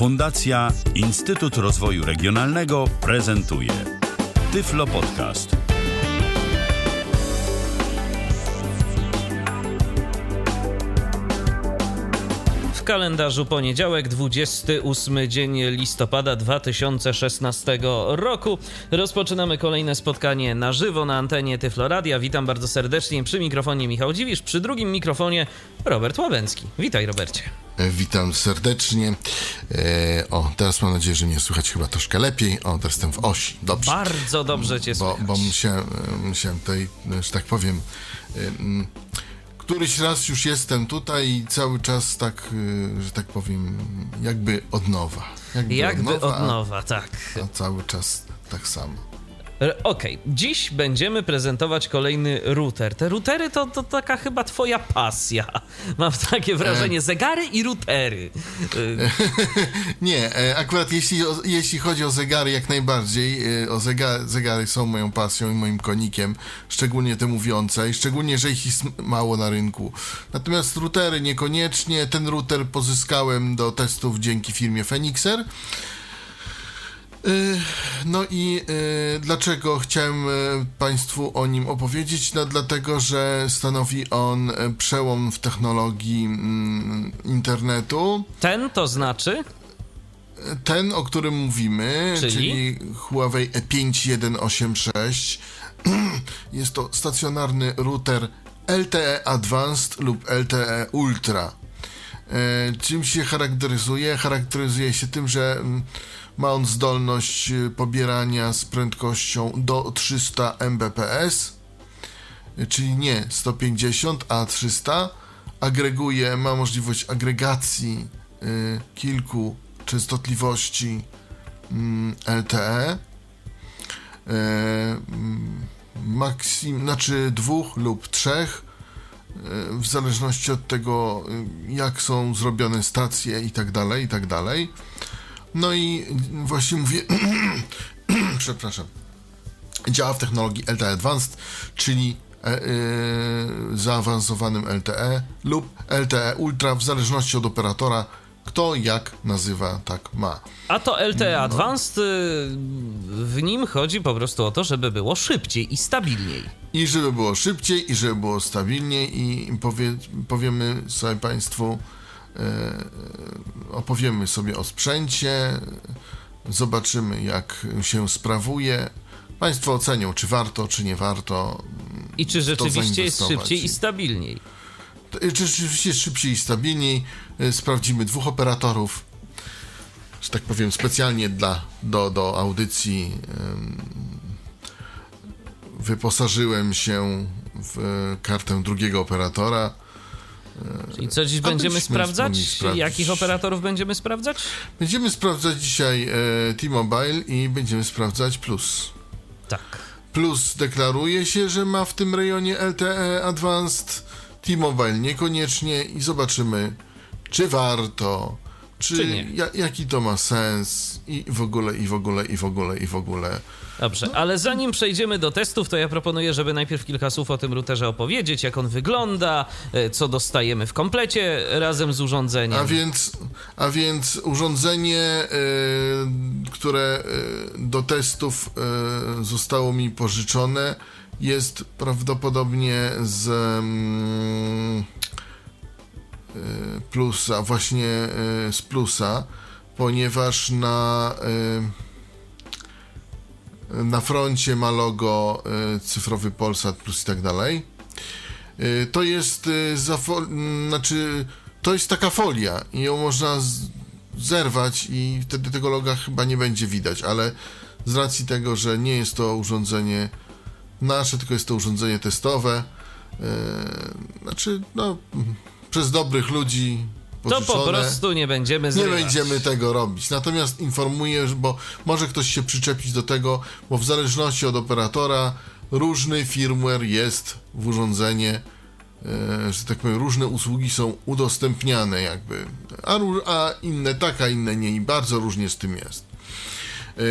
Fundacja Instytut Rozwoju Regionalnego prezentuje Tyflo Podcast. W kalendarzu poniedziałek, 28 dzień listopada 2016 roku. Rozpoczynamy kolejne spotkanie na żywo na antenie Tyfloradia. Witam bardzo serdecznie przy mikrofonie Michał Dziwisz, przy drugim mikrofonie Robert Łabęcki. Witaj Robercie. E, Witam serdecznie. E, o, teraz mam nadzieję, że mnie słychać chyba troszkę lepiej. O, teraz jestem w osi. Dobrze. Bardzo dobrze cię Bo, słychać. bo musiałem, e, musiałem tutaj, że tak powiem, któryś raz już jestem tutaj i cały czas tak, że tak powiem, jakby od nowa. Jakby od a- nowa, tak. A cały czas tak samo. E, Okej, dziś będziemy prezentować kolejny router. Te routery to, to taka chyba twoja pasja. Mam takie wrażenie. Zegary i routery. E, Nie, e, akurat jeśli, jeśli chodzi o zegary, jak najbardziej. e, O zegary, zegary są moją pasją i moim konikiem, szczególnie te mówiące, i szczególnie, że ich jest mało na rynku. Natomiast routery niekoniecznie. Ten router pozyskałem do testów dzięki firmie Phoenixer. Y, No i y, dlaczego chciałem y, Państwu o nim opowiedzieć? No dlatego, że stanowi on przełom w technologii mm, internetu. Ten to znaczy? Ten, o którym mówimy, Czyli? czyli, Huawei E E5186, jest to stacjonarny router LTE Advanced lub LTE Ultra. Czym się charakteryzuje? Charakteryzuje się tym, że mm, ma on zdolność e, pobierania z prędkością do 300 Mbps, czyli nie 150, a 300. Agreguje, ma możliwość agregacji e, kilku częstotliwości mm, LTE. E, mm, maksim, znaczy dwóch lub trzech, e, w zależności od tego, e, jak są zrobione stacje i tak dalej, i tak dalej. No i właśnie mówię, przepraszam, działa w technologii LTE Advanced, czyli e, e, zaawansowanym LTE lub LTE Ultra, w zależności od operatora, kto jak nazywa, tak ma. A to No. LTE Advanced, y, w nim chodzi po prostu o to, żeby było szybciej i stabilniej. I żeby było szybciej, i żeby było stabilniej, i powie, powiemy sobie Państwu, opowiemy sobie o sprzęcie, zobaczymy jak się sprawuje. Państwo ocenią, czy warto, czy nie warto. I czy rzeczywiście jest szybciej i stabilniej? Czy rzeczywiście jest szybciej i stabilniej. E, Sprawdzimy dwóch operatorów, że tak powiem, specjalnie dla, do, do audycji. em, Wyposażyłem się w e, kartę drugiego operatora. I co dziś będziemy sprawdzać? mogli sprawdzić. Jakich operatorów będziemy sprawdzać? Będziemy sprawdzać dzisiaj e, T-Mobile i będziemy sprawdzać Plus. Tak. Plus deklaruje się, że ma w tym rejonie LTE Advanced, T-Mobile niekoniecznie i zobaczymy, czy warto, czy, Czy nie. ja, jaki to ma sens i w ogóle, i w ogóle, i w ogóle, i w ogóle. Dobrze, ale zanim przejdziemy do testów, to ja proponuję, żeby najpierw kilka słów o tym routerze opowiedzieć, jak on wygląda, e, co dostajemy w komplecie razem z urządzeniem. A więc, a więc urządzenie, e, które e, do testów e, zostało mi pożyczone, jest prawdopodobnie z mm, plusa, właśnie e, z plusa, ponieważ na e, na froncie ma logo cyfrowy Polsat Plus i tak dalej. To jest za znaczy to jest taka folia i ją można zerwać i wtedy tego loga chyba nie będzie widać, ale z racji tego, że nie jest to urządzenie nasze, tylko jest to urządzenie testowe, e, znaczy no przez dobrych ludzi to po prostu nie będziemy Nie zrywać. będziemy tego robić. Natomiast informuję, bo może ktoś się przyczepić do tego, bo w zależności od operatora różny firmware jest w urządzenie, e, że tak powiem, różne usługi są udostępniane jakby, a, a inne tak, a inne nie i bardzo różnie z tym jest. E,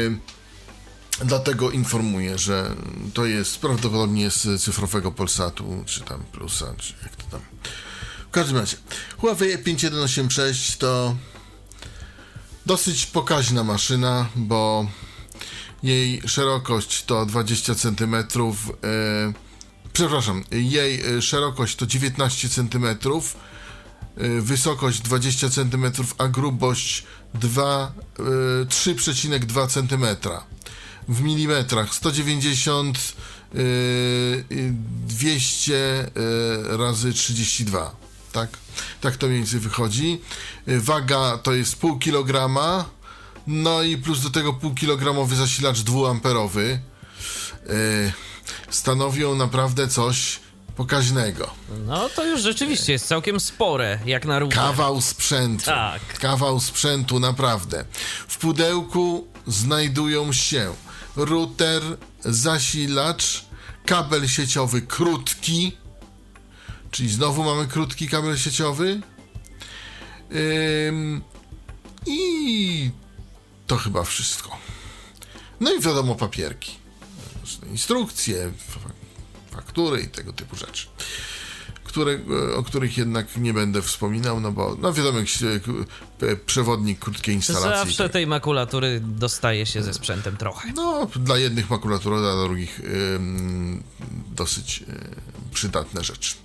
Dlatego informuję, że to jest prawdopodobnie z cyfrowego Polsatu, czy tam Plusa, czy jak to tam. W każdym razie, Huawei E5186 to dosyć pokaźna maszyna, bo jej szerokość to 20 cm. E, przepraszam, jej e, szerokość to 19 cm, e, wysokość 20 cm, a grubość 2, e, 3,2 cm. W milimetrach 190 e, 200 e, razy 32. Tak, tak to mniej więcej wychodzi. E, Waga to jest pół kilograma. No i plus do tego półkilogramowy zasilacz dwuamperowy. Yy, stanowią naprawdę coś pokaźnego. No to już rzeczywiście jest całkiem spore, jak na router. Kawał sprzętu. Tak. Kawał sprzętu, naprawdę. W pudełku znajdują się router, zasilacz, kabel sieciowy krótki, czyli znowu mamy krótki kabel sieciowy. Ym, I to chyba wszystko. No i wiadomo, papierki. Instrukcje, fa- faktury i tego typu rzeczy. Które, e, o których jednak nie będę wspominał, no bo no wiadomo, e, p- przewodnik krótkiej instalacji. Zawsze tej makulatury dostaje się ze sprzętem trochę. No, dla jednych makulatura, dla drugich ym, dosyć y, przydatne rzeczy.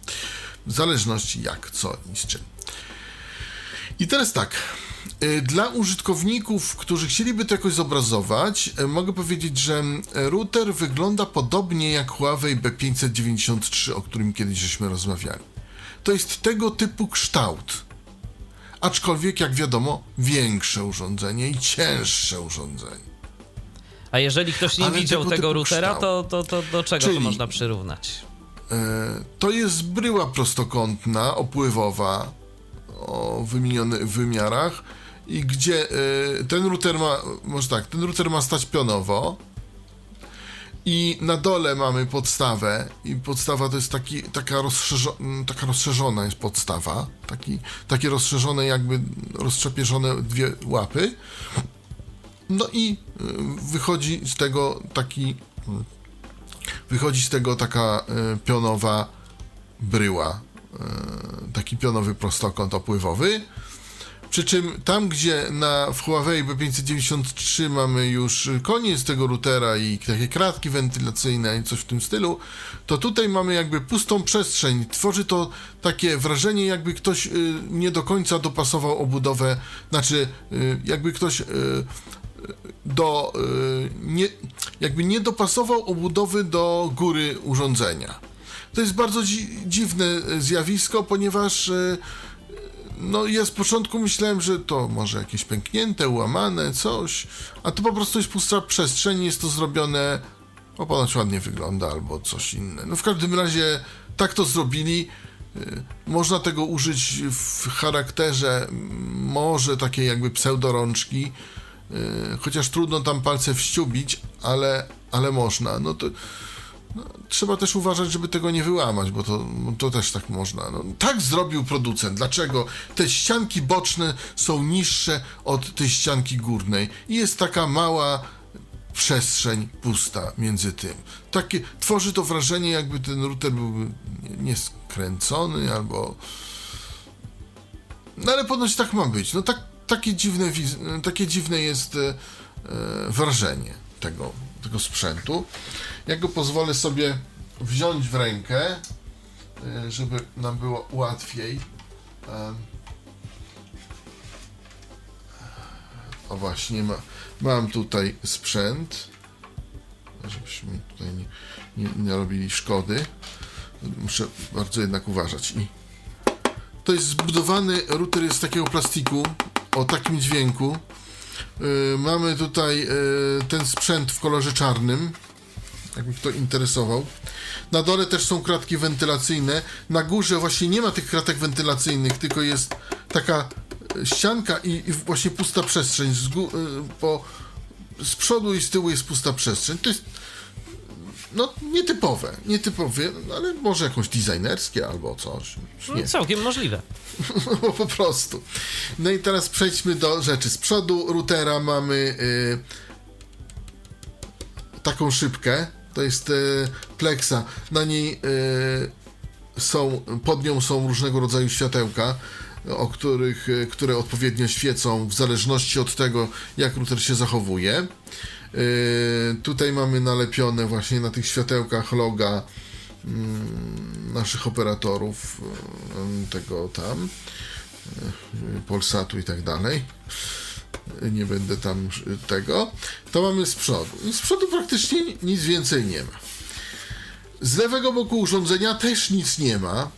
W zależności jak, co i z czym. I teraz tak. Y, Dla użytkowników, którzy chcieliby to jakoś zobrazować, y, mogę powiedzieć, że router wygląda podobnie jak Huawei B593, o którym kiedyś żeśmy rozmawiali. To jest tego typu kształt. Aczkolwiek, jak wiadomo, większe urządzenie i cięższe urządzenie. A jeżeli ktoś nie Ale widział tego tego routera, to, to, to do czego to Czyli- można przyrównać? E, To jest bryła prostokątna, opływowa, o wymienionych wymiarach i gdzie e, ten router ma, może tak, ten router ma stać pionowo i na dole mamy podstawę i podstawa to jest taki, taka, rozszerzo, m, taka rozszerzona jest podstawa, taki, takie rozszerzone jakby rozczepierzone dwie łapy no i y, wychodzi z tego taki wychodzi z tego taka y, pionowa bryła, y, taki pionowy prostokąt opływowy. Przy czym tam, gdzie na, w Huawei B593 mamy już koniec tego routera i takie kratki wentylacyjne i coś w tym stylu, to tutaj mamy jakby pustą przestrzeń. Tworzy to takie wrażenie, jakby ktoś y, nie do końca dopasował obudowę, znaczy y, jakby ktoś y, do nie, jakby nie dopasował obudowy do góry urządzenia. To jest bardzo dzi dziwne zjawisko, ponieważ no ja z początku myślałem, że to może jakieś pęknięte, ułamane, coś, a to po prostu jest pusta przestrzeń, jest to zrobione, o ponoć ładnie wygląda, albo coś inne. No w każdym razie tak to zrobili. Y, Można tego użyć w charakterze może takiej jakby pseudorączki, y, chociaż trudno tam palce wściubić, ale, ale można. No to no, trzeba też uważać, żeby tego nie wyłamać, bo to, to też tak można. No, tak zrobił producent. Dlaczego? Te ścianki boczne są niższe od tej ścianki górnej i jest taka mała przestrzeń pusta między tym. Takie, tworzy to wrażenie, jakby ten router był nie- nieskręcony albo. No ale ponoć tak ma być. No tak, takie, dziwne, takie dziwne jest e, e, wrażenie tego, tego sprzętu. Ja go pozwolę sobie wziąć w rękę, e, żeby nam było łatwiej. Em. O właśnie, ma, mam tutaj sprzęt, żebyśmy tutaj nie, nie, nie robili szkody. Muszę bardzo jednak uważać. I to jest zbudowany router z takiego plastiku o takim dźwięku. Yy, mamy tutaj yy, ten sprzęt w kolorze czarnym, jakby kto interesował. Na dole też są kratki wentylacyjne. Na górze właśnie nie ma tych kratek wentylacyjnych, tylko jest taka e, ścianka i, i właśnie pusta przestrzeń. Z, gó- y, po, z przodu i z tyłu jest pusta przestrzeń. To jest no nietypowe, nietypowe, no, ale może jakąś designerskie albo coś. No, Nie, całkiem możliwe. no, po prostu. No i teraz przejdźmy do rzeczy. Z przodu routera mamy y, taką szybkę. To jest y, Plexa. Na niej y, są, pod nią są różnego rodzaju światełka. o których, e, które odpowiednio świecą w zależności od tego, jak router się zachowuje. Tutaj mamy nalepione właśnie na tych światełkach loga mm, naszych operatorów tego tam Polsatu i tak dalej nie będę tam tego, to mamy z przodu. I z przodu praktycznie nic więcej nie ma. Z lewego boku urządzenia też nic nie ma.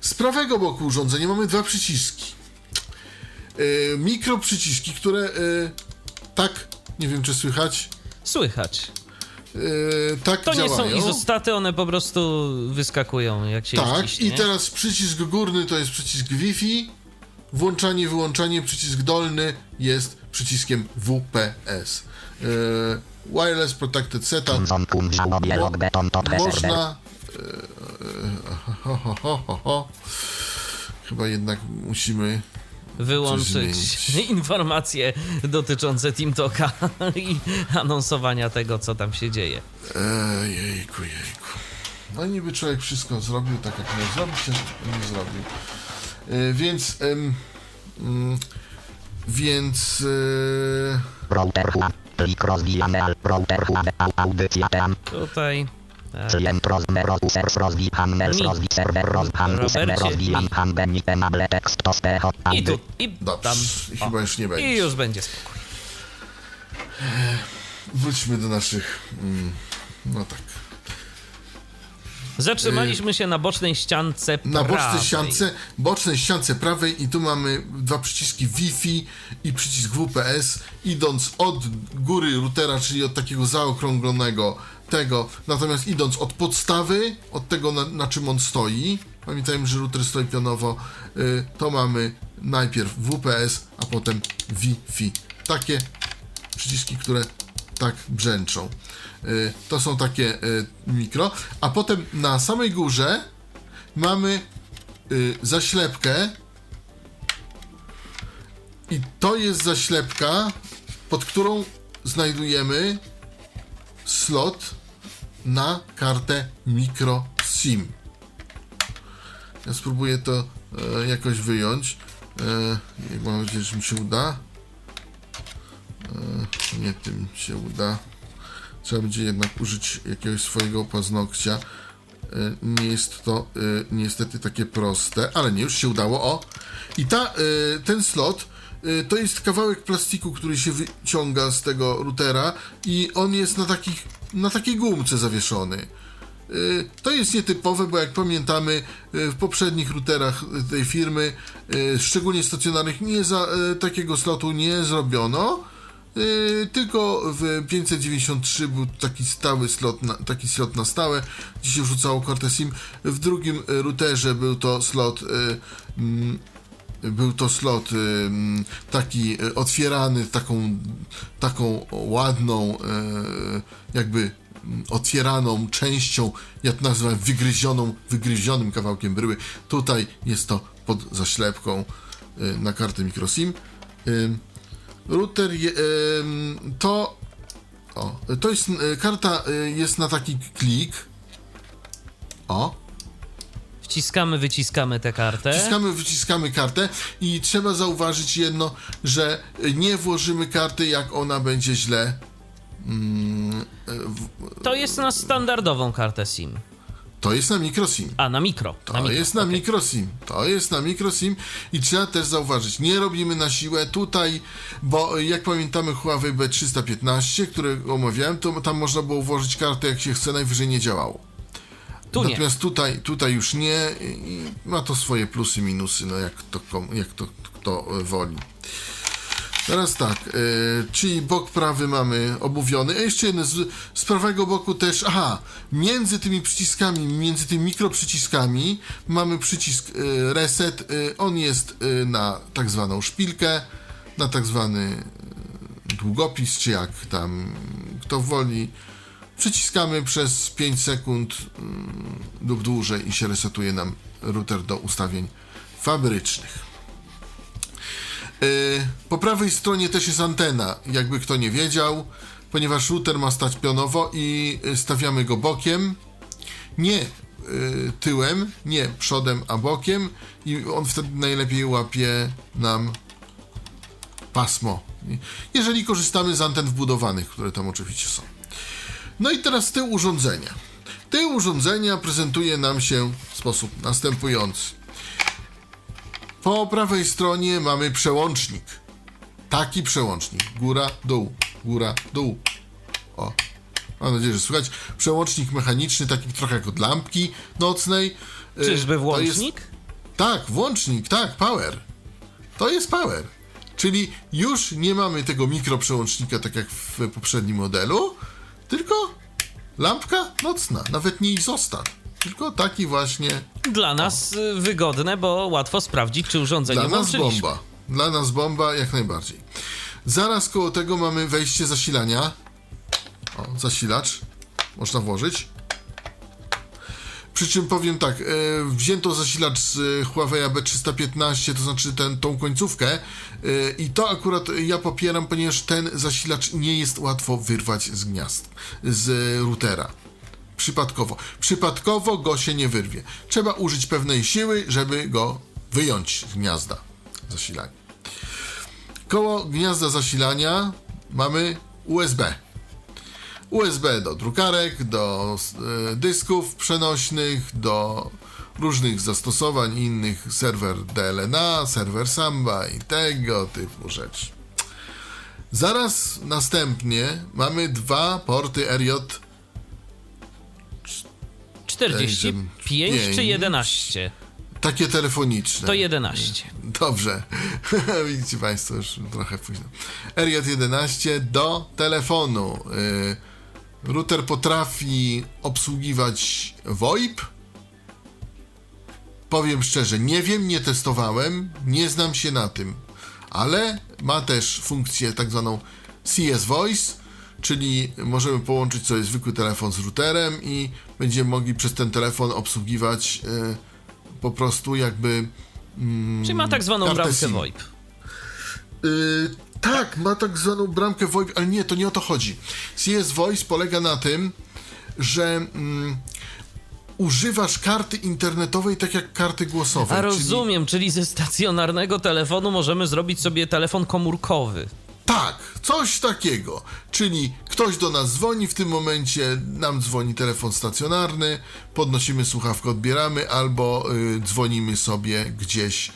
Z prawego boku urządzenia mamy dwa przyciski. Yy, mikro przyciski, które yy, tak, nie wiem czy słychać. Słychać. Yy, tak to działają. nie są izostaty, one po prostu wyskakują jak się Tak, i teraz przycisk górny to jest przycisk Wi-Fi, włączanie, wyłączanie, przycisk dolny jest przyciskiem WPS. Yy, wireless Protected Setup. Można... Yy, ho, ho, ho, ho. Chyba jednak musimy wyłączyć informacje dotyczące TeamTalka i anonsowania tego, co tam się dzieje. Ej, jejku, jejku. No niby człowiek wszystko zrobił tak, jak miał zrobić, nie zrobił. E, więc... Mm, więc... E, router plik rozwijany router audycja tam. Tutaj Klient rozmer users rozwi handels rozwi serwer roz handels rozwijam handel tekst to I tu, i Dobrze, tam. I chyba już nie będzie. I już będzie spokój. Wróćmy do naszych... Mm, no tak. Zatrzymaliśmy się na bocznej ściance prawej. Na bocznej ściance, bocznej ściance prawej i tu mamy dwa przyciski Wi-Fi i przycisk WPS, idąc od góry routera, czyli od takiego zaokrąglonego tego, natomiast idąc od podstawy, od tego na, na czym on stoi, pamiętajmy, że router stoi pionowo, y, to mamy najpierw WPS, a potem Wi-Fi. Takie przyciski, które tak brzęczą. Y, to są takie y, mikro. A potem na samej górze mamy y, zaślepkę. I to jest zaślepka, pod którą znajdujemy slot na kartę micro SIM. Ja spróbuję to e, jakoś wyjąć. E, mam nadzieję, że mi się uda. E, nie tym się uda. Trzeba będzie jednak użyć jakiegoś swojego paznokcia. E, nie jest to e, niestety takie proste, ale nie, już się udało. O! I ta, ten slot to jest kawałek plastiku, który się wyciąga z tego routera i on jest na, takich, na takiej gumce zawieszony. To jest nietypowe, bo jak pamiętamy, w poprzednich routerach tej firmy, szczególnie stacjonarnych, nie za, takiego slotu nie zrobiono. Yy, tylko w 593 był taki stały slot, na, taki slot na stałe, gdzie się wrzucało kartę SIM. W drugim routerze był to slot yy, był to slot y, taki otwierany taką, taką ładną, jakby otwieraną częścią, jak nazywam, wygryzioną, wygryzionym kawałkiem bryły. Tutaj jest to pod zaślepką na kartę microSIM. Router je, to o, to jest e, karta e, jest na taki klik. O. Wciskamy, wyciskamy tę kartę. Wciskamy, wyciskamy kartę i trzeba zauważyć jedno, że nie włożymy karty, jak ona będzie źle. Mm, w... To jest na standardową kartę SIM. To jest na microSIM. A, na mikro. To na mikro. jest na okay. microSIM. To jest na microSIM i trzeba też zauważyć, nie robimy na siłę tutaj, bo jak pamiętamy Huawei B315, które omawiałem, to tam można było włożyć kartę jak się chce, najwyżej nie działało. Tu Natomiast nie. Tutaj, tutaj już nie i ma to swoje plusy, minusy, no jak to, jak to kto woli. Teraz tak, yy, czyli bok prawy mamy obuwiony. A jeszcze jeden, z, z prawego boku też, aha, między tymi przyciskami, między tymi mikroprzyciskami mamy przycisk yy, reset. Yy, on jest na tak zwaną szpilkę, na tak zwany długopis, czy jak tam kto woli. Przyciskamy przez 5 sekund lub dłużej i się resetuje nam router do ustawień fabrycznych. Y, po prawej stronie też jest antena, jakby kto nie wiedział, ponieważ router ma stać pionowo i y, stawiamy go bokiem. Nie y, tyłem, nie przodem, a bokiem i on wtedy najlepiej łapie nam pasmo. Jeżeli korzystamy z anten wbudowanych, które tam oczywiście są. No i teraz tył urządzenia. Tył urządzenia prezentuje nam się w sposób następujący. Po prawej stronie mamy przełącznik. Taki przełącznik. Góra, dół, góra, dół. O, mam nadzieję, że słychać. Przełącznik mechaniczny, taki trochę jak od lampki nocnej. Y, Czyżby włącznik? Jest, tak, włącznik, tak, power. To jest power. Czyli już nie mamy tego mikroprzełącznika, tak jak w poprzednim modelu, tylko lampka nocna, nawet nie izostat, tylko taki właśnie Dla nas y, wygodne, bo łatwo sprawdzić, czy urządzenie dla nas bomba. Dla nas bomba jak najbardziej. Zaraz koło tego mamy wejście zasilania. O, zasilacz. Można włożyć. Przy czym powiem tak, e, wzięto zasilacz z Huawei B315, to znaczy ten, tą końcówkę e, i to akurat ja popieram, ponieważ ten zasilacz nie jest łatwo wyrwać z gniazd, z routera. Przypadkowo. Przypadkowo go się nie wyrwie. Trzeba użyć pewnej siły, żeby go wyjąć z gniazda zasilania. Koło gniazda zasilania mamy USB. USB do drukarek, do e, dysków przenośnych, do różnych zastosowań innych, serwer DLNA, serwer Samba i tego typu rzeczy. Zaraz następnie mamy dwa porty RJ 45 czy Pięć. 11? takie telefoniczne. To 11. Dobrze. Widzicie Państwo, już trochę późno. RJ11 do telefonu. Y, router potrafi obsługiwać VoIP. Powiem szczerze, nie wiem, nie testowałem, nie znam się na tym, ale ma też funkcję tak zwaną CS Voice, czyli możemy połączyć sobie zwykły telefon z routerem i będziemy mogli przez ten telefon obsługiwać y, po prostu jakby Czyli ma tak zwaną bramkę SIM. VoIP. Yy, tak, ma tak zwaną bramkę VoIP, ale nie, to nie o to chodzi. CS Voice polega na tym, że mm, używasz karty internetowej tak jak karty głosowej. A czyli- rozumiem, czyli ze stacjonarnego telefonu możemy zrobić sobie telefon komórkowy. Tak, coś takiego. Czyli ktoś do nas dzwoni, w tym momencie nam dzwoni telefon stacjonarny, podnosimy słuchawkę, odbieramy, albo y, dzwonimy sobie gdzieś y,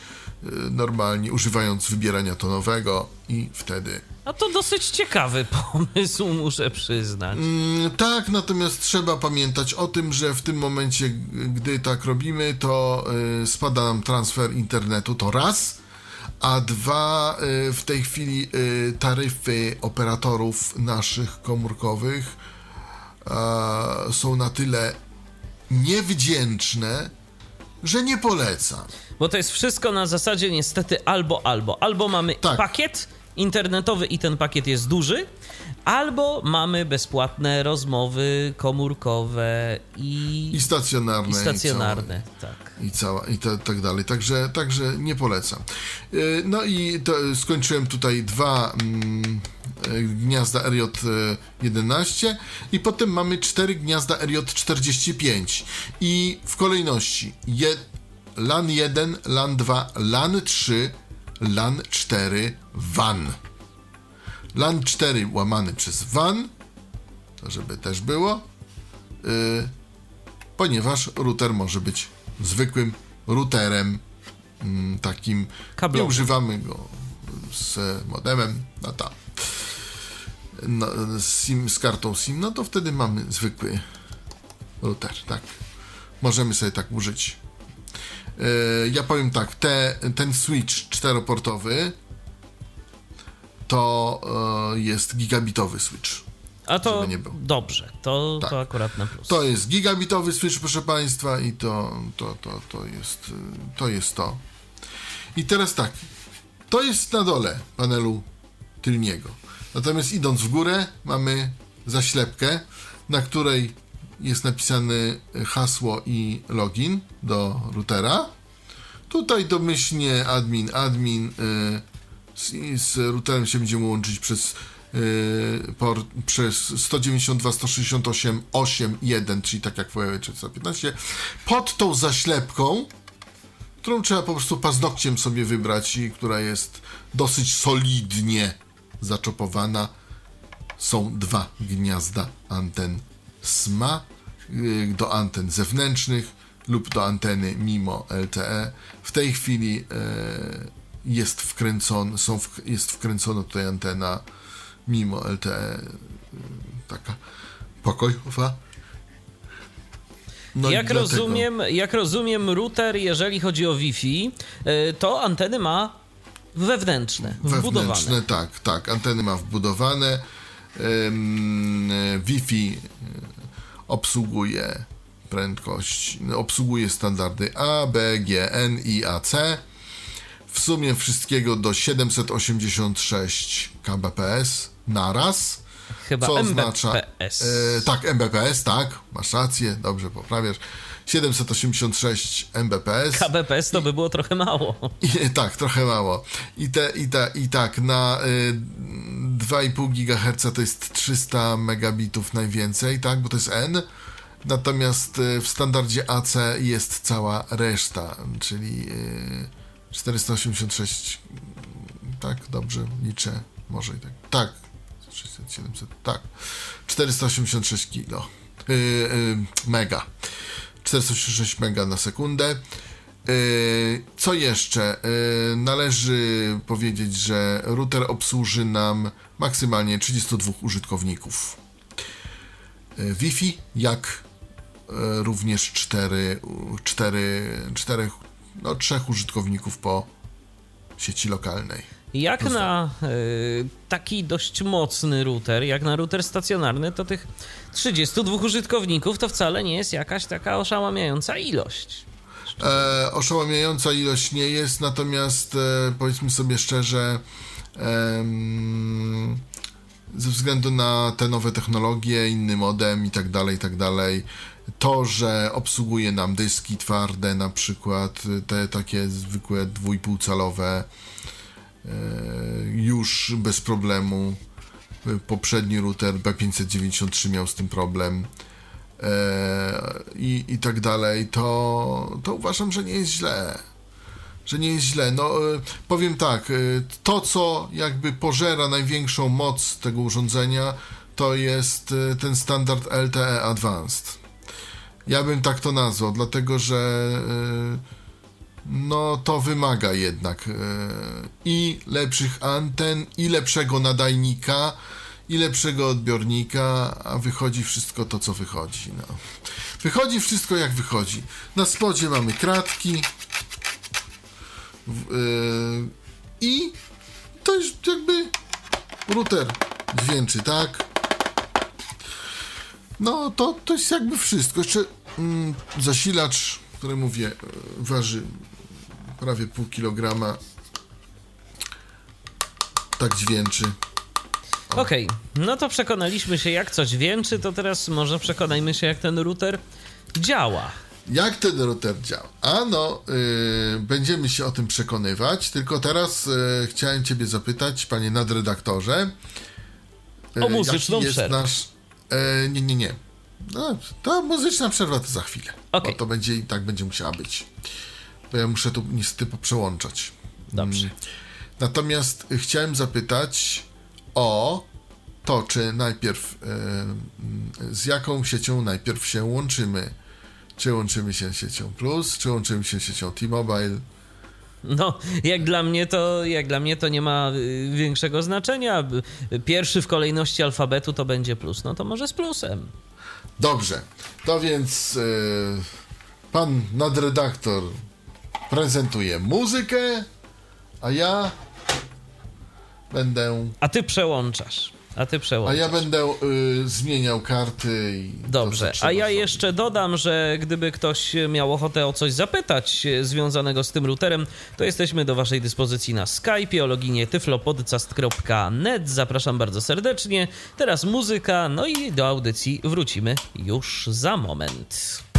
normalnie, używając wybierania tonowego i wtedy A to dosyć ciekawy pomysł, muszę przyznać. Mm, Tak, natomiast trzeba pamiętać o tym, że w tym momencie, gdy tak robimy, to y, spada nam transfer internetu, to raz, a dwa, y, w tej chwili y, taryfy operatorów naszych komórkowych są na tyle niewdzięczne, że nie polecam. Bo to jest wszystko na zasadzie niestety albo, albo. Albo mamy Tak. pakiet internetowy i ten pakiet jest duży, albo mamy bezpłatne rozmowy komórkowe i, I stacjonarne. i stacjonarne. Tak. I cała, i ta, tak dalej. Także, także nie polecam. Yy, No i y, skończyłem tutaj dwa mm, y, gniazda RJ11 i potem mamy cztery gniazda RJ45 i w kolejności je, LAN 1, LAN 2, LAN 3, LAN 4, WAN. LAN 4 łamany przez WAN, to żeby też było. Yy, ponieważ router może być zwykłym routerem mm, takim. Nie Kablowym. używamy go z modemem, no no, z, SIM, z kartą SIM, no to wtedy mamy zwykły router, tak. Możemy sobie tak użyć. Yy, ja powiem tak, te, ten switch czteroportowy to e, jest gigabitowy switch. A to dobrze, to, Tak. to akurat na plus. To jest gigabitowy switch, proszę Państwa, i to, to, to, to, jest, to jest to. I teraz tak, to jest na dole panelu tylniego. Natomiast idąc w górę, mamy zaślepkę, na której jest napisane hasło i login do routera. Tutaj domyślnie admin, admin y, z, z routerem się będziemy łączyć przez por, przez 192, 168, 8, 1, czyli tak jak w Huawei 415, pod tą zaślepką, którą trzeba po prostu paznokciem sobie wybrać i która jest dosyć solidnie zaczopowana, są dwa gniazda anten SMA yy, do anten zewnętrznych lub do anteny mimo LTE. W tej chwili yy, jest wkręcony, są w, jest wkręcona tutaj antena mimo LTE, yy, taka pokojowa. No jak, rozumiem, jak rozumiem, router, jeżeli chodzi o Wi-Fi, to anteny ma wewnętrzne, wbudowane. Wewnętrzne, tak, tak. Anteny ma wbudowane. Wi-Fi obsługuje prędkość, obsługuje standardy A, B, G, N i AC. W sumie wszystkiego do 786 kbps naraz. Chyba co Mbps. Oznacza, e, tak, Mbps, tak, masz rację, dobrze poprawiasz. 786 Mbps. KBPS to by było trochę mało. I, tak, trochę mało. I, te, i, te, i tak, na y, 2,5 GHz to jest 300 megabitów najwięcej, tak, bo to jest N. Natomiast y, w standardzie AC jest cała reszta, czyli y, 486, tak, dobrze liczę, może i tak. Tak, 600, 700, tak. 486 kilo. Yy, yy, mega. 486 mega na sekundę. Yy, co jeszcze? Yy, należy powiedzieć, że router obsłuży nam maksymalnie 32 użytkowników. Yy, Wi-Fi, jak również 4, 4, 4, no, 3 użytkowników po sieci lokalnej. Jak na y, taki dość mocny router, jak na router stacjonarny, to tych 32 użytkowników to wcale nie jest jakaś taka oszałamiająca ilość. E, oszałamiająca ilość nie jest, natomiast e, powiedzmy sobie szczerze, e, ze względu na te nowe technologie, inny modem i tak dalej, i tak dalej, to, że obsługuje nam dyski twarde, na przykład te takie zwykłe dwójpółcalowe, E, już bez problemu. Poprzedni router B593 miał z tym problem i, i tak dalej, to, to uważam, że nie jest źle. Że nie jest źle. No, powiem tak, to co jakby pożera największą moc tego urządzenia, to jest ten standard LTE Advanced. Ja bym tak to nazwał, dlatego że no to wymaga jednak e, i lepszych anten, i lepszego nadajnika, i lepszego odbiornika, a wychodzi wszystko to, co wychodzi. No. Wychodzi wszystko jak wychodzi. Na spodzie mamy kratki yy, i to jest jakby router dźwięczy, tak? No to, to jest jakby wszystko. Jeszcze mm, zasilacz, który mówię, e, waży prawie pół kilograma. Tak dźwięczy. Okej, okay. no to przekonaliśmy się, jak coś dźwięczy, to teraz może przekonajmy się, jak ten router działa. Jak ten router działa? A no, yy, będziemy się o tym przekonywać, tylko teraz yy, chciałem Ciebie zapytać, panie nadredaktorze. Yy, o muzyczną jest przerwę. Nasz, yy, nie, nie, nie. No, to muzyczna przerwa to za chwilę. Okay. Bo to będzie i tak będzie musiała być bo ja muszę tu niestety poprzełączać. Dobrze. Mm. Natomiast chciałem zapytać o to, czy najpierw e, z jaką siecią najpierw się łączymy. Czy łączymy się siecią Plus, czy łączymy się siecią T-Mobile? No, jak dla mnie to jak dla mnie to nie ma y, większego znaczenia. Pierwszy w kolejności alfabetu to będzie plus. No to może z plusem. Dobrze. To więc yy, pan nadredaktor prezentuje muzykę, a ja będę. A ty przełączasz. A ty przełączasz. A ja będę y, zmieniał karty i. Dobrze. To, a ja jeszcze dodam, że gdyby ktoś miał ochotę o coś zapytać związanego z tym routerem, to jesteśmy do Waszej dyspozycji na Skype o loginie tyflopodcast.net. Zapraszam bardzo serdecznie. Teraz muzyka, no i do audycji wrócimy już za moment.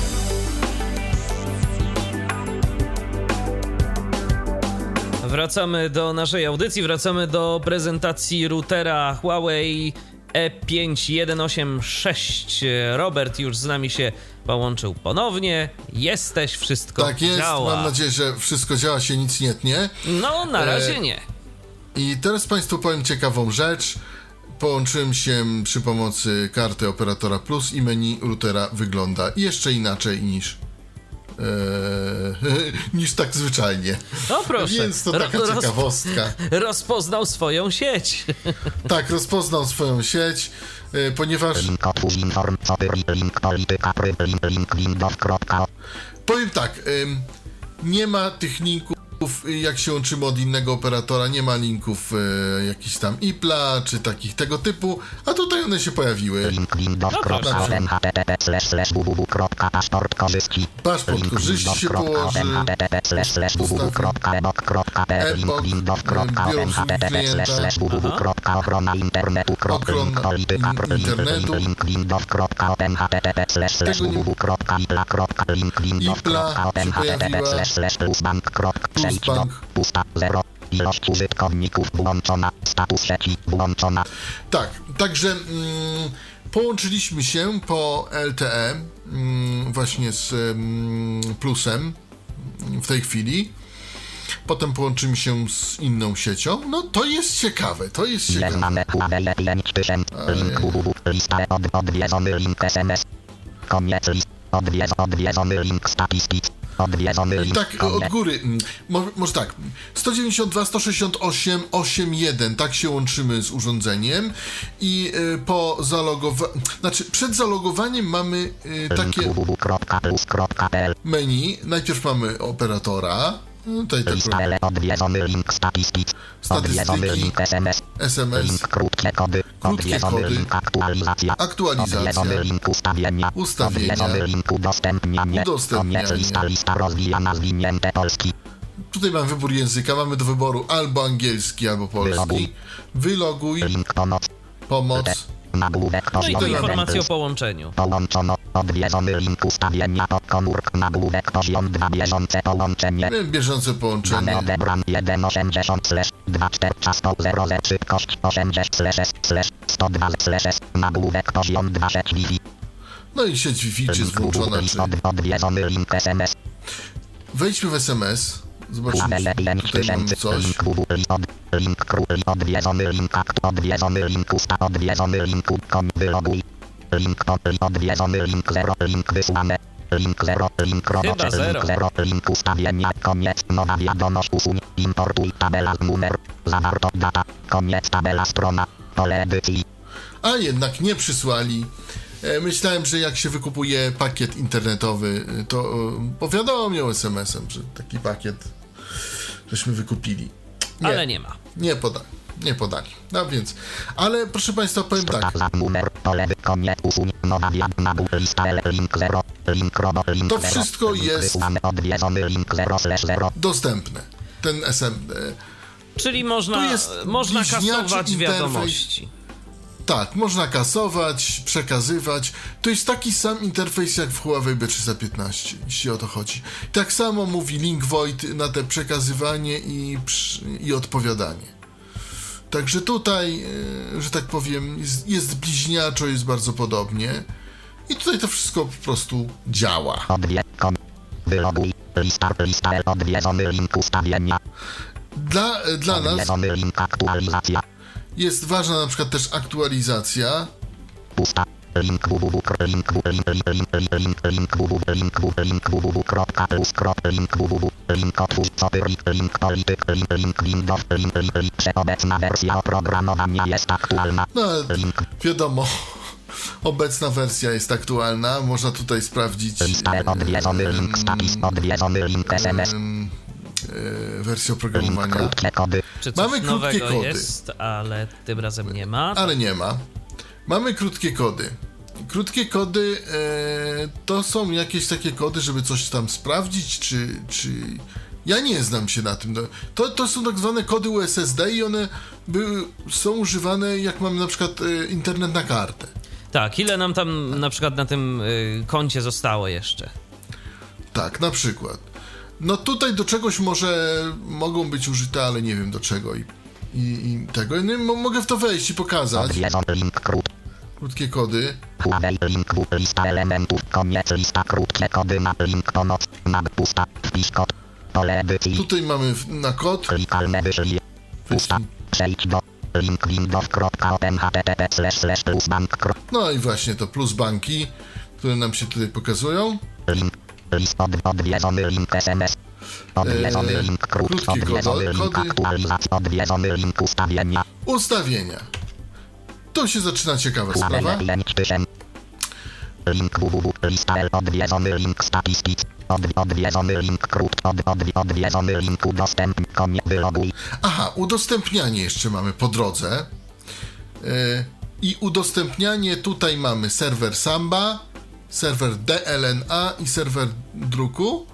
Wracamy do naszej audycji, wracamy do prezentacji routera Huawei E5186. Robert już z nami się połączył ponownie. Jesteś, wszystko Tak jest, działa. mam nadzieję, że wszystko działa, się nic nie tnie. No, na razie E, nie. I teraz Państwu powiem ciekawą rzecz. Połączyłem się przy pomocy karty operatora Plus i menu routera wygląda jeszcze inaczej niż. Eee, niż tak zwyczajnie. No proszę. Więc to Ro- taka roz- ciekawostka. Rozpoznał swoją sieć. Tak, rozpoznał swoją sieć, e, ponieważ powiem tak, nie ma tych linków, y, jak się łączymy od innego operatora, nie ma linków y, jakichś tam IPLA czy takich tego typu, a tutaj one się pojawiły. Link, windows, No paszport korzyści. Paszport korzyści się położy. kropka, biorą klienta. ochrona internetu, link, polityka, internetu. link, windows, Tego nie- ipla, się pojawiła. Pusta, zero. Ilość użytkowników włączona, status sieci włączona. Tak, także mm, połączyliśmy się po LTE mm, właśnie z mm, Plusem w tej chwili. Potem połączymy się z inną siecią. No to jest ciekawe, to jest ciekawe. mamy Huawei 5000, link www, lista od, odwiedzony link SMS. Koniec list, odwiedz, odwiedzony link link, Tak, koniec. od góry. mm, Mo, może tak. 192, 168, 81. Tak się łączymy z urządzeniem. I y, po zalogowaniu. Znaczy, przed zalogowaniem mamy Link takie menu. Najpierw mamy operatora. No, Tutaj lista tylko L, odwiedzony link odwiedzony link SMS, SMS. link krótkie kody, odwiedzony kody. link aktualizacja, Aktualizacja. odwiedzony link ustawienia, Ustawienia. odwiedzony link udostępnianie, Udostępnianie. koniec lista, lista rozwijana zwinięte polski. Tutaj mam wybór języka. Mamy do wyboru albo angielski, albo polski. Wyloguj. Wyloguj. Link pomoc, Pomoc. Nagłówek No i tu informacje o 1 połączeniu. Połączono, odwiedzony link ustawienia pod komórk nagłówek poziom 2 bieżące połączenie. Bieżące Dane połączenie. odebran 180 slash 24 czas 00 szybkość 80 slash S slash 102 slash S nagłówek poziom 2 sieć Wi-Fi. No i sieć Wi-Fi czy jest włączona, czy... od, odwiedzony link SMS. Wejdźmy w SMS. Zobaczymy, Huawei tutaj mamy 5000 coś. link Google od, link król odwiedzony link akt odwiedzony link usta odwiedzony link kom wyloguj. Link on, odwiedzony link 0 link wysłane. Link 0 link robocze zero. link 0 link ustawienia koniec nowa wiadomość usuń importuj tabela numer zawarto data koniec tabela strona pole edycji A jednak nie przysłali. E, Myślałem, że jak się wykupuje pakiet internetowy, e, to e, powiadomią SMS-em, że taki pakiet żeśmy wykupili. Nie, Ale nie ma. nie podali. Nie podali. No więc, ale proszę Państwa, powiem tak. strona za numer pole edy- koniec usuń nowa wiadomość lista L link 0 link robo link To 0 wszystko jest- wysłane odwiedzony link 0 slash 0 Dostępne. Ten SM. e, Czyli można, można kasować interfejs. wiadomości. Tak, można kasować, przekazywać. To jest taki sam interfejs jak w Huawei B315, jeśli o to chodzi. Tak samo mówi link void na te przekazywanie i, i odpowiadanie. Także tutaj, e, że tak powiem, jest, jest bliźniaczo, jest bardzo podobnie. I tutaj to wszystko po prostu działa. Wyloguj, lista, lista odwiedzony link ustawienia, Dla, e, dla nas odwiedzony link aktualizacja, jest ważna na przykład też aktualizacja. pusta, link link link, link, link, link, link, link link link link link link link, link, obecna wersja oprogramowania jest aktualna, No, link, wiadomo, obecna wersja jest aktualna. Można tutaj sprawdzić odwiedzony link, odwiedzony link SMS, e, wersję link, oprogramowania, krótkie kody, Czy coś Mamy krótkie nowego kody. jest, ale tym razem nie ma. ale nie ma. Mamy krótkie kody. Krótkie kody e, to są jakieś takie kody, żeby coś tam sprawdzić, czy, czy... Ja nie znam się na tym. No, To, to są tak zwane kody USSD i one były, są używane jak mamy na przykład e, internet na kartę. Tak, ile nam tam na przykład na tym y, koncie zostało jeszcze? Tak, na przykład. No tutaj do czegoś może mogą być użyte, ale nie wiem do czego i, i, i tego. No, mogę w to wejść i pokazać. Krótkie kody. Link lista elementów. Koniec lista krótkie kody na link pomoc. Map pusta. Wpisz kod. Pole edycji. Tutaj mamy na kod. Klikalne wyżej. Pusta. Przejdź do link No i właśnie to plus banki, które nam się tutaj pokazują. Link. List od, odwiedzony link SMS. Odwiedzony Eee, link krót. krótkie Odwiedzony kody- link kody. aktualizacji. Odwiedzony link ustawienia. Ustawienia. Tu się zaczyna ciekawa sprawa. Link www. Lista L. Odwiedzony link statystyk. Od, odwiedzony link krót. Od, od, odwiedzony link udostępnij. Koniec wyloguj. Aha, udostępnianie jeszcze mamy po drodze. E, I udostępnianie tutaj mamy serwer Samba, serwer DLNA i serwer druku.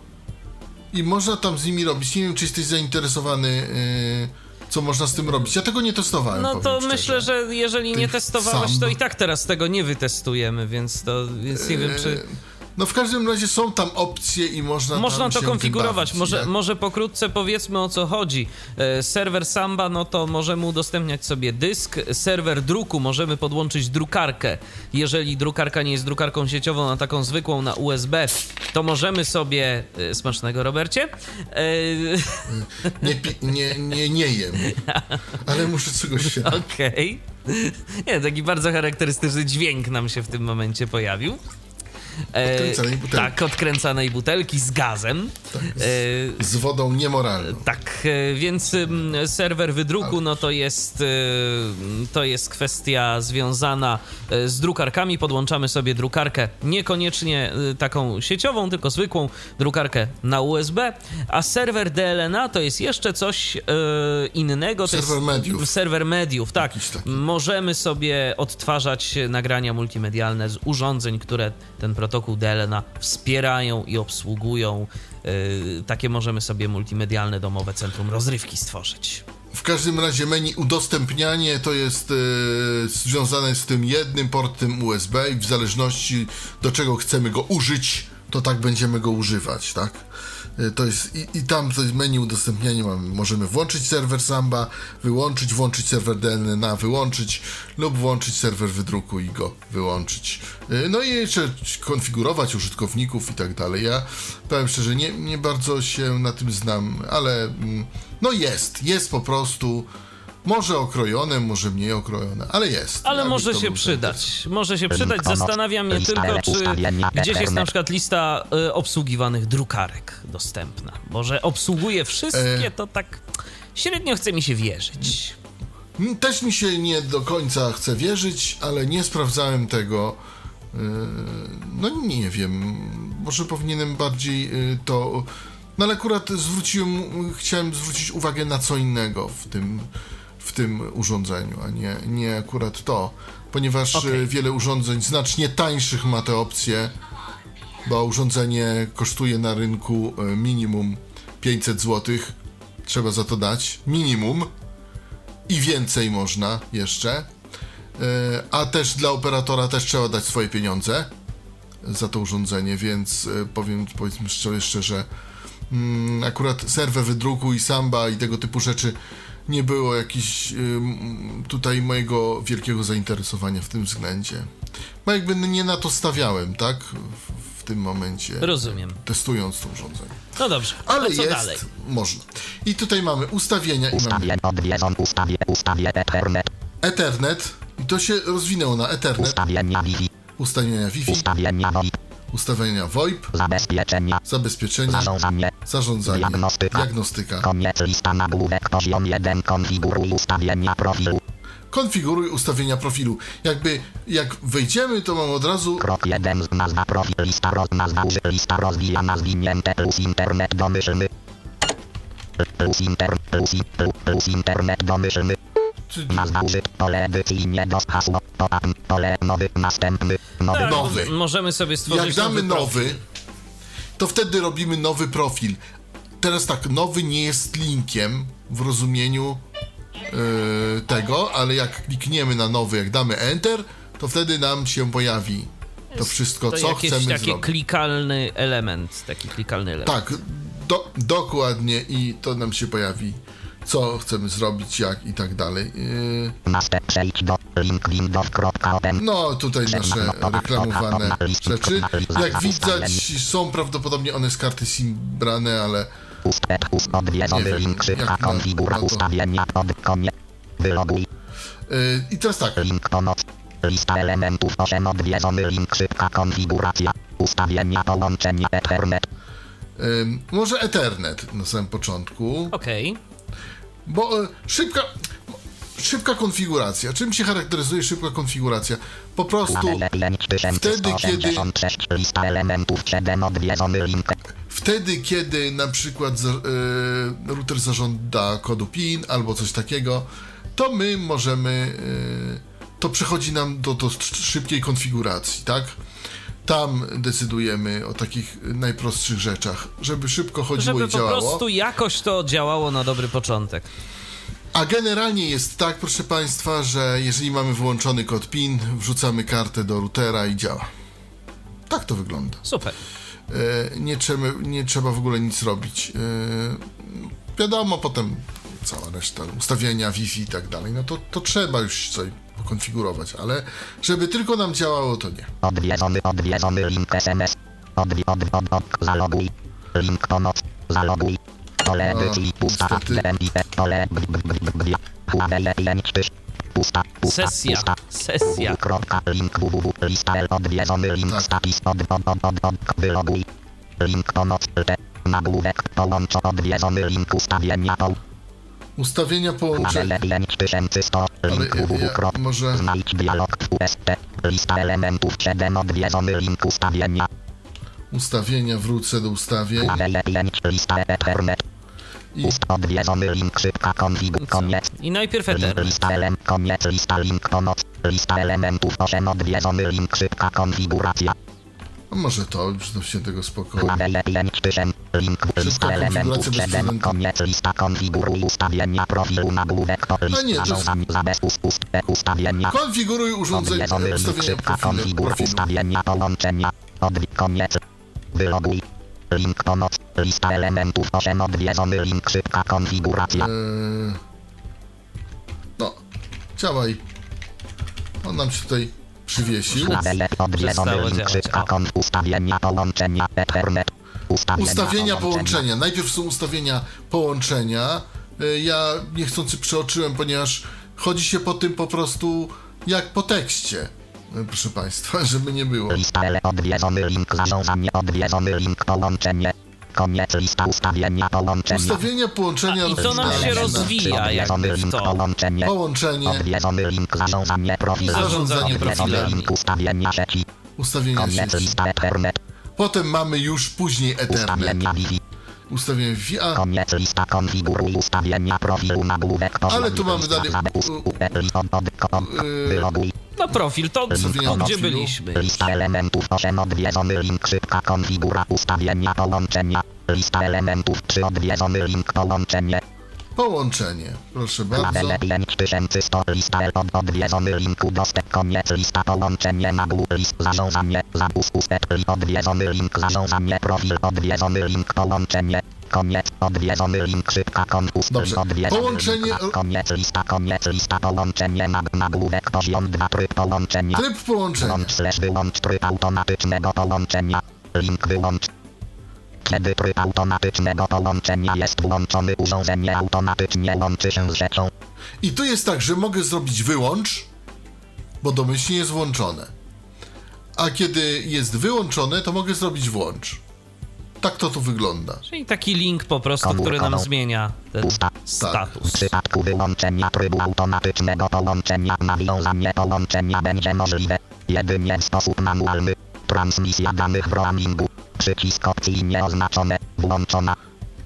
I można tam z nimi robić. Nie wiem, czy jesteś zainteresowany, e, co można z tym robić. Ja tego nie testowałem. No to szczerze. myślę, że jeżeli nie Tych testowałeś, sam- to i tak teraz tego nie wytestujemy, więc to więc nie wiem, czy. No w każdym razie są tam opcje i można Można to konfigurować. bawić, Może, nie? może pokrótce powiedzmy o co chodzi. E, Serwer Samba, no to możemy udostępniać sobie dysk. Serwer druku możemy podłączyć drukarkę. Jeżeli drukarka nie jest drukarką sieciową, na taką zwykłą na USB, to możemy sobie. e, Smacznego, Robercie. E, Nie, nie, nie, nie jem. Ale muszę czegoś się... Okej. Nie, taki bardzo charakterystyczny dźwięk nam się w tym momencie pojawił. E, Odkręcanej butelki. Tak, odkręcanej butelki z gazem. E, Z wodą niemoralną. tak, e, więc serwer wydruku, no to jest, to jest kwestia związana z drukarkami. Podłączamy sobie drukarkę niekoniecznie taką sieciową, tylko zwykłą drukarkę na USB, a serwer DLNA to jest jeszcze coś innego. Serwer jest mediów. Serwer mediów, tak. Możemy sobie odtwarzać nagrania multimedialne z urządzeń, które ten protokół DLNA wspierają i obsługują. Yy, takie możemy sobie multimedialne domowe centrum rozrywki stworzyć. W każdym razie menu udostępnianie to jest e, związane z tym jednym portem USB i w zależności do czego chcemy go użyć, to tak będziemy go używać, tak? E, To jest i, i tam jest menu udostępniania mamy, możemy włączyć serwer Samba, wyłączyć, włączyć serwer DLNA, wyłączyć lub włączyć serwer wydruku i go wyłączyć. E, No i jeszcze konfigurować użytkowników i tak dalej. Ja powiem szczerze, nie, nie bardzo się na tym znam, ale mm, no jest, jest po prostu. Może okrojone, może mniej okrojone, ale jest. Ale Jakby może się przydać. Może się przydać. Zastanawiam mnie tylko, czy gdzieś jest na przykład lista y, obsługiwanych drukarek dostępna. Może obsługuje wszystkie, E. to tak średnio chce mi się wierzyć. Też mi się nie do końca chce wierzyć, ale nie sprawdzałem tego. Yy, No nie wiem, może powinienem bardziej yy, to. No ale akurat zwróciłem, chciałem zwrócić uwagę na co innego w tym, w tym urządzeniu, a nie, nie akurat to, ponieważ Okej. yy, wiele urządzeń znacznie tańszych ma te opcje, bo urządzenie kosztuje na rynku yy, minimum 500 zł. Trzeba za to dać minimum i więcej można jeszcze. E, A też dla operatora też trzeba dać swoje pieniądze za to urządzenie, więc e, powiem powiedzmy szczerze, szczerze mm, akurat serwer wydruku i samba i tego typu rzeczy nie było jakiś ym, tutaj mojego wielkiego zainteresowania w tym względzie. Bo jakby nie na to stawiałem, tak? W, w tym momencie. Rozumiem. Testując to urządzenie. No dobrze, Ale jest, dalej? można. I tutaj mamy ustawienia i mamy Ustawię odwiedzą ustawię ustawię Ethernet. Ethernet i to się rozwinęło na Ethernet, Ustawienia Wi-Fi. ustawienia Wi-Fi, Ustawienia VoIP. Ustawienia VoIP, Zabezpieczenia. zabezpieczenia, Zarządzanie. zarządzanie, Diagnostyka. diagnostyka. Koniec lista nagłówek poziom 1 konfiguruj ustawienia profilu. Konfiguruj ustawienia profilu. Jakby jak wejdziemy, to mam od razu Krok 1 z nazwa profil lista roz nazwa uży lista rozwijana zwinięte plus internet domyślny. Plus, inter, plus, plus, plus internet domyślny. Czy- Nazwa użyt pole edycyjnie dos hasło. Pole, pole nowy następny. Nowy. Tak, nowy. Możemy sobie stworzyć jak damy nowy nowy, to wtedy robimy nowy profil. Teraz tak, nowy nie jest linkiem w rozumieniu yy, tego, ale jak klikniemy na nowy, jak damy Enter, to wtedy nam się pojawi to wszystko, To co jakiś chcemy taki zrobić. klikalny element, taki klikalny element. Tak, Do, dokładnie i to nam się pojawi, co chcemy zrobić, jak i tak dalej. Yy, przejdź do. No, tutaj nasze reklamowane rzeczy. Jak widać, są prawdopodobnie one z karty SIM brane, ale link szybka konfigura to- ustawienia pod koniec. Wyloguj. yy, i teraz tak, Link pomoc. Lista elementów 8 odwiedzony link szybka konfiguracja. Ustawienia połączenie Ethernet. yy, może Ethernet na samym początku, Okej. Bo yy, szybka, szybka konfiguracja. Czym się charakteryzuje szybka konfiguracja? Po prostu wtedy, kiedy Lista elementów 7 odwiedzony link. Wtedy, kiedy na przykład za, y, router zażąda kodu PIN albo coś takiego, to my możemy, y, to przechodzi nam do, do sz- szybkiej konfiguracji, tak? Tam decydujemy o takich najprostszych rzeczach, żeby szybko chodziło Żeby i po działało. prostu jakoś to działało na dobry początek. A generalnie jest tak, proszę Państwa, że jeżeli mamy wyłączony kod PIN, wrzucamy kartę do routera i działa. Tak to wygląda. Super. E, nie, trzeba, nie trzeba w ogóle nic robić. E, wiadomo, potem cała reszta, ustawienia Wi-Fi i tak dalej, no to, to trzeba już coś pokonfigurować, ale żeby tylko nam działało, to nie. Odwiedzony, odwiedzony link SMS. Odwi, od, od, od, zaloguj. Link pomoc. Zaloguj. Pole No, edycji pusta. niestety. DMI, pole b, b, b, b, b, Huawei 5 tyś. Pusta, pusta, Sesja. pusta. Sesja. Kropka, link www, lista L, odwiedzony link Tak. status, od, od, od, od, od, wyloguj. Link pomoc, te, nagłówek, połączo, odwiedzony link ustawienia, pol, Ustawienia połączenia. Huawei 5100, link Ale ja- www, ja- krop, może- znajdź dialog w USP, lista elementów 7, odwiedzony link ustawienia, Ustawienia, wrócę do ustawień. Huawei 5, lista Ethernet, I ust, odwiedzony link szybka konfigu, koniec. I najpierw Ethernet. lista elem, koniec, lista link pomoc, lista elementów 8 odwiedzony link szybka konfiguracja. A może to, już do świętego spokoju. Huawei 5000, link, lista elementów konfiguracja 7, bez koniec, lista konfiguruj ustawienia profilu nagłówek, to list nie, to jest- e, ustawienia, Konfiguruj urządzenie, ustawienia profilu. połączenia, koniec, wyloguj. Link pomoc, lista elementów 8 odwiedzony link szybka konfiguracja. Eee, no, działaj. On nam się tutaj przywiesił. Przestało działać, ustawienia połączenia Ethernet. Ustawienia, Ustawienia połączenia. Najpierw są ustawienia połączenia. E, Ja niechcący przeoczyłem, ponieważ chodzi się po tym po prostu jak po tekście. E, Proszę Państwa, żeby nie było. Lista L odwiedzony link zarządzanie odwiedzony link połączenie. Koniec lista ustawienia połączenia. Ustawienia połączenia I to nam się rozwija jakby w link to. połączenie. Połączenie, Odwiedzony link zarządzanie profilu. Zarządzanie profilami. link ustawienia sieci. ustawienia Koniec sieci. lista Ethernet. Potem mamy już później Ethernet. Ustawienia Wi-Fi. A Koniec lista konfiguruj ustawienia profilu nagłówek. Ale tu mamy dalej- Wyloguj. No profil, to Ustawienia gdzie profilu. byliśmy. Lista elementów 8 odwiedzony link szybka konfigura ustawienia połączenia. Lista elementów 3 odwiedzony link połączenie. Połączenie. Proszę bardzo. Labele 5100 lista od odwiedzony link udostęp koniec lista połączenie nagłów list zarządzanie zapust ustęp odwiedzony link zarządzanie profil odwiedzony link połączenie. Koniec, odwiedzony link szybka Dobrze. odwiedzony Połączenie- link, koniec lista, koniec lista połączenie nag, nagłówek poziom 2 tryb połączenia. Tryb połączenia. Włącz slash wyłącz tryb automatycznego połączenia. Link wyłącz. Kiedy tryb automatycznego połączenia jest włączony, urządzenie automatycznie łączy się z rzeczą. I tu jest tak, że mogę zrobić wyłącz, bo domyślnie jest włączone. A kiedy jest wyłączone, to mogę zrobić włącz. Tak to tu wygląda. Czyli taki link po prostu, który nam zmienia ten Pusta. Tak. W status. przypadku wyłączenia trybu automatycznego połączenia nawiązanie połączenia będzie możliwe jedynie w sposób manualny. Transmisja danych w roamingu. Przycisk opcji nieoznaczone. Włączona.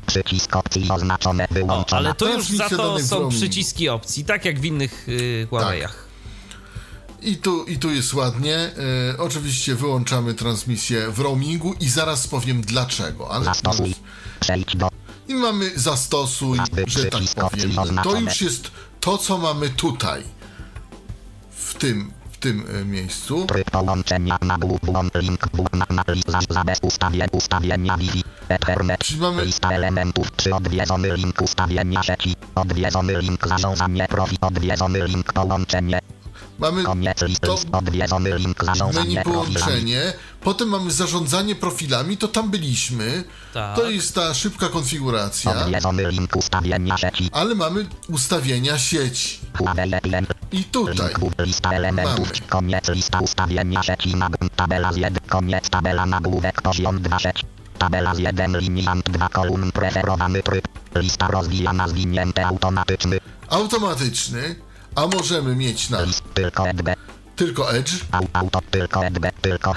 Przycisk opcji oznaczone. O, Wyłączona. ale tu już za to są przyciski opcji, tak jak w innych yy, Huawei'ach. I tu, I tu jest ładnie. E, oczywiście wyłączamy transmisję w roamingu i zaraz powiem dlaczego. Ale Zastosuj. Przejdź do I mamy zastosuj, że tak powiem. To już jest to, co mamy tutaj. W tym, tym e, miejscu. Tryb połączenia nagłów włącz link na bez ustawień ustawienia Wi-Fi. Ethernet. Czyli mamy Lista elementów przy odwiedzony link ustawienia sieci. Odwiedzony link zarządzanie profi. Odwiedzony link połączenie. Mamy to menu połączenie, potem mamy zarządzanie profilami, to tam byliśmy. Tak. To jest ta szybka konfiguracja, ale mamy ustawienia sieci. I tutaj. Mamy. Tabela z 1. Koniec tabela nagłówek poziom 2 sieć. Tabela z 1 liniant 2 kolumn preferowany tryb. Lista rozwijana zwinięte automatyczny. automatyczny, a możemy mieć na tylko EDB. tylko Edge, tylko EDB. Tylko.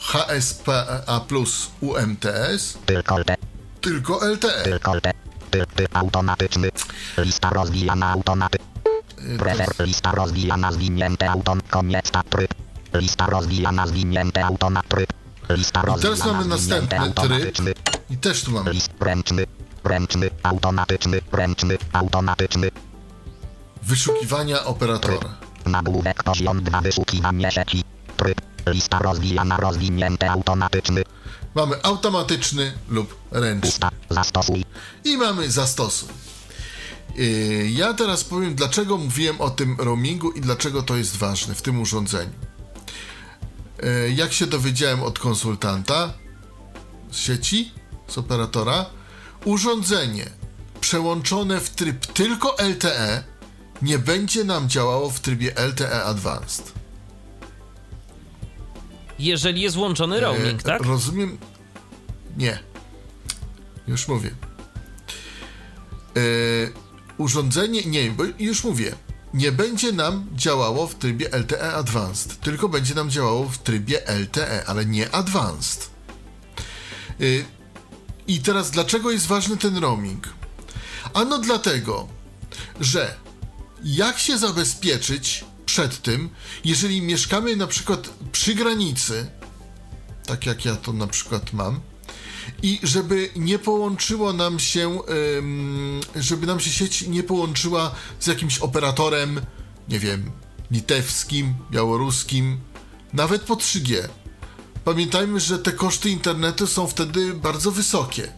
HSPA plus UMTS, Tylko LT. tylko LTE. Tylko LT. Ty, ty automatyczny. Lista rozwijana automaty. Y, Prefer. Lista rozwijana zwinięte autom. Koniec ta tryb. Lista rozwijana zwinięte automat tryb. Lista I teraz mamy następny tryb. I też tu mamy List ręczny. Ręczny. Automatyczny. Ręczny. Automatyczny. Wyszukiwania operatora. Nagłówek poziom 2 wyszukiwanie sieci. Tryb. Lista rozwijana rozwinięte automatyczny. Mamy automatyczny lub ręczny. Zastosuj. I mamy zastosuj. Yy, Ja teraz powiem, dlaczego mówiłem o tym roamingu i dlaczego to jest ważne w tym urządzeniu. Yy, Jak się dowiedziałem od konsultanta z sieci, z operatora, urządzenie przełączone w tryb tylko LTE nie będzie nam działało w trybie LTE Advanced. Jeżeli jest włączony roaming, E, tak? Rozumiem. Nie. Już mówię. E, urządzenie, nie, bo już mówię. Nie będzie nam działało w trybie LTE Advanced, tylko będzie nam działało w trybie LTE, ale nie Advanced. E, I teraz dlaczego jest ważny ten roaming? Ano dlatego, że jak się zabezpieczyć przed tym, jeżeli mieszkamy na przykład przy granicy, tak jak ja to na przykład mam, i żeby nie połączyło nam się, żeby nam się sieć nie połączyła z jakimś operatorem, nie wiem, litewskim, białoruskim, nawet po 3G. Pamiętajmy, że te koszty internetu są wtedy bardzo wysokie.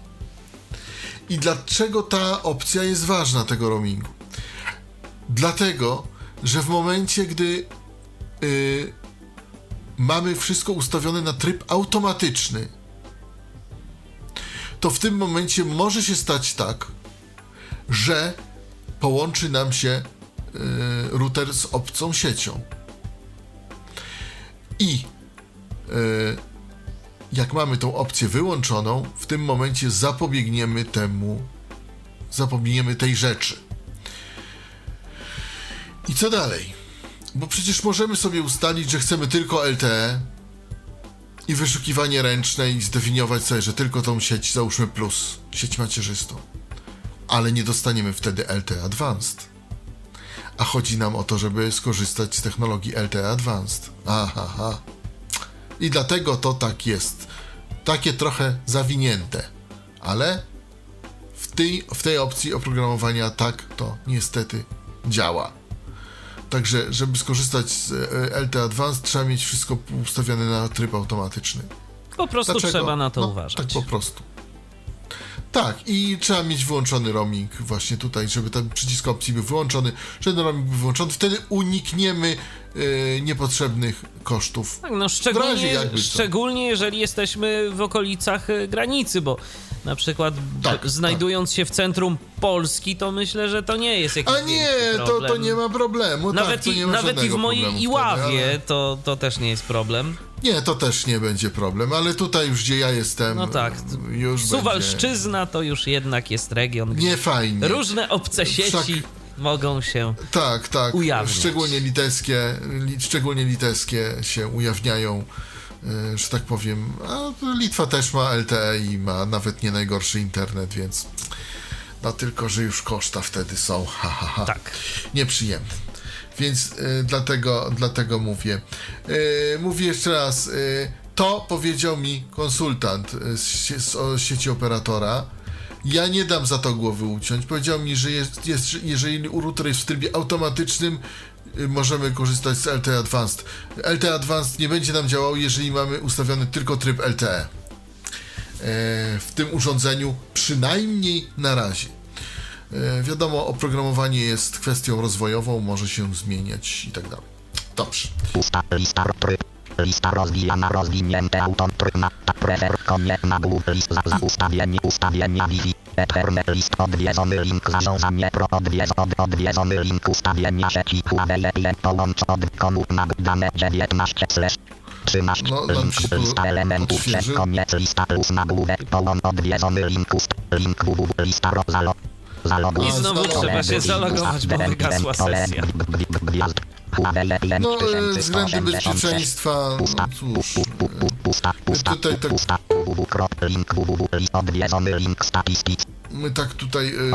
I dlaczego ta opcja jest ważna tego roamingu? Dlatego, że w momencie, gdy y, mamy wszystko ustawione na tryb automatyczny, to w tym momencie może się stać tak, że połączy nam się y, router z obcą siecią. I y, jak mamy tą opcję wyłączoną, w tym momencie zapobiegniemy temu, zapobiegniemy tej rzeczy. I co dalej? Bo przecież możemy sobie ustalić, że chcemy tylko LTE i wyszukiwanie ręczne i zdefiniować sobie, że tylko tą sieć, załóżmy plus, sieć macierzystą. Ale nie dostaniemy wtedy LTE Advanced. A chodzi nam o to, żeby skorzystać z technologii LTE Advanced. Aha, aha. I dlatego to tak jest. Takie trochę zawinięte. Ale w tej, w tej opcji oprogramowania tak to niestety działa. Także, żeby skorzystać z LTE Advanced, trzeba mieć wszystko ustawione na tryb automatyczny. Po prostu Dlaczego? trzeba na to no, uważać. Tak po prostu. Tak, i trzeba mieć wyłączony roaming właśnie tutaj, żeby ten przycisk opcji był wyłączony, żeby ten roaming był wyłączony. Wtedy unikniemy e, niepotrzebnych kosztów. Tak, no szczególnie, szczególnie jeżeli jesteśmy w okolicach y, granicy, bo na przykład Tak, b- znajdując się w centrum Polski, to myślę, że to nie jest jakiś A nie, to, to nie ma problemu. Nawet, tak, i, ma nawet i w mojej Iławie wtedy, ale- to, to też nie jest problem. Nie, to też nie będzie problem, ale tutaj już gdzie ja jestem, No tak. już będzie... Suwalszczyzna to już jednak jest region, gdzie Nie fajnie. różne obce sieci Wszak- mogą się... Tak, tak. ujawniać. Szczególnie litewskie, li, szczególnie litewskie się ujawniają, e, że tak powiem. A Litwa też ma LTE i ma nawet nie najgorszy internet, więc no tylko, że już koszta wtedy są, ha, ha, ha. Tak. Nieprzyjemne. Więc e, dlatego, dlatego mówię. E, mówię jeszcze raz. E, to powiedział mi konsultant z, z sieci operatora. Ja nie dam za to głowy uciąć. Powiedział mi, że jest, jest, że jeżeli router jest w trybie automatycznym, możemy korzystać z LTE Advanced. LTE Advanced nie będzie nam działał, jeżeli mamy ustawiony tylko tryb LTE. W tym urządzeniu przynajmniej na razie. E, wiadomo, oprogramowanie jest kwestią rozwojową, może się zmieniać i tak dalej. Dobrze. Pusta lista tryb. Lista rozwijana, rozwinięte autom tryb na tak prefer koniec nagłów list za, za ustawienie ustawienia Wi-Fi. Ethernet list odwiedzony link zarządzanie pro odwiedz od odwiedzony link ustawienia sieci Huawei połącz od komu nagł dane 19 slash 13 No, link lista elementów przez koniec lista plus nagłówek połącz odwiedzony link ust link www lista ro zalo zaloguj I znowu trzeba się zalogować, bo wygasła sesja. No, 1186. względy bezpieczeństwa, no cóż. tutaj tak- My tak tutaj y,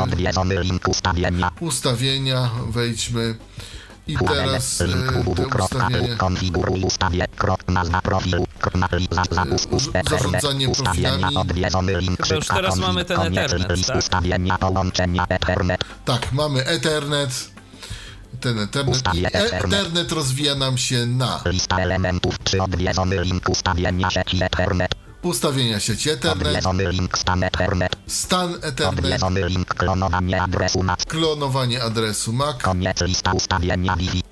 ustawienia, ustawienia wejdźmy i teraz link te www, ustawienia. konfiguruj ustawie, krok, nazwa profilu, zarządzanie profilami. odwiedzony link, Chyba już teraz mamy ten Ethernet, tak? ustawienia, połączenia Ethernet, Tak, mamy Ethernet. Ten Ethernet i Ustawię Ethernet. Ethernet rozwija nam się na lista elementów, czy odwiedzony link ustawienia sieci Ethernet, ustawienia sieci Ethernet, link stan Ethernet, stan Ethernet, odwiedzony link klonowanie adresu NAC, klonowanie adresu MAC. koniec lista ustawienia Wi-Fi.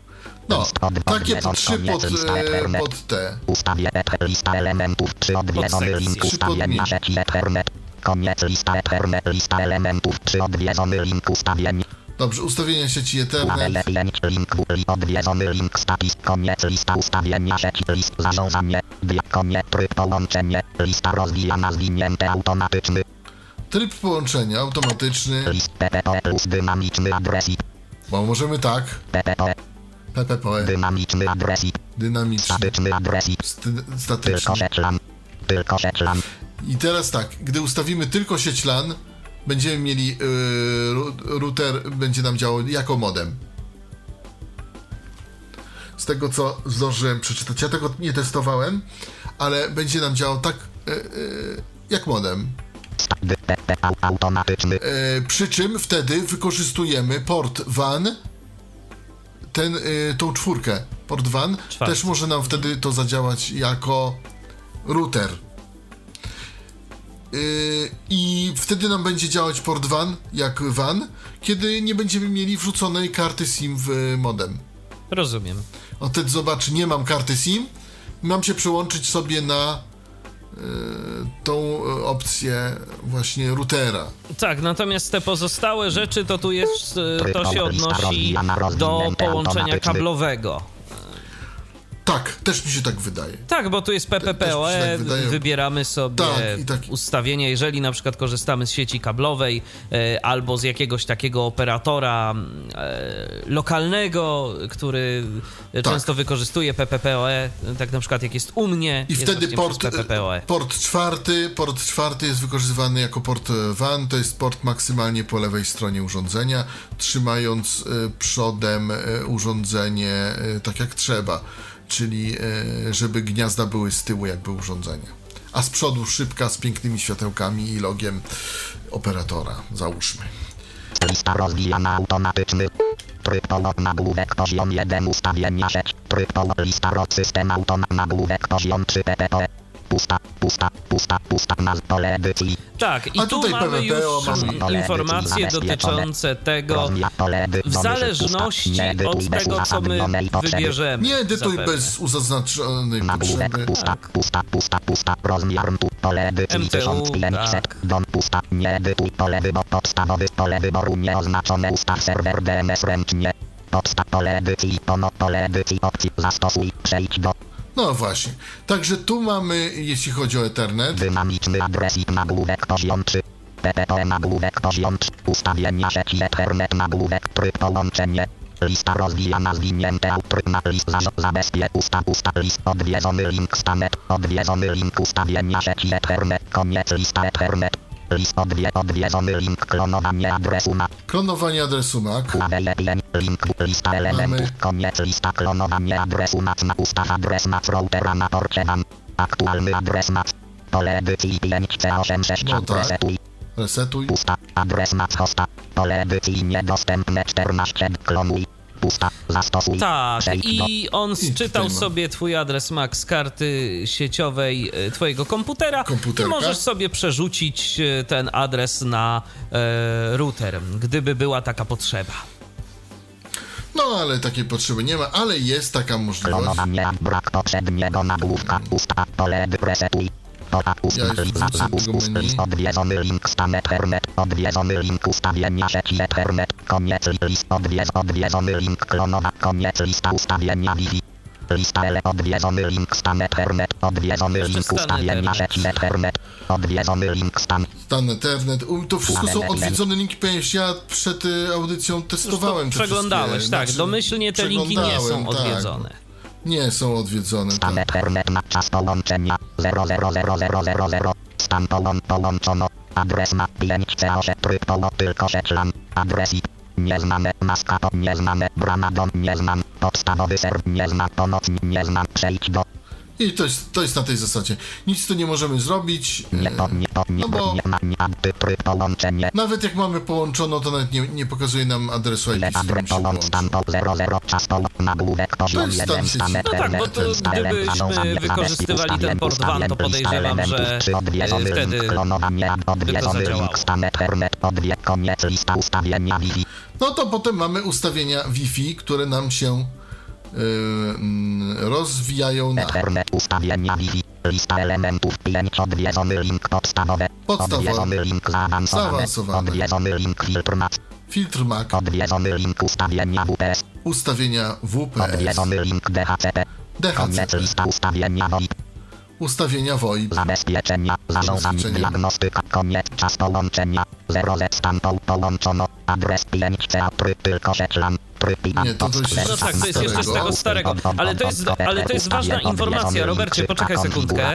No, takie odwiedzony, trzy pod, e, pod te. Ustawię lista elementów, czy odwiedzony link Trzy ustawienia sieci Ethernet. Koniec lista Ethernet, lista elementów, czy odwiedzony link ustawień. Dobrze, ustawienia sieci Ethernet. link, link, w- odwiedzony link status, koniec lista ustawienia sieci, list zarządzanie, dia, koniec tryb połączenie, lista rozwijana zwinięte automatyczny, Tryb połączenia automatyczny, list PPP plus dynamiczny adresik, bo możemy tak, PPP, PPP, dynamiczny adresik, dynamiczny, statyczny adresik, st- tylko statyczny. sieć LAN, tylko sieć LAN. I teraz tak, gdy ustawimy tylko sieć LAN, będziemy mieli ru- router, będzie nam działał jako modem. Z tego co zdążyłem przeczytać, ja tego nie testowałem, ale będzie nam działał tak yy, yy, jak modem. Automatyczny, E, przy czym wtedy wykorzystujemy port WAN, ten, tą czwórkę, port WAN, Czwarty. też może nam wtedy to zadziałać jako router. E, I wtedy nam będzie działać port WAN jak WAN, kiedy nie będziemy mieli wrzuconej karty SIM w modem. Rozumiem. On wtedy zobaczy, nie mam karty SIM, mam się przełączyć sobie na e, tą opcję właśnie routera. Tak, natomiast te pozostałe rzeczy to tu jest, e, to się odnosi do połączenia kablowego. Tak, też mi się tak wydaje. Tak, bo tu jest PPPoE, tak wydaje. wybieramy sobie Tak, i tak. ustawienie, jeżeli na przykład korzystamy z sieci kablowej e, albo z jakiegoś takiego operatora e, lokalnego, który często wykorzystuje PPPoE, tak na przykład jak jest u mnie, I jest wtedy port, przez PPPoE. port czwarty, port czwarty jest wykorzystywany jako port e, WAN, to jest port maksymalnie po lewej stronie urządzenia, trzymając e, przodem e, urządzenie e, tak jak trzeba, czyli e, żeby gniazda były z tyłu jakby urządzenia. A z przodu szybka z pięknymi światełkami i logiem operatora, załóżmy. Lista rozwijana automatyczny. Tryb polot nagłówek poziom 1 ustawienia sieć. Tryb polot lista roz system automat nagłówek poziom 3 PPP. Pusta, pusta, pusta, pusta naz pole edycji. Tak, i A tu tutaj mamy już informacje dotyczące tego, w zależności od bez tego, co my wybierzemy. Nie edytuj zapewne. bez uzaznaczonej potrzeby. pusta, Tak. pusta, pusta, pusta, rozmiar tu, pole edycji 1500, tak. dom pusta, nie edytuj pole wyboru, podstawowy pole wyboru nieoznaczone ustaw serwer DNS ręcznie, podstaw pole edycji, ponad pole edycji opcji, zastosuj, przejdź do No właśnie. Także tu mamy, jeśli chodzi o Ethernet, dynamiczny adresik nagłówek poziom 3, PPP nagłówek poziom 3, ustawienia sieci Ethernet nagłówek tryb połączenie, lista rozwijana zwinięte tryb na list za, zabezpie usta usta list odwiedzony link stanet, odwiedzony link ustawienia sieci Ethernet, koniec lista Ethernet, list odwie, odwiedzony link klonowanie adresu na klonowanie adresu MAC, Huawei link, link lista elementów, Mamy. koniec lista klonowanie adresu NAC na ustaw adres NAC routera na porcie WAN, aktualny adres NAC, pole edycji 5C86 No tak. resetuj, resetuj. pusta, adres NAC hosta, pole edycji niedostępne 14, klonuj, Pusta. Zastosuj. Tak, i on ma. sobie twój adres MAC z karty sieciowej e, twojego komputera i Komputerka. możesz sobie przerzucić e, ten adres na e, router, gdyby była taka potrzeba. No ale takiej potrzeby nie ma, ale jest taka możliwość. Klonowanie. Brak poprzedniego nagłówka. Pusta. Pole resetuj. Ja już do tego menu. Odwiedzony link stan Ethernet. Odwiedzony link ustawienia sieci Ethernet. Koniec list. Odwiedz. Odwiedzony link klonowa. Koniec lista ustawienia Wi-Fi. Lista L. Odwiedzony link stan Ethernet. Odwiedzony link ustawienia sieci Ethernet. Odwiedzony link stan. Stan Ethernet. To wszystko są odwiedzone linki, ponieważ ja przed y, audycją testowałem te Przeglądałeś, wszystkie, tak. znaczy, Domyślnie te linki nie są tak. odwiedzone. Nie są odwiedzone, Stan tak. Ethernet na czas połączenia 00000. Stan połą połączono. Adres na 5 C8 tryb polo tylko szeklan. Adres IP. Nieznane. Maska to nieznane. Brama dom nieznam. Podstawowy serw nieznam. Pomocnik nieznam. Przejdź do. I to jest, to jest na tej zasadzie. Nic tu nie możemy zrobić. Nie e, to to No bo-. Nawet jak mamy połączono, to nawet nie, nie pokazuje nam adresu IP, z którym się połącz połączy. stan po 00 czas połącz nagłówek poziom jest stan 1 sieci. stan No tak, bo to gdybyśmy wykorzystywali ten port WAN, to podejrzewam, że, e, wtedy klonowania, odwiedzony zadziałało. No to potem mamy ustawienia Wi-Fi, które nam się rozwijają na ustawienia Wi-Fi. Lista elementów 5 odwiedzony link podstawowe. Podstawowe. Odwiedzony link. Zaawansowane. Odwiedzony link filtr mac. filtr MAC, Odwiedzony link ustawienia WPS. ustawienia WPS, Odwiedzony link DHCP. Koniec DHCP, lista ustawienia VoIP. ustawienia VoIP, Zabezpieczenia, zarządzanie, diagnostyka, koniec, czas połączenia, 0 z stan po, połączono, adres 5 C, tryb tylko tryb i Nie, to No tak, to jest jeszcze z tego starego, ale to jest, ale to jest ważna informacja, Robercie, poczekaj sekundkę.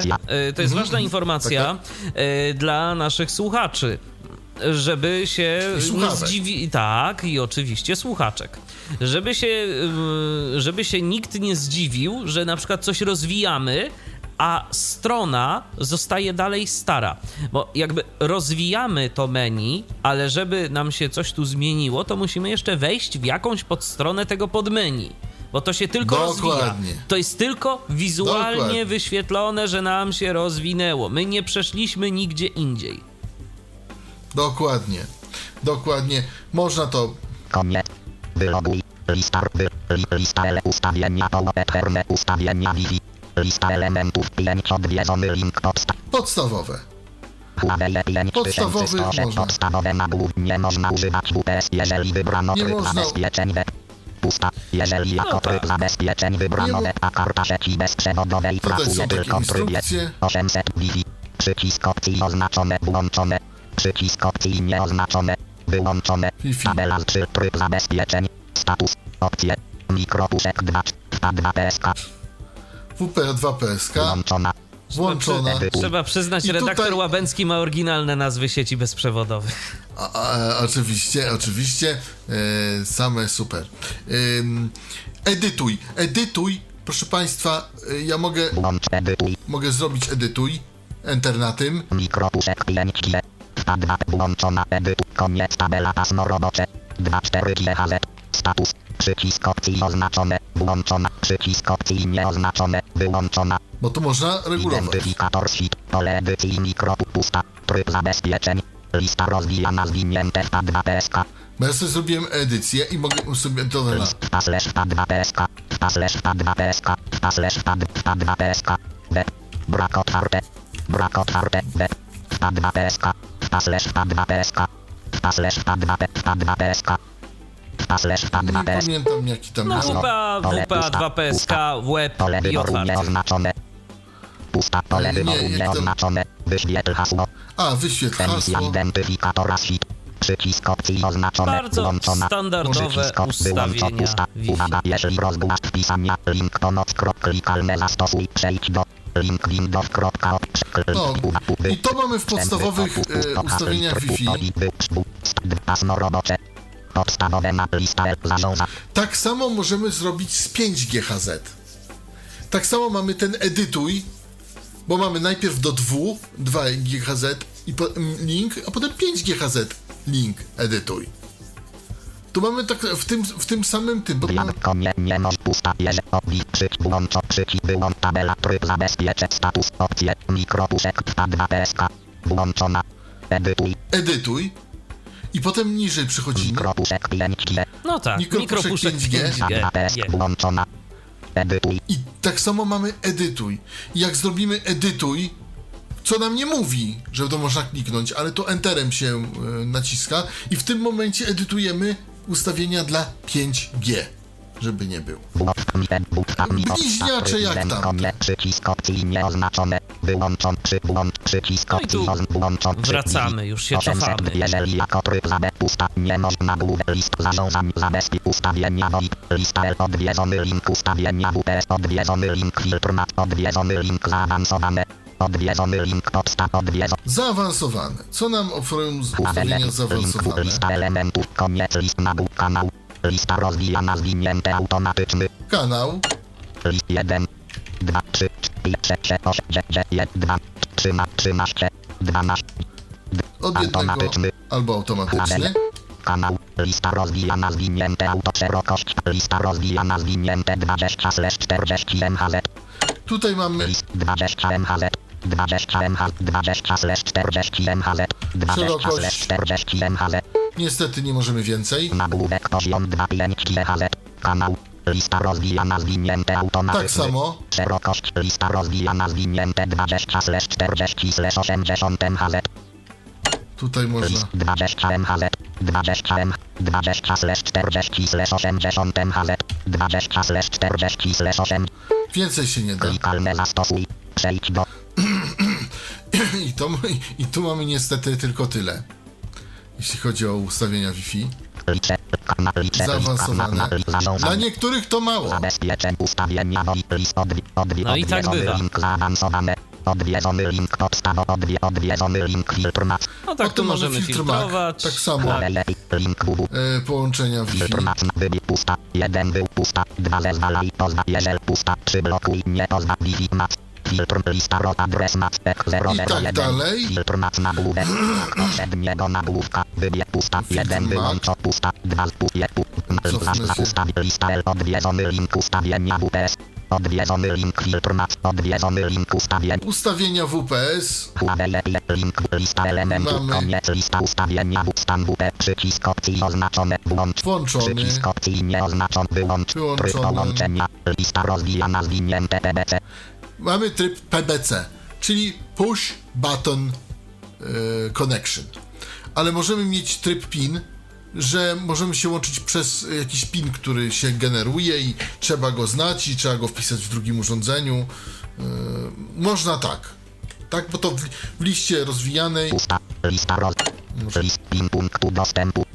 Y, To jest ważna informacja y, dla naszych słuchaczy. Żeby się zdziwi... Tak, i oczywiście słuchaczek. Żeby się, y, żeby się nikt nie zdziwił, że na przykład coś rozwijamy, a strona zostaje dalej stara. Bo jakby rozwijamy to menu, ale żeby nam się coś tu zmieniło, to musimy jeszcze wejść w jakąś podstronę tego podmenu. Bo to się tylko rozwija. Dokładnie. To jest tylko wizualnie Dokładnie. wyświetlone, że nam się rozwinęło. My nie przeszliśmy nigdzie indziej. dokładnie, dokładnie, można to, Koniec. Wyloguj. Lista, wy, li, lista ustawienia ustawienia Wi-Fi. Lista elementów 5 odwiedzony link podstaw. podstawowe, 5106 można. podstawowe nagłów nie można używać WPS, jeżeli wybrano Nie tryb można. zabezpieczeń web. Pusta. Jeżeli jako No tak. tryb zabezpieczeń wybrano web, a karta sieci bezprzewodowej pracuje tylko w trybie instrukcje. 800 Wi-Fi. Przycisk opcji oznaczone włączone. Przycisk opcji nieoznaczone wyłączone. Tabela 3 tryb zabezpieczeń. Status. Opcje. Mikropuszek 2. 2 PSK. WP2 PSK, Włączona. włączona, Trzeba przyznać, I tutaj- redaktor Łabęcki ma oryginalne nazwy sieci bezprzewodowych. a, a, oczywiście, oczywiście, e, same super. Ym, edytuj, edytuj, proszę Państwa, e, ja mogę, Włącz edytuj. mogę zrobić edytuj, enter na tym, Mikropuszek 5 G. 2 włączona edytu. Koniec tabela pasmo robocze. 2 4 GHZ. Status. Przycisk opcji oznaczone. Włączona. Przycisk opcji nieoznaczone. Wyłączona. bo to można regulować. Identyfikator sheet. Pole edycji mikropu pusta. Tryb zabezpieczeń. Lista rozwijana zwinięte w 2 PSK. Bo ja sobie zrobiłem edycję i mogę sobie to na List w slash w 2 PSK. W slash w 2 PSK. W slash w 2 PSK. Web. Brak otwarte. Brak otwarte. Web. W 2 PSK. W slash w 2 PSK. W slash w 2 w 2 PSK. W slash w 2 Nie pamiętam jaki tam No jest. WPA, WPA 2 PSK, web Pole i nieoznaczone. Pusta pole Nie, wyboru to- nieoznaczone. Wyświetl hasło. A, wyświetl Emisja hasło. identyfikatora sheet. Przycisk opcji oznaczone. Bardzo włączona. standardowe ustawienia pusta. Uwaga, jeżeli rozgłasz wpisania. Link pomoc. krok, Klikalne zastosuj. Przejdź do link windows. kropka, op- kl- No, i to mamy w podstawowych e, ustawieniach Wi-Fi. Pasmo robocze. Podstawowe na lista zarządza. Tak samo możemy zrobić z 5 GHz. Tak samo mamy ten edytuj, bo mamy najpierw do 2, 2 GHz i po, m, link, a potem 5 GHz link edytuj. Tu mamy tak w tym, w tym samym tym, bo mamy, nie, nie może pusta odlicz przyć włącz przycisk wyłącz tabela tryb zabezpieczę status opcje mikropuszek trwa 2 PSK włączona edytuj edytuj i potem niżej przechodzimy. mikropuszek 5G No tak, Mikropuszek mikropuszek 5G. 5G. 2 PSK Je. włączona edytuj I tak samo mamy edytuj. I jak zrobimy edytuj, co nam nie mówi, że to można kliknąć, ale to enterem się e, naciska i w tym momencie edytujemy ustawienia dla 5G, żeby nie było. Bliźniacze jak tamte. Przycisk opcji nieoznaczone. Wyłączon przy włącz przycisk No opcji włączon wracamy, już się 800, cofamy. Jeżeli jako tryb zabe pusta nie można główę list zarządzam zabezpie ustawienia VoIP lista L odwiedzony link ustawienia WPS odwiedzony link filtr mat odwiedzony link zaawansowane odwiedzony link podstaw odwiedzony Zaawansowane. Co nam oferują z ustawienia zaawansowane? lista elementów koniec list nabór kanał lista rozwijana zwinięte automatyczny. Kanał, List 1, 2, 3, 4, 6, 8, 9, 1, 2, 13, 13, 12, od jednego Automatyczny. albo automatyczny. kanał, lista rozwijana zwinięte auto szerokość, lista rozwijana zwinięte 20 slash 40 MHz, Tutaj mamy list 20 MHz, 20 MHz, 20 slash 40 MHz, 20 Szerokość. slash 40 MHz, niestety nie możemy więcej. nagłówek poziom 2,5 GHz, kanał, lista rozwijana zwinięte automatyczny. Tak samo. Szerokość lista rozwijana zwinięte 20 slash 40 slash 80 MHz. Tutaj można. List 20 MHz. 20 M. 20 slash 40 slash 80 MHz. 20 slash 40 slash 8. Więcej się nie da. Klikalne zastosuj. Przejdź do I, to, I tu mamy niestety tylko tyle. Jeśli chodzi o ustawienia Wi-Fi. Zaawansowane. Dla niektórych to mało. No i tak odwiedzony bywa. Odwiedzony link podstawo, odwie, odwiedzony link filtr. No tak, tu możemy filtr Mac, filtrować. tak samo. Tak. Link. E, połączenia Wi-Fi. Filtr mat wybieg pusta. Jeden był pusta. Dwa zezwalaj pozwa. Jeżeli pusta. Trzy blokuj. Nie pozwa. Wi-Fi mat. Filtr lista rot adres mat. Ek 001. tak dalej. Filtr mat nagłówek. Poprzedniego nagłówka. Wybieg pusta. Jeden mat. wyłącz pusta. Dwa pustje. Cofnę się. Ustaw lista L. Odwiedzony link ustawienia WPS. Odwiedzony link filtr mat. Odwiedzony link ustawienia. Ustawienia WPS. Link lista elementów Mamy. koniec lista ustawienia stan WP przycisk opcji oznaczone włącz Włączony. przycisk opcji nieoznaczony wyłącz tryb Wyłączony. połączenia lista rozwijana zwinięte PBC Mamy tryb PBC, czyli Push Button e, Connection. Ale możemy mieć tryb PIN, że możemy się łączyć przez jakiś PIN, który się generuje i trzeba go znać i trzeba go wpisać w drugim urządzeniu. E, można tak. Tak, bo to w, w liście rozwijanej pusta lista roz list pin punktu dostępu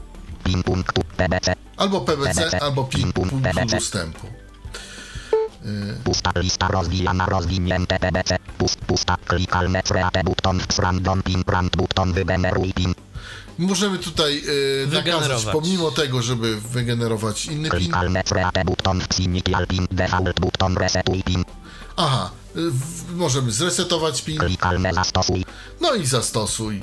pin punktu PBC albo PBC, PBC, albo PIN PIN punkt punktu PBC. dostępu. Pusta lista rozwijana rozwinięte PBC pust pusta klikalne create button random pin brand button wygeneruj pin Możemy tutaj e, nakazać, Wygenerować. pomimo tego, żeby wygenerować inny PIN, klikalne create button initial pin default button resetuj pin Aha, y, w, możemy zresetować PIN, klikalne zastosuj no i zastosuj.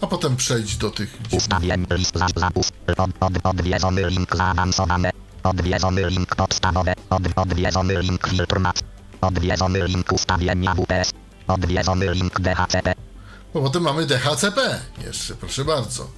A potem przejdź do tych. Ustawień list za link zaawansowane. Odwiedzony link podstawowe. Od, odwiedzony link filtr mat. Odwiedzony link ustawienia WPS. Odwiedzony link DHCP. Bo potem mamy DHCP jeszcze, proszę bardzo.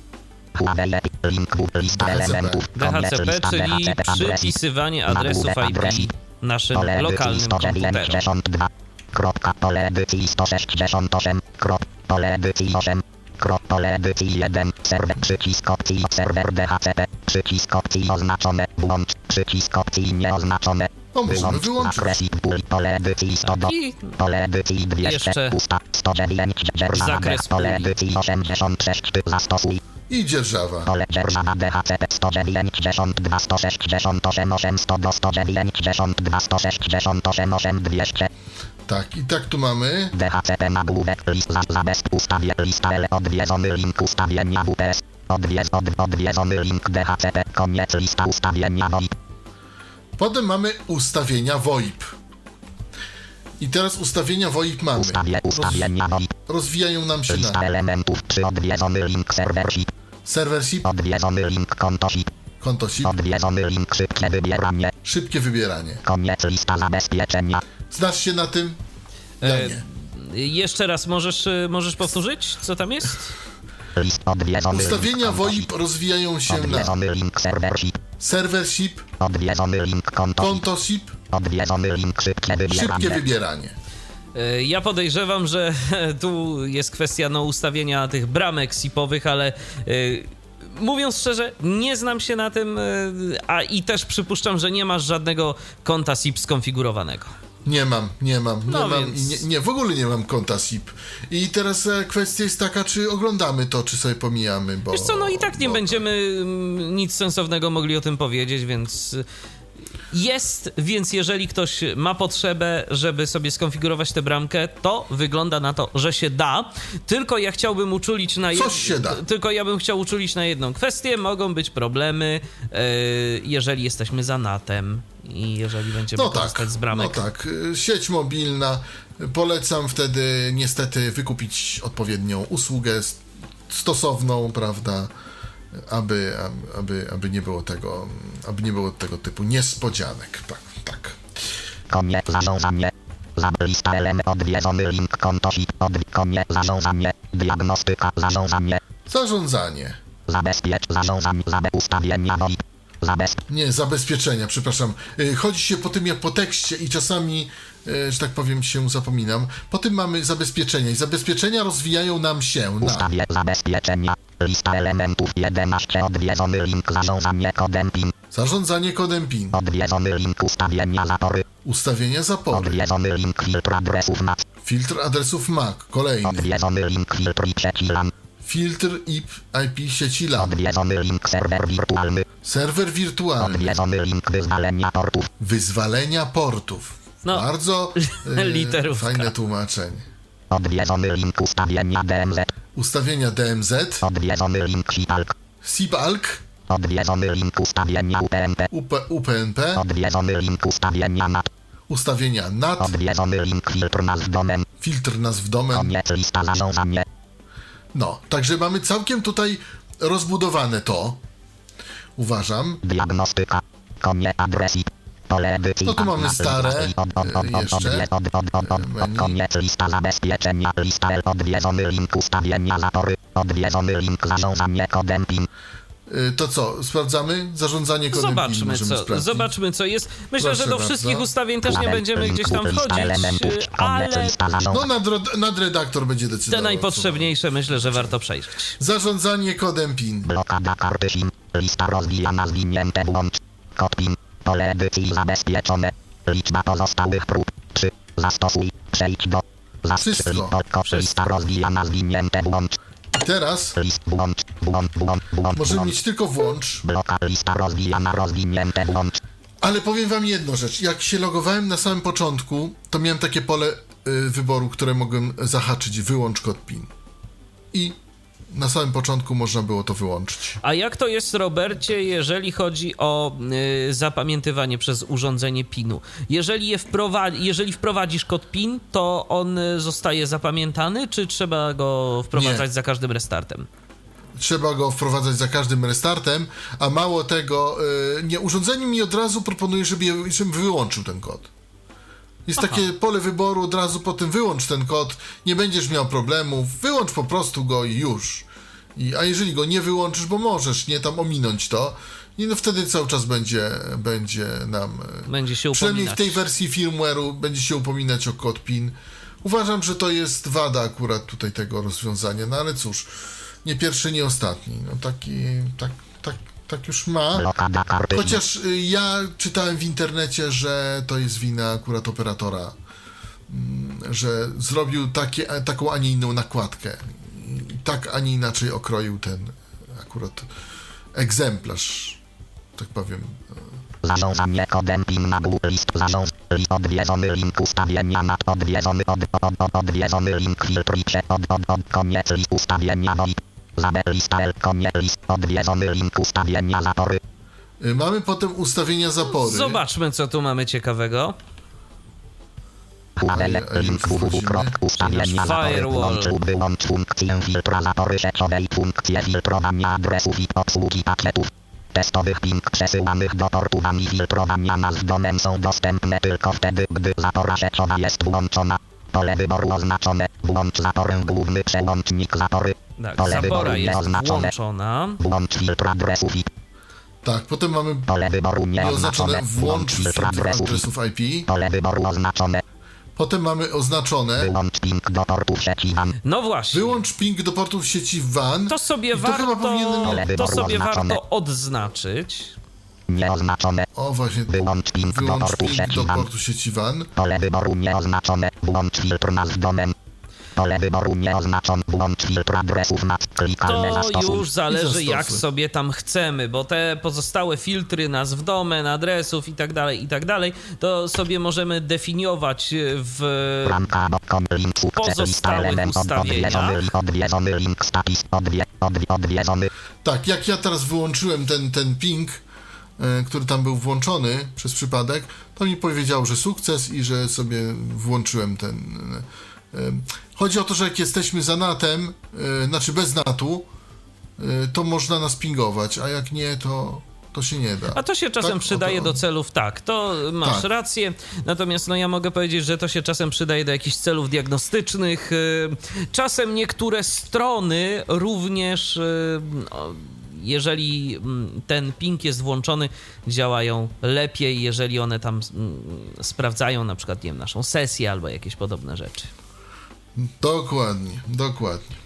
Huawei link w lista DHCP. elementów. Koniec DHCP, lista czyli DHCP adres. przypisywanie adresów. IP naszym lokalnym komputerom. 192. Kropka pole edycji 168. Krop pole edycji 8. Krop pole edycji 1. Serwer przycisk opcji serwer DHCP. Przycisk opcji oznaczone. Włącz. Przycisk opcji nieoznaczone. O, możemy Wyłącz wyłączyć. zakres i pól. Pole edycji 100 do. I Pole edycji 200. Jeszcze Pusta. 109. Dzierżawa. Pole edycji 86. Ty zastosuj. I dzierżawa. Pole dzierżawa DHCP 192 168 800 do 192 168 8 200 Tak, i tak tu mamy. DHCP nagłówek list za zabezp lista L odwiedzony link ustawienia WPS odwiedz od, odwiedzony link DHCP koniec lista ustawienia VoIP Potem mamy ustawienia VoIP. I teraz ustawienia VoIP mamy. ustawienia VoIP rozwijają nam się lista na elementów przy odwiedzony link server SIP serwer SIP, odwiedzony link konto SIP Konto SIP. Odwiedzony link szybkie wybieranie. Szybkie wybieranie. Koniec lista zabezpieczenia. Znasz się na tym? E, nie. Jeszcze raz możesz, y, możesz powtórzyć, co tam jest? List odwiedzony Ustawienia link VoIP rozwijają się na Odwiedzony link serwer SIP. serwer SIP, Odwiedzony link konto SIP. konto SIP, Odwiedzony link szybkie szybkie wybieranie. wybieranie. E, Ja podejrzewam, że tu jest kwestia no, ustawienia tych bramek SIP-owych, ale e, mówiąc szczerze, nie znam się na tym, e, a i też przypuszczam, że nie masz żadnego konta SIP skonfigurowanego. Nie mam, nie mam, nie No mam, więc- nie, nie, w ogóle nie mam konta SIP. I teraz e, kwestia jest taka, czy oglądamy to, czy sobie pomijamy, bo... Wiesz co, no i tak nie bo- będziemy mm, nic sensownego mogli o tym powiedzieć, więc y, jest, więc jeżeli ktoś ma potrzebę, żeby sobie skonfigurować tę bramkę, to wygląda na to, że się da. Tylko ja chciałbym uczulić na Coś się da. Tylko ja bym chciał uczulić na jedną kwestię. Mogą być problemy, e, jeżeli jesteśmy za natem i jeżeli będziemy No tak, korzystać z no bramek. tak. y, Sieć mobilna. Polecam wtedy niestety wykupić odpowiednią usługę stosowną, prawda, aby, aby- aby, nie było tego, aby nie było tego typu niespodzianek. Tak, tak. Koniec zarządzanie. Lista element odwiedzony link konto SIP. Od koniec zarządzanie. Diagnostyka zarządzanie. Zarządzanie. Zabezpiecz zarządzanie. Zabe ustawienia VoIP. Nie, zabezpieczenia, przepraszam. Y, Chodzi się po tym jak po tekście i czasami, y, że tak powiem, się zapominam. Po tym mamy zabezpieczenia i zabezpieczenia rozwijają nam się na Ustawie zabezpieczenia. Lista elementów 11. Odwiedzony link zarządzanie kodem PIN. zarządzanie kodem PIN, Odwiedzony link ustawienia zapory. ustawienia zapory, Odwiedzony link filtr adresów NAT. filtr adresów MAC, kolejny, Odwiedzony link filtr i sieci LAN. Filtr IP, IP sieci LAN, Odwiedzony link serwer wirtualny. serwer wirtualny, Odwiedzony link wyzwalenia portów. wyzwalenia portów. No, Bardzo y, literówka. fajne tłumaczenie. Odwiedzony link ustawienia DMZ. Ustawienia DMZ, Odwiedzony link SIPALK. SIP-ALK, Odwiedzony link ustawienia UPnP. UP, UPnP, Odwiedzony link ustawienia NAT. ustawienia NAT, Odwiedzony link filtr nazw domen. filtr nazw domen. Koniec lista zarządzanie. No, także mamy całkiem tutaj rozbudowane to. Uważam. Diagnostyka. Koniec adresy. Pole edycji. No tu mamy stare, y, jeszcze. Menu. Koniec lista zabezpieczenia. Lista L. Odwiedzony link ustawienia zapory. Odwiedzony link zarządzanie kodem PIN. Y, To co, sprawdzamy? Zarządzanie kodem PIN Zobaczmy możemy co, sprawdzić. zobaczmy, co jest. Myślę, Proszę że do bardzo. wszystkich ustawień też nie będziemy gdzieś tam wchodzić, elementów. y, ale. No nadro- nadredaktor będzie decydował. te najpotrzebniejsze myślę, że warto przejrzeć. Zarządzanie kodem PIN. Blokada karty SIM. Lista rozwijana zwinięte włącz. Kod PIN. Pole edycji zabezpieczone. Liczba pozostałych prób. 3. Zastosuj. Przejdź do. Zastrzyj. Wszystko. Lista rozwijana zwinięte włącz. I teraz możemy mieć tylko włącz. ale powiem wam jedną rzecz. Jak się logowałem na samym początku, to miałem takie pole y, wyboru, które mogłem zahaczyć. Wyłącz kod PIN. I na samym początku można było to wyłączyć. A jak to jest, Robercie, jeżeli chodzi o y, zapamiętywanie przez urządzenie PIN-u? Jeżeli, je wprowadzi, jeżeli wprowadzisz kod PIN, to on y, zostaje zapamiętany, czy trzeba go wprowadzać Nie. za każdym restartem? Trzeba go wprowadzać za każdym restartem, a mało tego, y, nie, urządzenie mi od razu proponuje, żeby, żebym wyłączył ten kod. Jest takie pole wyboru, od razu po tym wyłącz ten kod, nie będziesz miał problemów, wyłącz po prostu go i już. I, a jeżeli go nie wyłączysz, bo możesz, nie tam ominąć to, i no wtedy cały czas będzie, będzie nam. e, Będzie się Przynajmniej w upominać. tej wersji firmware'u będzie się upominać o kod PIN. Uważam, że to jest wada akurat tutaj tego rozwiązania, no ale cóż, nie pierwszy, nie ostatni. No taki, tak, tak, tak już ma. Chociaż y, ja czytałem w internecie, że to jest wina akurat operatora, mm, że zrobił takie, taką, a nie inną nakładkę. Tak, a nie inaczej okroił ten akurat egzemplarz, tak powiem. Zarządzanie kodem PIN na Google list zarząd list odwiedzony link ustawienia nad odwiedzony od, od, od, odwiedzony link od, od, od koniec list ustawienia VoIP Zabe lista L koniec list odwiedzony link ustawienia zapory Y, Mamy potem ustawienia zapory. Zobaczmy, co tu mamy ciekawego. URL link www.ustawienia zapory Firewall. wyłącz funkcję filtra zapory sieciowej funkcję filtrowania adresów i obsługi pakietów testowych ping przesyłanych do portu wami filtrowania nazw domen są dostępne tylko wtedy, gdy zapora sieciowa jest włączona. Pole wyboru oznaczone. Włącz zaporę główny przełącznik zapory. Tak, Pole zapora wyboru jest nieoznaczone. włączona. Włącz filtr adresów IP. Tak, potem mamy Pole wyboru nieoznaczone włącz filtr adresów IP. Pole wyboru oznaczone. Potem mamy oznaczone Wyłącz ping do portów sieci WAN. No właśnie. wyłącz ping do portów sieci WAN. To sobie I to chyba warto, powinienem- to sobie Oznaczone. warto odznaczyć. Nieoznaczone. O, właśnie. Wyłącz ping do Wyłącz portu ping sieci do WAN. portu sieci WAN. Pole wyboru nieoznaczone. Włącz filtr nazw domen. Pole wyboru nieoznaczone. Włącz filtr adresów To już zależy jak sobie tam chcemy, bo te pozostałe filtry nazw domen, adresów i tak dalej, i tak dalej, to sobie możemy definiować w sukces lista pozostałych ustawieniach. Tak, jak ja teraz wyłączyłem ten, ten ping, e, który tam był włączony przez przypadek, to mi powiedział, że sukces i że sobie włączyłem ten. E, e, Chodzi o to, że jak jesteśmy za natem, e, znaczy bez natu, e, to można nas pingować, a jak nie, to, to się nie da. A to się czasem Tak, przydaje do celów, tak, to masz Tak. rację. Natomiast no ja mogę powiedzieć, że to się czasem przydaje do jakichś celów diagnostycznych. y, Czasem niektóre strony również, jeżeli ten ping jest włączony, działają lepiej, jeżeli one tam sprawdzają na przykład, nie wiem, naszą sesję albo jakieś podobne rzeczy. Dokładnie, dokładnie.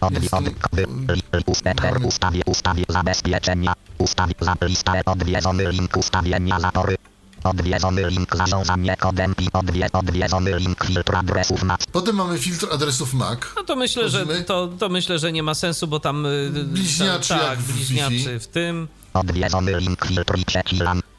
odwie, Jest od, tu- wy, li, ustawie, mamy- zabezpieczenia ustawie, za, lista odwiedzony link ustawienia zapory odwiedzony link zarządzanie kodem i odwie, odwiedzony link filtr adresów nazw Potem mamy filtr adresów MAC. No to myślę, że to, to myślę, że nie ma sensu, bo tam y, Bliźniaczy ta, jak tak, w bliźniaczy Wi-Fi. w tym. odwiedzony link filtr i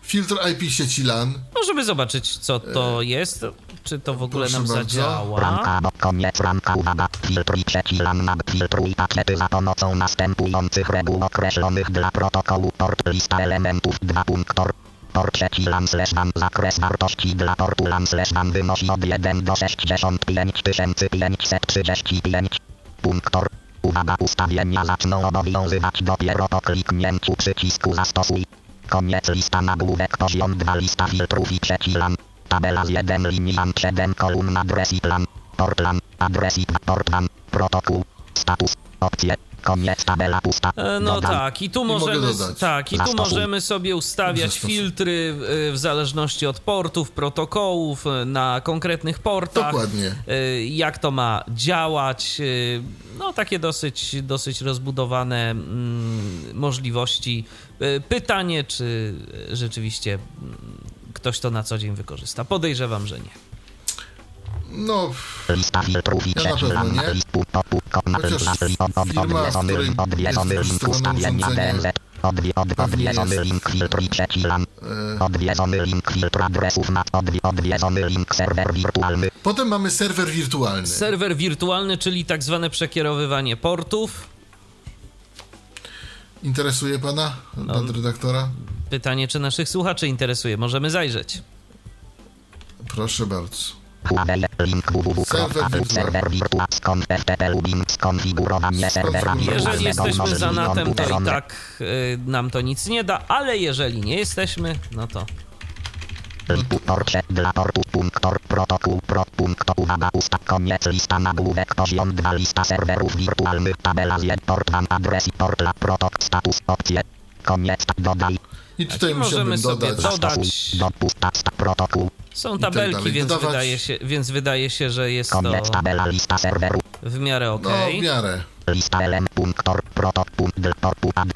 Filtr IP sieci LAN. Możemy zobaczyć, co to jest, czy to w ogóle E, proszę nam bardzo. zadziała. Ramka, bo koniec ramka, uwaga, filtruj sieci LAN nad filtruj pakiety za pomocą następujących reguł określonych dla protokołu port lista elementów 2 punktor. Port sieci LAN slash WAN zakres wartości dla portu LAN slash WAN wynosi od 1 do 65535. Punktor. Uwaga, ustawienia zaczną obowiązywać dopiero po kliknięciu przycisku zastosuj. Koniec lista nagłówek poziom 2 lista filtrów i sieci LAN. Tabela z 1 linii LAN 7 kolumn adres i plan. Port LAN, adres i port LAN, protokół, status, opcje, koniec tabela pusta. E, No Dodam. tak, i tu możemy, tak, i tu możemy sobie ustawiać Zastosuj. filtry y, w zależności od portów, protokołów y, na konkretnych portach. Dokładnie. Jak to ma działać? No takie dosyć, dosyć rozbudowane mm, możliwości. Pytanie, czy rzeczywiście mm, ktoś to na co dzień wykorzysta. Podejrzewam, że nie. No, Ja na pewno nie. Chociaż firma, w odwiedzony której link, odwiedzony jest link wykorzystywane ustawienia urządzenie, DNZ, odwie- od- pewnie odwiedzony jest. link filtr i sieci LAN, odwiedzony link filtr adresów na odwie- odwiedzony link serwer wirtualny, potem mamy serwer wirtualny. Serwer wirtualny, czyli tak zwane przekierowywanie portów. Interesuje pana, No. pan redaktora? Pytanie, czy naszych słuchaczy interesuje. Możemy zajrzeć. Proszę bardzo. Jeżeli jesteśmy za natem, to i tak y, nam to nic nie da, ale jeżeli nie jesteśmy, no to Porcie dla portu punktor protokół pro punkto uwaga usta koniec lista nagłówek poziom 2 lista serwerów wirtualnych tabela z port adres i port la protok status opcje koniec tak dodaj I tutaj I możemy sobie dodać. dodać- są tak tabelki, dalej. więc, Dodawać- wydaje się, więc wydaje się, że jest to tabela lista serwerów w miarę No, okej. w miarę. lista element punktor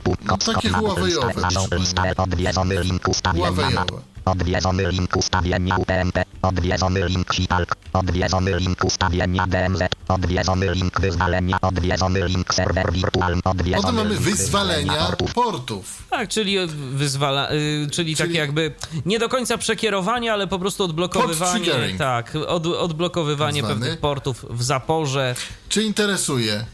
punkt No, takie Huawei'owe, proszę lista odwiedzony link ustawienia. Odwiedzony link ustawienia UPnP, odwiedzony link Sipalk, odwiedzony link ustawienia DMZ, odwiedzony link wyzwalenia, odwiedzony link serwer wirtualny, odwiedzony Potem mamy link wyzwalenia portów. portów. Tak, czyli wyzwala, y, czyli, takie jakby nie do końca przekierowanie, ale po prostu odblokowywanie, triggering. tak, od, odblokowywanie Tak pewnych portów w zaporze. Czy interesuje?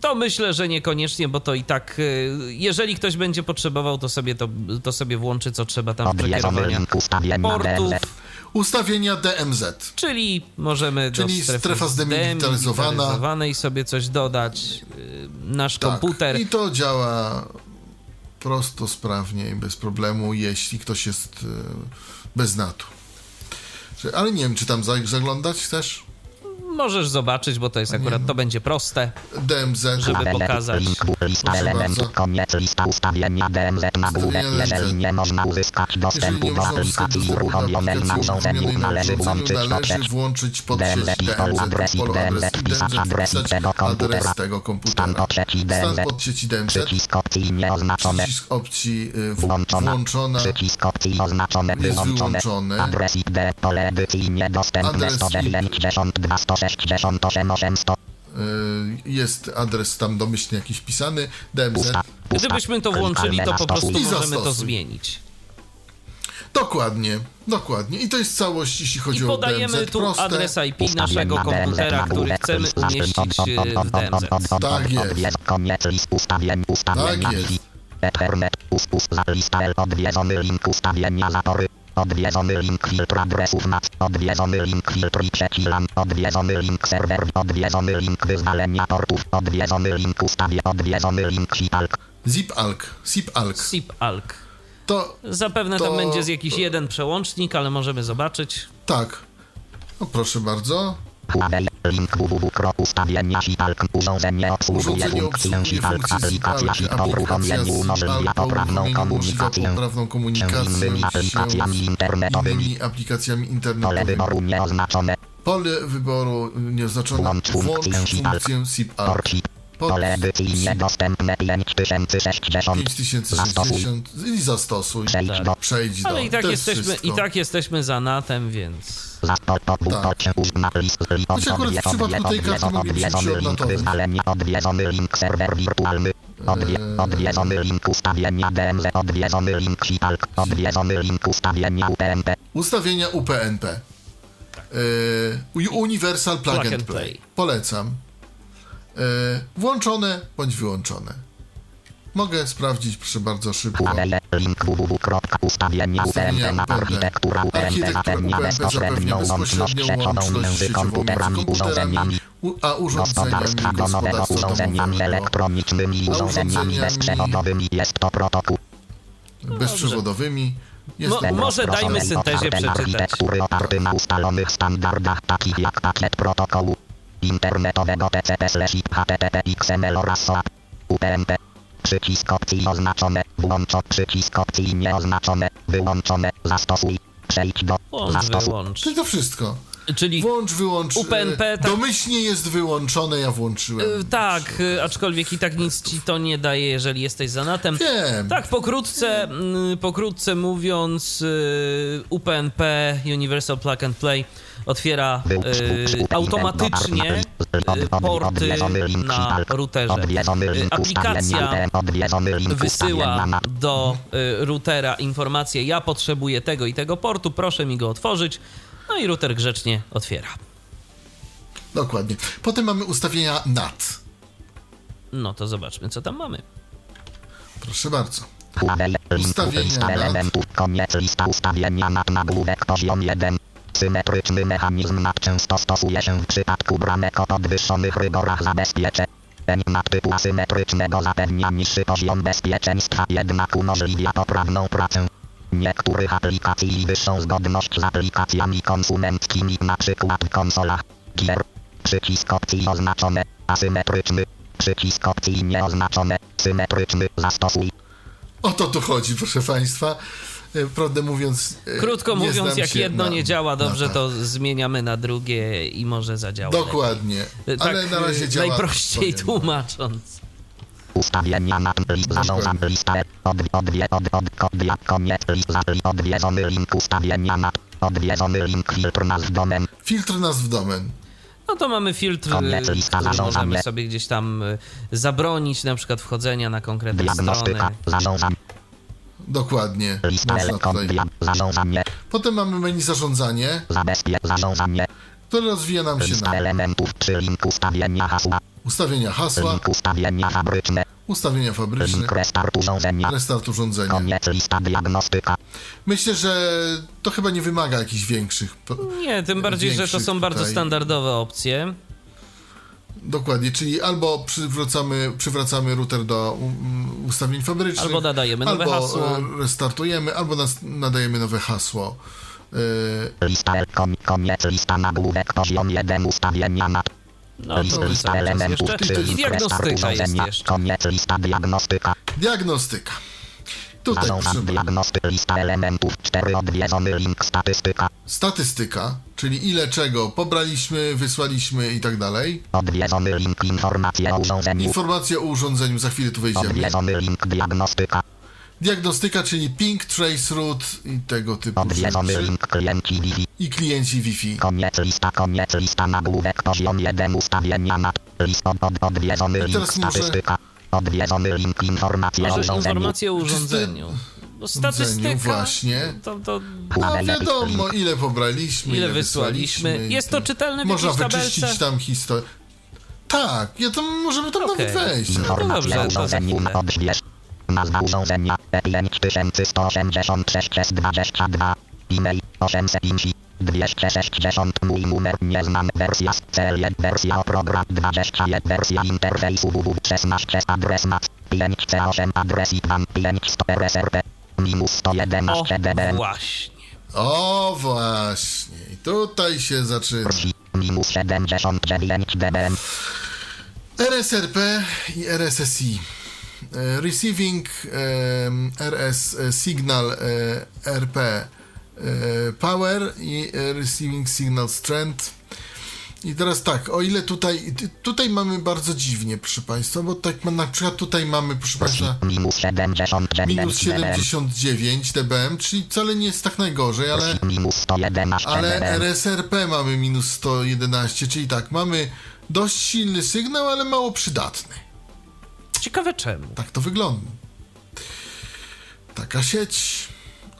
To myślę, że niekoniecznie, bo to i tak, y, jeżeli ktoś będzie potrzebował, to sobie to, to sobie włączy, co trzeba tam ustawienia portów. Ustawienia DMZ. Czyli możemy Czyli do strefy strefa zdemilitaryzowana. zdemilitaryzowanej sobie coś dodać. y, Nasz Tak. komputer I to działa prosto, sprawnie i bez problemu, jeśli ktoś jest e, bez natu. Ale nie wiem, czy tam za- zaglądać chcesz? Możesz zobaczyć, bo to jest akurat, to będzie proste, DMZ. żeby pokazać. Link, lista elementów, koniec lista ustawienia DMZ nagłówek. Ustawienia Jeżeli DMZ. nie można uzyskać dostępu do aplikacji uruchomionej na urządzeniu, na należy włączyć podsieć DMZ i polu adres i DMZ, adres i wpisać adres tego komputera. Stan podsieci DMZ. Przycisk opcji nieoznaczone. przycisk opcji y, Włączona. Przycisk opcji oznaczone. Wyłączone. Adres ID. Pole edycji niedostępne. Adres 192 168 800. y, jest adres tam domyślnie jakiś wpisany, DMZ. Gdybyśmy to włączyli, to po prostu możemy to zmienić. Dokładnie, dokładnie. I to jest całość, jeśli chodzi I o podajemy DMZ. tu Proste. adres IP naszego komputera, który chcemy umieścić e, w DMZ. Tak jest. Tak jest. Ethernet, odwiedzony link ustawienia. Odwiedzony link filtr adresów NAT, odwiedzony link filtr i przecilan, odwiedzony link serwer, odwiedzony link wyzwalenia portów, odwiedzony link ustawie, odwiedzony link SIPALK. ZipAlk, ZipAlk. SIP-ALK. To Zapewne tam To- będzie z jakiś jeden przełącznik, ale możemy zobaczyć. tak. No proszę bardzo. Huawei, link www.ustawienia SIPALK, urządzenie obsługuje funkcję funkcję aplikacja aplikacja uruchomieniu umożliwia poprawną komunikację poprawną z komunikację innymi się aplikacjami z internetowymi. innymi aplikacjami Pole internetowymi. wyboru nieoznaczone. Pole wyboru nieoznaczone. Włącz funkcję funkcję Pole edycji niedostępne 5060. 5060 i zastosuj. Przejdź Tak. do Przejdź do. Ale i tak, jesteśmy, wszystko. i tak jesteśmy za natem, więc... Tak. Choć akurat w przypadku tej karty moglibyśmy przyodnotować. wyzwalenie, odwiedzony link serwer wirtualny. Odwie, Eee. odwiedzony link ustawienia DMZ, odwiedzony link SIPALK, odwiedzony link ustawienia UTMP. Ustawienia UPnP. Yy, Universal Plug, Plug and and Play. Play. Polecam. Yy, włączone bądź wyłączone. Mogę sprawdzić, proszę bardzo szybko. Link www.ustawienia Ustawienia UTMP na UPnP. architektura UTMP Architektura zapewnia bezpośrednią łączność sieciową między komputerami, a urządzeniami gospodarstwa elektronicznymi, urządzeniami bezprzewodowymi. Jest to protokół. bezprzewodowymi. Jest Mo- może dajmy syntezie przeczytać. architektury oparty na ustalonych standardach, takich jak pakiet protokołu internetowego TCP slash HTTP, XML oraz SOAP. UTMP. Przycisk opcji oznaczone, włącz przycisk opcji nieoznaczone, wyłączone, zastosuj, przejdź do, Włącz, zastosuj. wyłącz. Czyli to wszystko. Czyli Włącz, wyłącz. UPnP, e, tak- Domyślnie jest wyłączone, ja włączyłem. y, tak, y, aczkolwiek i tak nic ci to nie daje, jeżeli jesteś za natem. Wiem. Tak, pokrótce, mm, pokrótce mówiąc, UPnP, Universal Plug and Play, otwiera y, automatycznie y, porty na routerze. Y, Aplikacja wysyła do routera informację, ja potrzebuję tego i tego portu, proszę mi go otworzyć. No i router grzecznie otwiera. Dokładnie. Potem mamy ustawienia NAT. No to zobaczmy, co tam mamy. Proszę bardzo. Ustawienia elementów, koniec lista ustawienia nagłówek poziom 1. Symetryczny mechanizm NAT często stosuje się w przypadku bramek o podwyższonych rygorach zabezpieczeń. NAT typu asymetrycznego zapewnia niższy poziom bezpieczeństwa, jednak umożliwia poprawną pracę niektórych aplikacji i wyższą zgodność z aplikacjami konsumenckimi, np. w konsolach gier. Przycisk opcji oznaczone, asymetryczny. Przycisk opcji nieoznaczone, symetryczny, zastosuj. O to tu chodzi, proszę Państwa. E, Prawdę mówiąc. e, Krótko nie mówiąc, znam jak się jedno na- nie działa dobrze, na to zmieniamy na drugie i może zadziała. Dokładnie. lepiej. Ale tak na razie y, działa. najprościej powiem. tłumacząc. Ustawienia na list zarządzam listę. Odwie, odwie, od, od, kodia, koniec list odwiedzony link ustawienia na odwiedzony link filtr nazw domen. Filtr nazw domen. No to mamy filtr, Koniec lista który możemy sobie gdzieś tam zabronić, na przykład wchodzenia na konkretne strony. Zarządzam Dokładnie. Potem mamy menu zarządzanie, zarządzanie, które rozwija nam się na elementów przy link ustawienia hasła, ustawienia hasła, link ustawienia fabryczne, ustawienia fabryczne, link restart urządzenia, restart urządzenia. koniec lista diagnostyka, Myślę, że to chyba nie wymaga jakichś większych. Nie, tym bardziej, że to są bardzo tutaj. standardowe opcje. Dokładnie, czyli albo przywracamy, przywracamy router do um, ustawień fabrycznych, Albo nadajemy nowe albo hasło. e, restartujemy, albo nas, nadajemy nowe hasło. E, Lista kom, koniec lista nagłówek poziom 1 ustawienia na No to lista cały czas elementów jeszcze. czy I diagnostyka jest jeszcze. Koniec lista diagnostyka. diagnostyka. Tutaj Zarząd proszę, diagnostyki lista elementów 4 odwiedzony link statystyka. statystyka, czyli ile czego pobraliśmy, wysłaliśmy i tak dalej. Odwiedzony link informacje o urządzeniu. Informacja o urządzeniu, za chwilę tu wejdziemy. Odwiedzony link diagnostyka. Diagnostyka, czyli ping, trace route i tego typu Odwiedzony rzeczy. link klienci Wi-Fi. I klienci Wi-Fi. Koniec lista, koniec lista nagłówek poziom 1 ustawienia na list od, od, odwiedzony link teraz muszę- statystyka. Odwiedzony link informacje o urządzeniu. informacje o urządzeniu. Bo statystyka. właśnie. To, to No wiadomo, ile pobraliśmy, Ile ile, wysłaliśmy. wysłaliśmy. Jest to czytelne w Można jakiejś tabelce? wyczyścić tam historię. Tak, ja tam możemy tam Okej. nawet wejść. Informacje dobrze, o to za urządzeniu chwilę. odśwież. Nazwa urządzenia P5186 przez 22. E-mail 805 260 mój numer nieznany wersja z CL1 wersja o program 21 wersja interfejsu www16 adres mac 5C8 adres IPAN 500 RSRP minus O, 111 dB właśnie. O właśnie, i tutaj się zaczyna. minus 79 dB RSRP i RSSI. E, Receiving em, RS e, Signal e, RP e, Power i e, Receiving Signal Strength. I teraz tak, o ile tutaj, tutaj mamy bardzo dziwnie, proszę Państwa, bo tak na przykład tutaj mamy, proszę Państwa, minus 79 minus dB 79 dBm, czyli wcale nie jest tak najgorzej, ale, minus 111 ale RSRP mamy minus 111, czyli tak, mamy dość silny sygnał, ale mało przydatny. Ciekawe czemu. Tak to wygląda. Taka sieć,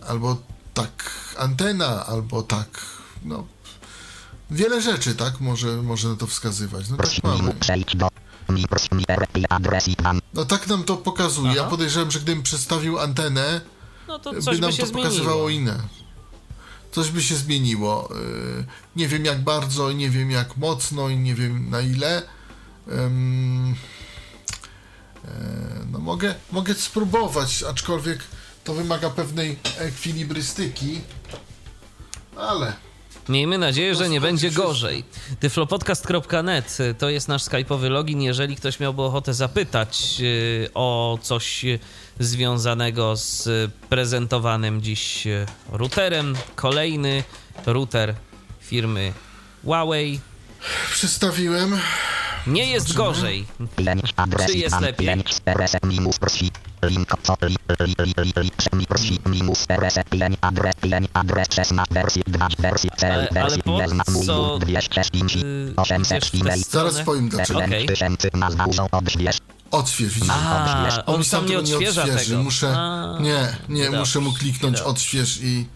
albo tak antena, albo tak, no, wiele rzeczy, tak, może, może na to wskazywać. No tak mamy. No tak nam to pokazuje. Ja Aha. podejrzewam, że gdybym przestawił antenę, No to by coś nam by się to pokazywało zmieniło. inne. Coś by się zmieniło. Yy, Nie wiem jak bardzo, nie wiem jak mocno i nie wiem na ile. E, No mogę, mogę spróbować, aczkolwiek to wymaga pewnej ekwilibrystyki. Ale Miejmy nadzieję, że nie będzie gorzej. Tyflopodcast.net to jest nasz skype'owy login. Jeżeli ktoś miałby ochotę zapytać y, o coś związanego z prezentowanym dziś y, routerem, kolejny router firmy Huawei. przedstawiłem. Nie jest gorzej. Klienć adres Czy jest lepiej? Minus Link co li, li, li, li, li, mi prosi minus RS Klienć adres Klienć adres 16 wersji 2 wersji ale wersji po nie zna mój co, numer 205 y, 800 idziesz w tę e-mail? Zaraz powiem dlaczego. Okej. tysięcy nazwa urząd odśwież Odśwież, widzisz? A, On on mi sam nie nie odświeża odświeży. tego. Muszę. A, Nie, nie, dobrze, muszę mu kliknąć dobrze. odśwież i.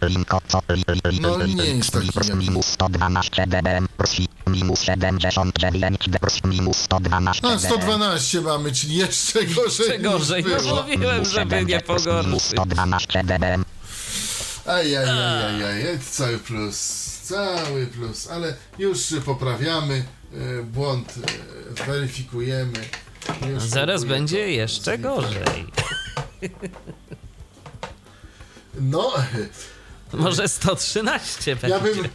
No, nie jest taki minus 112 dB prosi minus 79 dB prosi minus 112 A, dB 112 mamy, czyli jeszcze gorzej. Jeszcze gorzej. No mówiłem, żeby nie pogorszyć. 112 dB Ajajajajaj, cały plus, cały plus, ale już poprawiamy, e, błąd e, weryfikujemy. Zaraz będzie to jeszcze gorzej. No, Może 113 będzie. ja bym...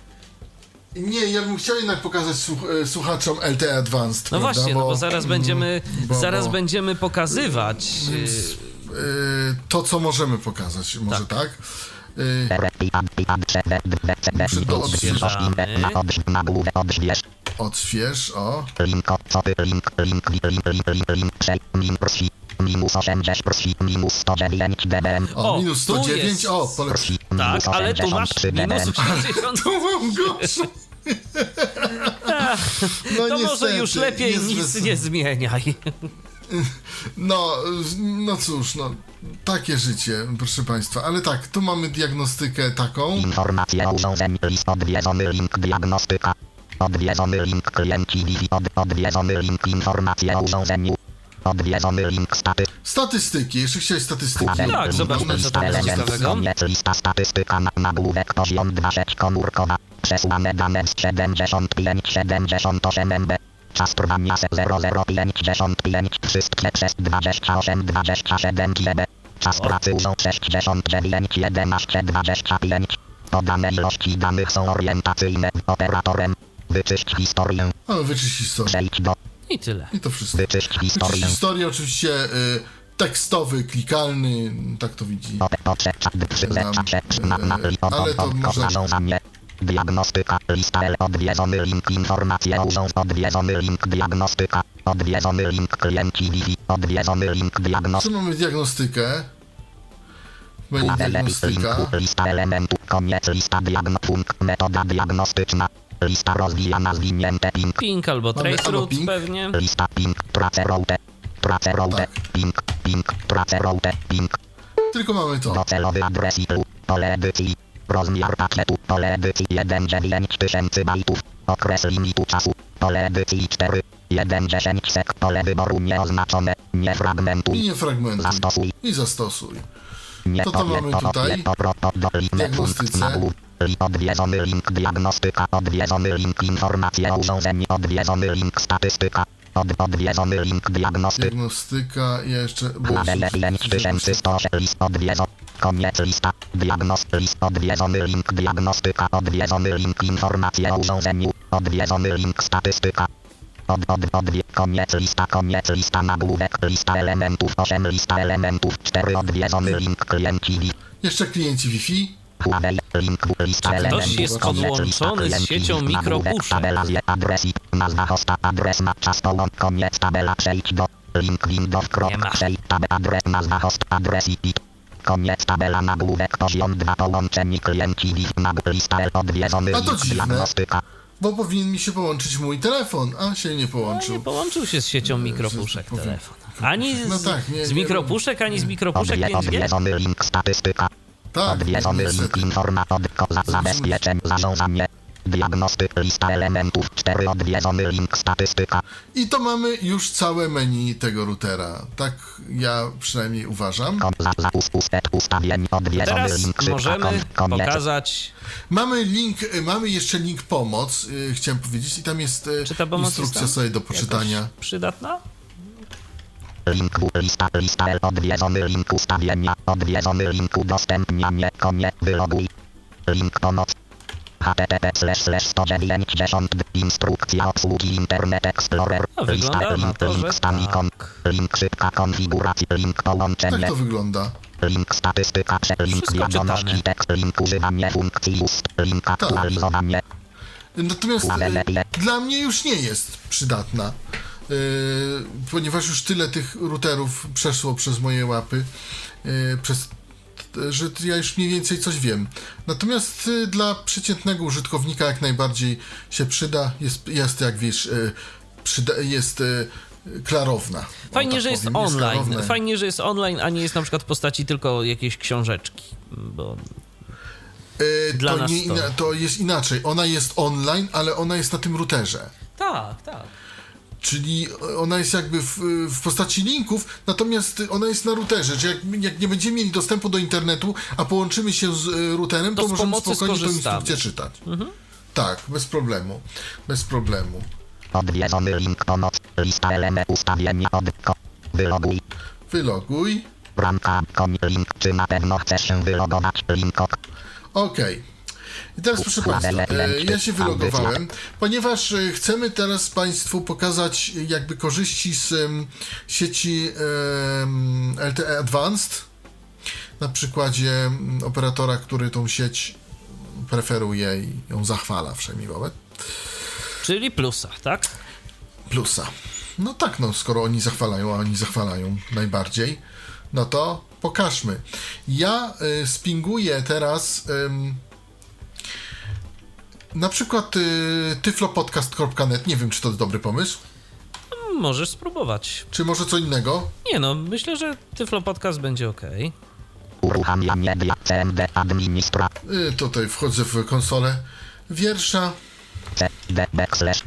Nie, ja bym chciał jednak pokazać słuch e, słuchaczom LTE Advanced, No prawda? właśnie, no bo zaraz będziemy, bo- zaraz bo- będziemy pokazywać. Więc, y, e, to, co możemy pokazać, może tak? E, Muszę to odświeżać. Odśwież. o. Link co ty link link link link link link prosi minus 80 prosi minus 109 dB O, O, minus tu 109, jest. o, tak, ale tu masz 83 minus dB 80. To mam gorsze. No To może niestety, już lepiej nic nie zmieniaj. No, no cóż, no, takie życie, proszę Państwa. Ale tak, tu mamy diagnostykę taką. Informacje o urządzeniu list odwiedzony link diagnostyka odwiedzony link klienci Wi-Fi od, odwiedzony link informacje o urządzeniu odwiedzony link staty Statystyki, jeszcze chciałeś statystyki. Tak, zobaczmy, co tam jest ciekawego. Koniec lista statystyka na nagłówek poziom 2 sieć komórkowa. Przesłane dane z 75 78 MB. Czas trwania se 00555. Wszystkie przez 28, 27 GB. Czas pracy urząd 69, 11, 25. Podane ilości danych są orientacyjne. Operatorem. Wyczyść historię. Ale wyczyść historię. Przejdź do. I tyle. I to wszystko. Wyczyść Wyczyść historię. historię oczywiście y, tekstowy, klikalny, tak to widzi. Ale to może- Zarządzanie. Diagnostyka, lista L, odwiedzony link, informacje urząd, odwiedzony link, diagnostyka, odwiedzony link, klienci Wi-Fi, odwiedzony link, Tu diagnostyka. mamy diagnostykę. Menu diagnostyka. linku, lista elementów, koniec, lista diagnopunkt, metoda diagnostyczna, lista rozwijana, zwinięte ping, Ping albo traceroute pewnie. lista ping, traceroute, traceroute, Tak. ping, ping, traceroute, ping, Tylko mamy to. Docelowy adres IP, pole edycji, rozmiar pakietu, pole edycji 19000 bajtów, okres limitu czasu, pole edycji 4, 1,10 sek, pole wyboru nieoznaczone, nie fragmentu, I nie fragmentuj. zastosuj, I zastosuj. nie To to mamy tutaj. diagnostyce. Odwiedzony link diagnostyka, odwiedzony link informacje o urządzeniu, odwiedzony link statystyka, od, odwiedzony link diagnostyka. Diagnostyka i jeszcze... bo- Labele 5100 list odwiedzo. Koniec lista. Diagnost list odwiedzony link diagnostyka. Odwiedzony link informacje o urządzeniu. Odwiedzony link statystyka. Od, od, odwie, koniec lista, koniec lista nagłówek, lista elementów 8, lista elementów 4, odwiedzony link klienci. Jeszcze klienci Wi-Fi. Czy ktoś jest podłączony z siecią mikropuszek? Tabela z adres i nazwa hosta, adres ma czas połącz, koniec tabela, przejdź do link windows, Nie ma. przejdź tab, adres, nazwa host, adres i pit. Koniec tabela nagłówek poziom 2 połączeni klienci Wi, nag, lista L, odwiedzony A to dziwne. diagnostyka. Bo powinien mi się połączyć mój telefon, a się nie No, nie połączył. połączył się z siecią mikropuszek telefon. Ani z, No tak, nie- z nie mikropuszek, ani z mikropuszek Odwie, 5G. odwiedzony link statystyka. Tak, Odwiedzony link niestety. informa od ko- za, zabezpieczeń zarządzanie. Diagnostyk lista elementów 4 odwiedzony link statystyka. I to mamy już całe menu tego routera. Tak ja przynajmniej uważam. Teraz możemy pokazać, Mamy link, y, mamy jeszcze link pomoc, y, chciałem powiedzieć, i tam jest y, czy ta pomoc instrukcja jest sobie do poczytania. przydatna. Link w lista lista L odwiedzony link ustawienia odwiedzony link udostępnianie koniec wyloguj. Link pomoc. http slash slash 190 instrukcja obsługi Internet Explorer No, lista link to, link że stanikon tak. link szybka konfiguracja link Tak połączenie to wygląda. link statystyka link Wszystko wiadomości czytane. tekst link używanie funkcji ust link aktualizowanie Natomiast y, dla mnie już nie jest przydatna, ponieważ już tyle tych routerów przeszło przez moje łapy, y, przez, że ja już mniej więcej coś wiem. Natomiast y, dla przeciętnego użytkownika jak najbardziej się przyda, jest, jest jak wiesz, przyda, jest klarowna. O, Fajnie, tak że jest powiem, online. Fajnie, że jest online, a nie jest na przykład w postaci tylko jakiejś książeczki. Bo dla to, nas to. to jest inaczej. Ona jest online, ale ona jest na tym routerze. tak, tak. Czyli ona jest jakby w, w postaci linków, natomiast ona jest na routerze. Czyli jak, jak nie będziemy mieli dostępu do internetu, a połączymy się z e, routerem, To to, z możemy spokojnie tą skorzystamy. instrukcję czytać. Tak, bez problemu. Bez problemu. odwiedzony link pomoc lista element ustawienia od ko- wyloguj Wyloguj. bramka koń link czy na pewno chcesz się wylogować link ok Okej. I teraz proszę Państwa, e, ja się wylogowałem, ponieważ e, chcemy teraz Państwu pokazać jakby korzyści z sieci LTE Advanced na przykładzie operatora, który tą sieć preferuje i ją zachwala wszemi wobec Czyli plusa, tak? plusa. No tak, no skoro oni zachwalają, a oni zachwalają najbardziej, no to pokażmy. Ja y, spinguję teraz ym, na przykład y, tyflopodcast.net, nie wiem czy to dobry pomysł, Możesz spróbować. czy może co innego. Nie no, myślę, że Tyflo Podcast będzie ok. uruchamianie dia cmd administra Y, tutaj wchodzę w konsolę. Wiersza, backslash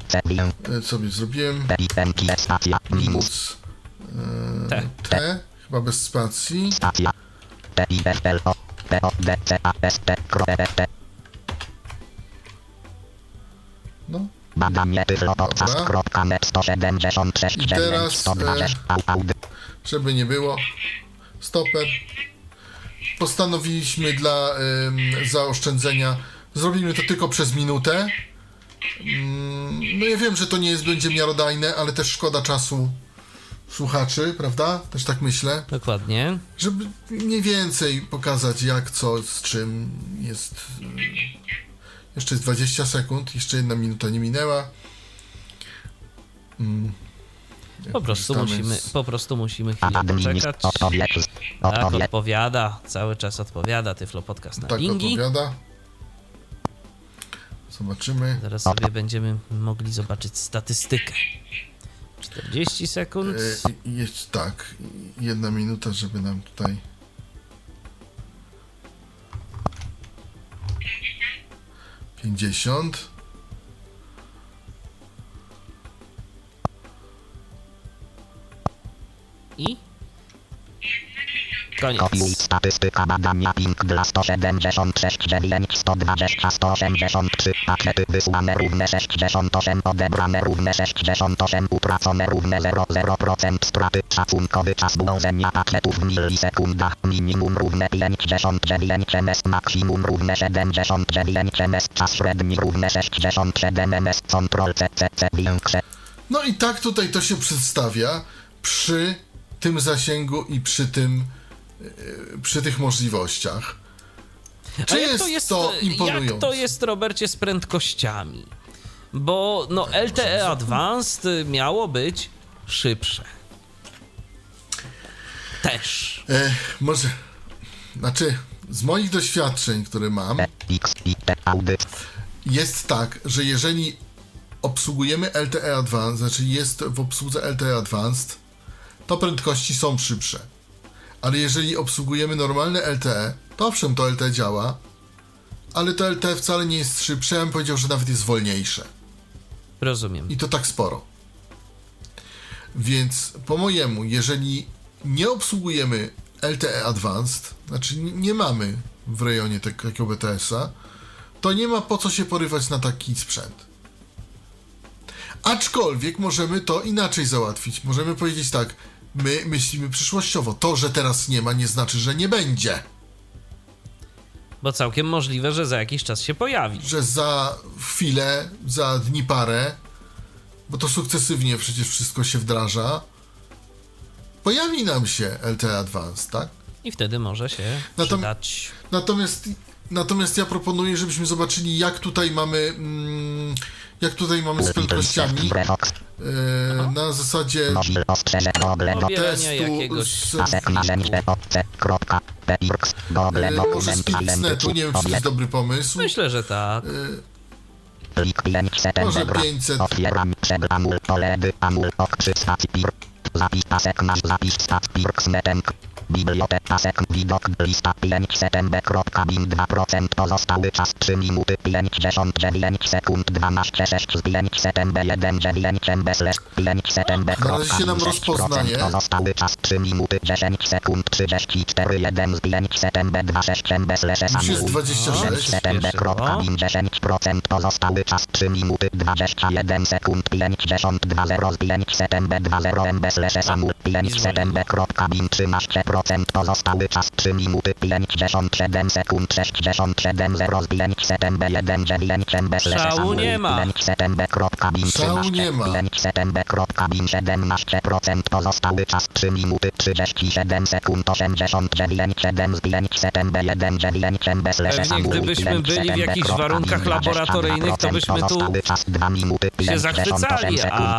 y, sobie zrobiłem, p i n k stacja minus. Minus. Tak. T, chyba bez spacji, stacja. T i no Badanie tyflopodcast.net 176 I teraz, 120 aud. żeby nie było. Stoper. Postanowiliśmy dla ym, zaoszczędzenia. Zrobimy to tylko przez minutę. Mm, no ja wiem, że to nie jest będzie miarodajne, ale też szkoda czasu słuchaczy, prawda? Też tak myślę. Dokładnie. Żeby mniej więcej pokazać jak, co, z czym jest. Jeszcze jest 20 sekund, jeszcze jedna minuta nie minęła. Mm. Po prostu musimy, z- po prostu musimy chwilę poczekać. Tak, odpowiada. Cały czas odpowiada Tyflo Podcast na Tak lingi. odpowiada. Zobaczymy. Zaraz sobie będziemy mogli zobaczyć statystykę. 40 sekund. E, Jest tak, jedna minuta, żeby nam tutaj. Pięćdziesiąt. I koniec. Kopiuj statystyka badania ping dla 176 9 120 183 pakiety wysłane równe 68 odebrane równe 68 utracone równe 00% straty szacunkowy czas błądzenia pakietów w milisekundach minimum równe 59 ms maksimum równe 79 ms czas średni równe 67 ms control ccc większe No i tak tutaj to się przedstawia przy tym zasięgu i przy tym przy tych możliwościach. Czy jest to jest, to imponujące? jak to jest, Robercie, z prędkościami? Bo no, LTE Advanced miało być szybsze. Też. E, może, znaczy, z moich doświadczeń, które mam, jest tak, że jeżeli obsługujemy LTE Advanced, znaczy jest w obsłudze LTE Advanced, to prędkości są szybsze. Ale jeżeli obsługujemy normalne LTE, to owszem, to LTE działa, ale to LTE wcale nie jest szybsze, ja bym powiedział, że nawet jest wolniejsze. Rozumiem. I to tak sporo. Więc po mojemu, jeżeli nie obsługujemy LTE Advanced, znaczy nie mamy w rejonie tak- takiego BTS-a, to nie ma po co się porywać na taki sprzęt. Aczkolwiek możemy to inaczej załatwić. Możemy powiedzieć tak, my myślimy przyszłościowo. To, że teraz nie ma, nie znaczy, że nie będzie. Bo całkiem możliwe, że za jakiś czas się pojawi. że za chwilę, za dni parę, bo to sukcesywnie przecież wszystko się wdraża, pojawi nam się LTE Advanced, tak? I wtedy może się Natom- przydać. Natomiast, natomiast ja proponuję, żebyśmy zobaczyli, jak tutaj mamy, mm, jak tutaj mamy z prędkościami e, na zasadzie testu jakiegoś... z, e, może dokument z Pixnetu, nie wiem, czy to jest dobry pomysł. Myślę, że tak. 500 Może MB. 500. Otwieram przegląd poledy amul ok 3 stacji PIR. Zapis pasek nasz zapis stat PIRX netenk. Biblioteka pasek widok lista 500 MB.bin 2% pozostały czas 3 minuty 59 sekund 12 6 z 500 MB 1 9 MB slash 500 MB. Na razie się nam rozpoznaje. Pozostały czas 3 minuty 10 sekund 34 1 z 500 MB 2 6 MB slash Już jest amul. 26. MB.bin 10% pozostały czas 3 minuty 21 sekund 52 0 z 500 MB 20 MB slash samul 500 MB.bin 13% pozostały czas 3 minuty 57 sekund 67 0 z 500 MB 1 9 MB slash Szału nie ma. 500 MB.bin Szału 13 nie ma. 500 MB.bin 17% pozostały czas 3 minuty 37 sekund 89 7 z 500 MB 1 9 MB slash Pewnie gdybyśmy byli w jakichś warunkach laboratoryjnych, to byśmy tu się zachwycali, a-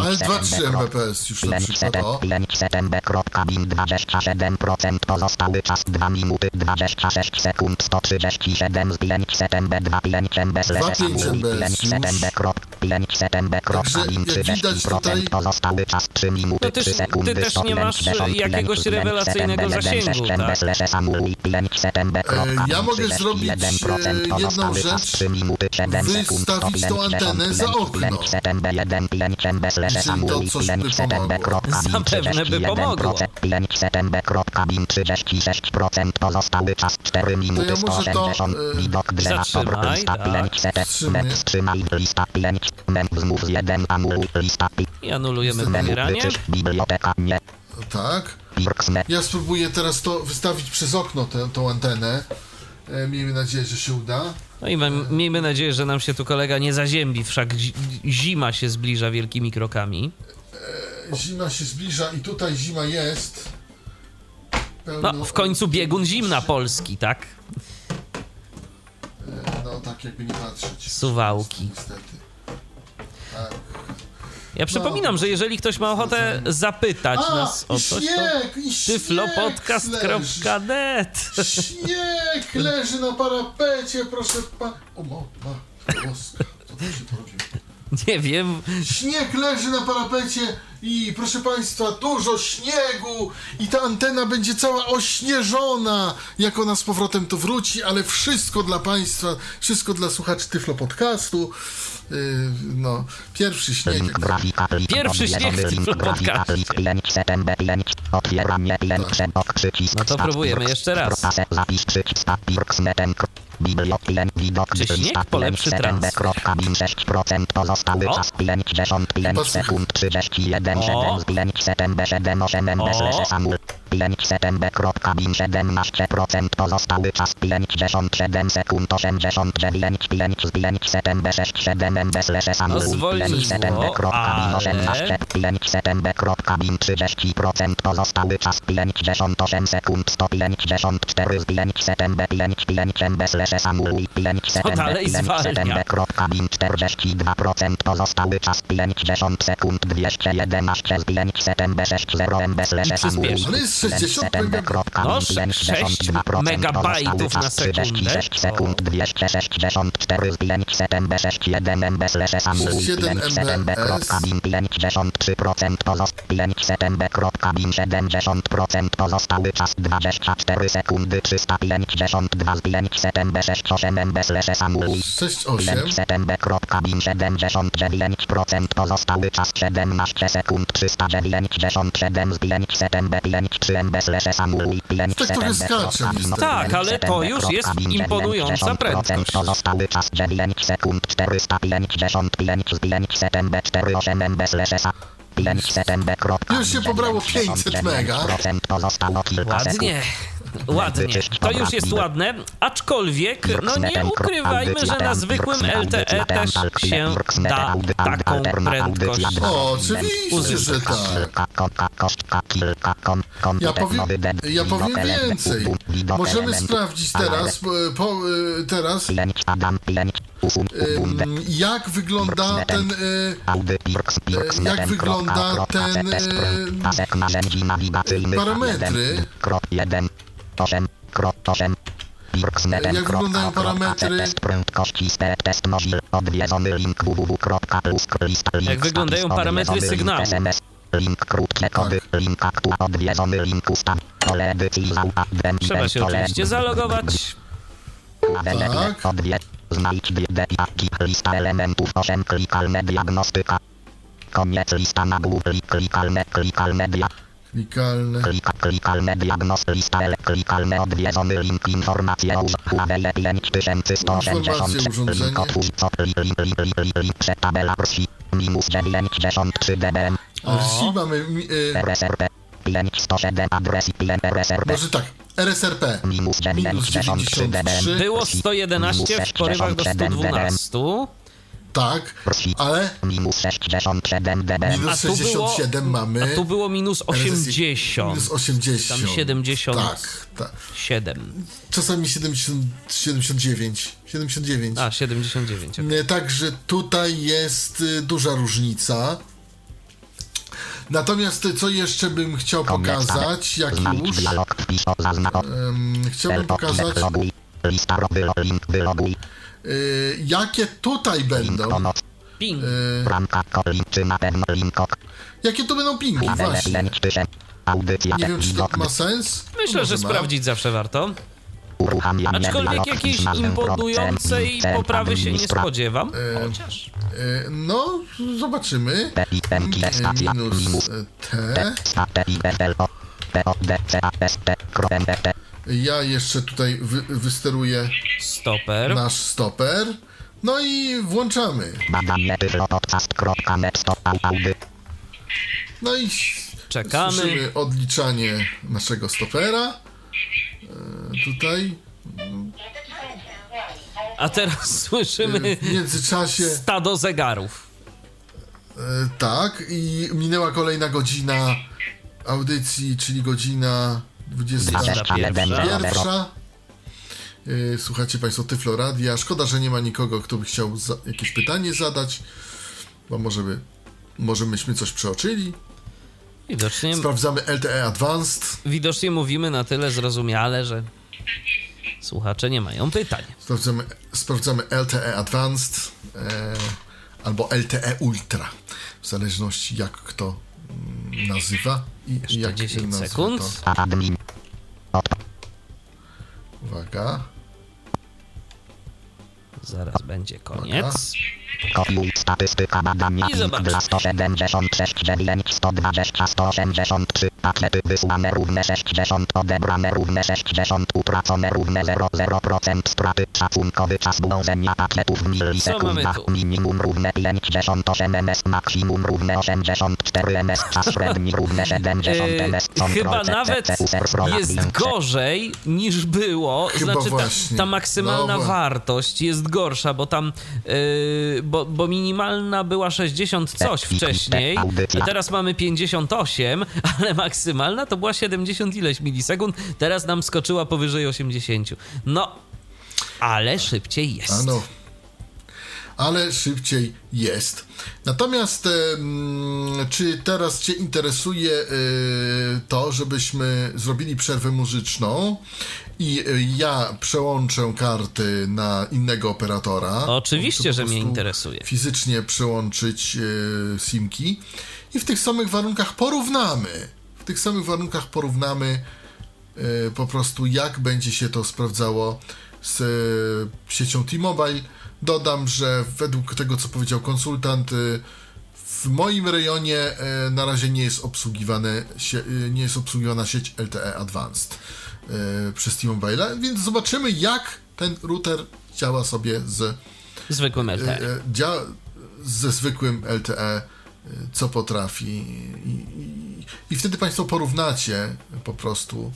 Ale 2-3 Mbps już na przykład, o. 500 MB.bin 27% pozostały czas 2 minuty 26 sekund 137 z 500 MB 2 5 MB 2,5 MB 500 już. MB. 5 september, Także jak widać tutaj- pozostały czas 3 minuty No ty- 3 ty sekundy, też nie 105, masz 10, jakiegoś 5, rewelacyjnego 1, zasięgu, 6, tak? 5 E, ja mogę zrobić, e, 31%, jedną rzecz. 3 minuty 7 sekund, Wystawić tą 105, antenę za 10, okno. 5 september, 1, 5 MB, slash Jeżeli to coś 5 by pomogło. Zapewne by 31%, pomogło. 5 september, kropka, bin, 36%, pozostały czas 4 minuty, ja może to, 180, e, widok drzewa, obr, lista, tak. 5 september, Wstrzymaj. met, wstrzymaj, lista 5, mem, zmów 1, Samuel, lista 5, I anulujemy pobieranie. biblioteka, nie, Tak. Ja spróbuję teraz to wystawić przez okno, tę, tą antenę. E, miejmy nadzieję, że się uda. No i miejmy nadzieję, że nam się tu kolega nie zaziębi, wszak zi- zima się zbliża wielkimi krokami. Zima się zbliża i tutaj zima jest. Pełno, No, w końcu biegun zimna Polski, tak? No tak jakby nie patrzeć. Suwałki. Niestety. Ja przypominam, że jeżeli ktoś ma ochotę zapytać nas o coś, to śnieg, śnieg tyflopodcast.net leży. Śnieg leży na parapecie, proszę pa... O, ma, boska, się porobiło? Nie wiem, Śnieg leży na parapecie i proszę Państwa, dużo śniegu i ta antena będzie cała ośnieżona, jak ona z powrotem tu wróci, ale wszystko dla Państwa, wszystko dla słuchaczy Tyflo Podcastu. Yy, no, pierwszy śnieg. Pierwszy śnieg odwiedzony w link, Tyflo grafika, Podcaście. link, 5 september, 5, otwieranie, link, przebok, przycisk, No to próbujemy Pirks, jeszcze raz. Czy śnieg polepszy 5 september, transfer? kropka, bin, 6%, pozostały O. czas 55 Chyba sekund, 31, O. 7, 5 september, 7, 8 MB, O. slash Samuel, 5 september, kropka, bin, 17%, pozostały czas 57 sekund, 89, 5, 5 september, 6, 7 MB, slash zwolniło, 5 september, kropka, bin, ale- 18, 5 september, kropka, bin, 30%, pozostały czas 58 sekund, 154, 5 september, 5, 5 MB, slash Samuel, 5 september, dalej 5 zwalnia? september, kropka, bin, 42%, pozostały czas 50 sekund, 211, 5 september, 60 MB, slash Samuel, przyspiesz. Ale jest 60 september, megabitów. kropka, No, bin, sz- 52%, sześć megabajtów pozostały na czas sekundę. 36 sekund, 264, 5 september, 61 MB, slash Samuel, 67 5 september, kropka, bin, 53%, pozost 5 september, kropka, bin, 70%, pozostały czas 24 sekundy, 352, 5 september, 68 MB, slash Samuel, 6-8. 5 september, kropka, bin, 79%, pozostały czas 17 sekund, 397, 5 september, 5 3 MB, slash Samuel, 5 Tak september, skacze. Tak, ale to już jest imponująca prędkość. Pozostały czas 9 sekund 455 z 5 september 48 MB slash SA 5 september kropka Już się pobrało 500 mega. ładnie. Ładnie, to już jest ładne, aczkolwiek, no nie ukrywajmy, że na zwykłym LTE też się da taką prędkość. O, oczywiście, że tak. Ja powiem, ja powiem więcej. Możemy sprawdzić teraz, e, po, e, teraz jak wygląda ten, e, jak wygląda ten, e, parametry. Jak wyglądają parametry? Jak wyglądają parametry sygnału? SMS, link krótkie kody, link aktu, odwiedzony link ustaw, pole edycji zaupa, Trzeba się oczywiście zalogować. Tak. Odwiedź, znajdź biblioteki, lista elementów 8, klikalne diagnostyka. Koniec lista nagłówek, klikalne, klikalne dia, Klikalne. klika, klikalne diagnoz, lista ele, klikalne odwiedzony link, informacje o HWL 5180, Informacje, urządzenie. link otwórz, co, link, link, link, link, link, link, przetabela Rosji, minus 93 dBm, Wsi mamy, e, RSRP, 5107, adres IPN RSRP, może tak, RSRP. minus Minus 93 dBm, 93. Było 111 w porywach do 112. Tak, ale minus 67 dBm, minus A tu było, 67 mamy. a tu było minus 80. Minus 80. Tam 70. Tak, tak. 7. Czasami 70, 79. 79. A, 79. E, Także tutaj jest y, duża różnica. Natomiast y, co jeszcze bym chciał pokazać, jak już, em, chciałbym pokazać, lista, link, wyloguj, jakie tutaj będą, Ping. Linkok. jakie to będą pingi? Właśnie. Nie wiem, czy to ma sens. Myślę, że ma. sprawdzić zawsze warto. Aczkolwiek jakiejś imponującej poprawy się nie spodziewam. E, Chociaż. E, no, zobaczymy. Minus T. Ja jeszcze tutaj wy, wysteruję Stoper. nasz stoper. No i włączamy. No i Czekamy. słyszymy odliczanie naszego stopera. E, tutaj. A teraz słyszymy W międzyczasie. stado zegarów. E, tak, i minęła kolejna godzina audycji, czyli godzina 21. 21. E, Słuchacie Państwo Tyfloradia. Szkoda, że nie ma nikogo, kto by chciał za- jakieś pytanie zadać, bo może by, może myśmy coś przeoczyli. Widocznie, Sprawdzamy LTE Advanced. widocznie mówimy na tyle zrozumiale, że słuchacze nie mają pytań. Sprawdzamy, sprawdzamy LTE Advanced e, albo LTE Ultra, w zależności jak kto nazywa i Jeszcze jak 10 nazwa sekund. To. admin, Uwaga. Zaraz będzie koniec. Kopiuj statystyka badania I zobacz. dla 176 9 120 183 pakiety wysłane równe 60 odebrane równe 60 utracone równe 00% straty szacunkowy czas dążenia pakietów w milisekundach minimum równe 58 ms maksimum równe 84 ms czas średni równe 70 Yy, ms chyba nawet jest gorzej niż było. Chyba znaczy, ta, ta maksymalna No, bo- wartość jest gorsza, bo tam, yy, bo, bo minimalna była 60 coś wcześniej, a teraz mamy 58, ale maksymalna to była 70 ileś milisekund, teraz nam skoczyła powyżej 80. No, ale szybciej jest. Ano. Ale szybciej jest. Natomiast czy teraz Cię interesuje e, to, żebyśmy zrobili przerwę muzyczną i e, ja przełączę karty na innego operatora? Oczywiście, Po że mnie interesuje. Fizycznie przełączyć e, simki i w tych samych warunkach porównamy. W tych samych warunkach porównamy e, po prostu jak będzie się to sprawdzało z siecią T-Mobile. Dodam, że według tego, co powiedział konsultant, w moim rejonie na razie nie jest obsługiwane, nie jest obsługiwana sieć LTE Advanced przez T-Mobile, więc zobaczymy jak ten router działa sobie z Zwykłym LTE. e, dzia- ze zwykłym LTE, e, co potrafi. I, i, I wtedy Państwo porównacie po prostu,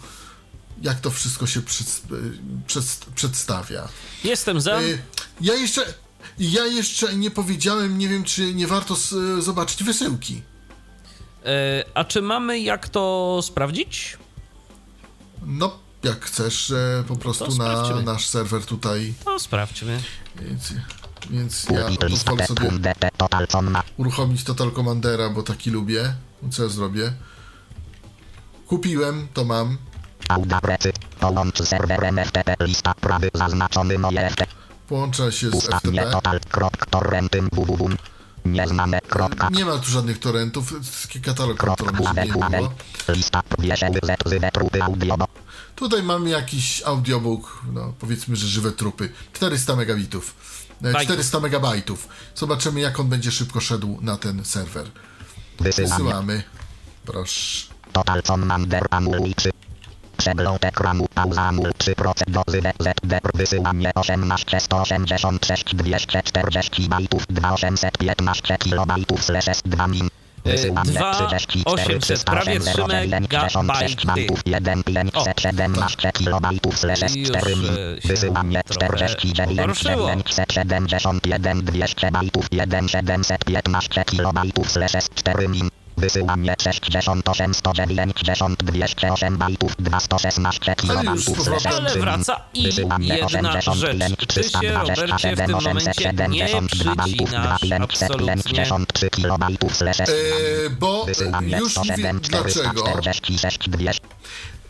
jak to wszystko się przed, przed, przedstawia. Jestem za. E, Ja jeszcze, ja jeszcze nie powiedziałem, nie wiem, czy nie warto s- zobaczyć wysyłki. E, a czy mamy jak to sprawdzić? No, jak chcesz, e, po prostu na nasz serwer tutaj, To sprawdźmy. więc, więc ja pozwolę sobie uruchomić Total Commandera, bo taki lubię. Co ja zrobię? Kupiłem, to mam. Połącz serwerem FTP, lista prawy zaznaczony moje FTP, Połącza się z FTP. total, torrenty, www, nieznane, kropka, Nie ma tu żadnych torrentów. Taki katalog torrentów lista, trupy, Tutaj mamy jakiś audiobook, no powiedzmy, że żywe trupy. 400 megabitów. E, Bajtów. 400 megabajtów. Zobaczymy, jak on będzie szybko szedł na ten serwer. Wysyłamy. Proszę. total commander, amul 3, przegląd ekranu, pauza, amul 3%, dozy, ZD, wysyłanie 18, 186, 240 bajtów, 2815 kilobajtów, slash S2 min. Wysyłanie dwa 34, 800, prawie 3 megabajty. bajtów, 1 517 kilobajtów, slash Już, S4 min. e, się Wysyłanie trochę 49, pogorszyło. 771, 200 bajtów, 1 715 kilobajtów, slash S4 min. Wysyłanie 68, 190, 208 bajtów, 216 kilobajtów, z. Ale S3 min. wraca i jedna 85, rzecz. Ty się, Robercie, w tym momencie nie przycinasz absolutnie. kilobajtów, slash S3 E, bo już mówię 107, dlaczego. 446, 200.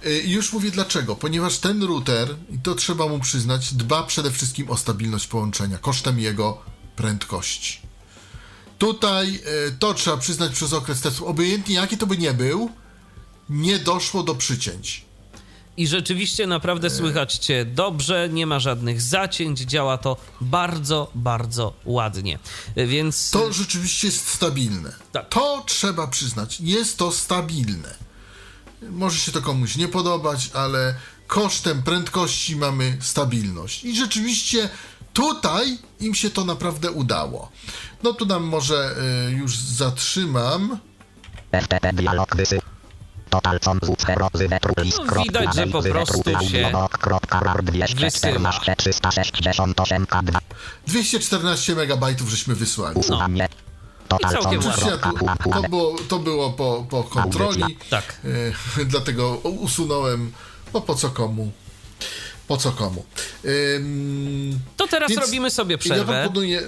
E, Już mówię dlaczego. Ponieważ ten router, i to trzeba mu przyznać, dba przede wszystkim o stabilność połączenia kosztem jego prędkości. Tutaj e, to trzeba przyznać przez okres testu, obojętnie jaki to by nie był, nie doszło do przycięć. I rzeczywiście naprawdę słychać cię dobrze, nie ma żadnych zacięć, działa to bardzo, bardzo ładnie. Więc To rzeczywiście jest stabilne. Tak. To trzeba przyznać. Jest to stabilne. Może się to komuś nie podobać, ale kosztem prędkości mamy stabilność. I rzeczywiście tutaj im się to naprawdę udało. No tu nam może y, już zatrzymam. FTP dialog wysy. Total com list. No, widać, że po prostu się wysyła. 368 K2. 214 megabajtów żeśmy wysłali. Total I całkiem tu, to było, to było po, po kontroli. Tak. E, dlatego usunąłem, bo po co komu? Po co komu? Ym, To teraz Więc robimy sobie Ja przerwę. proponuję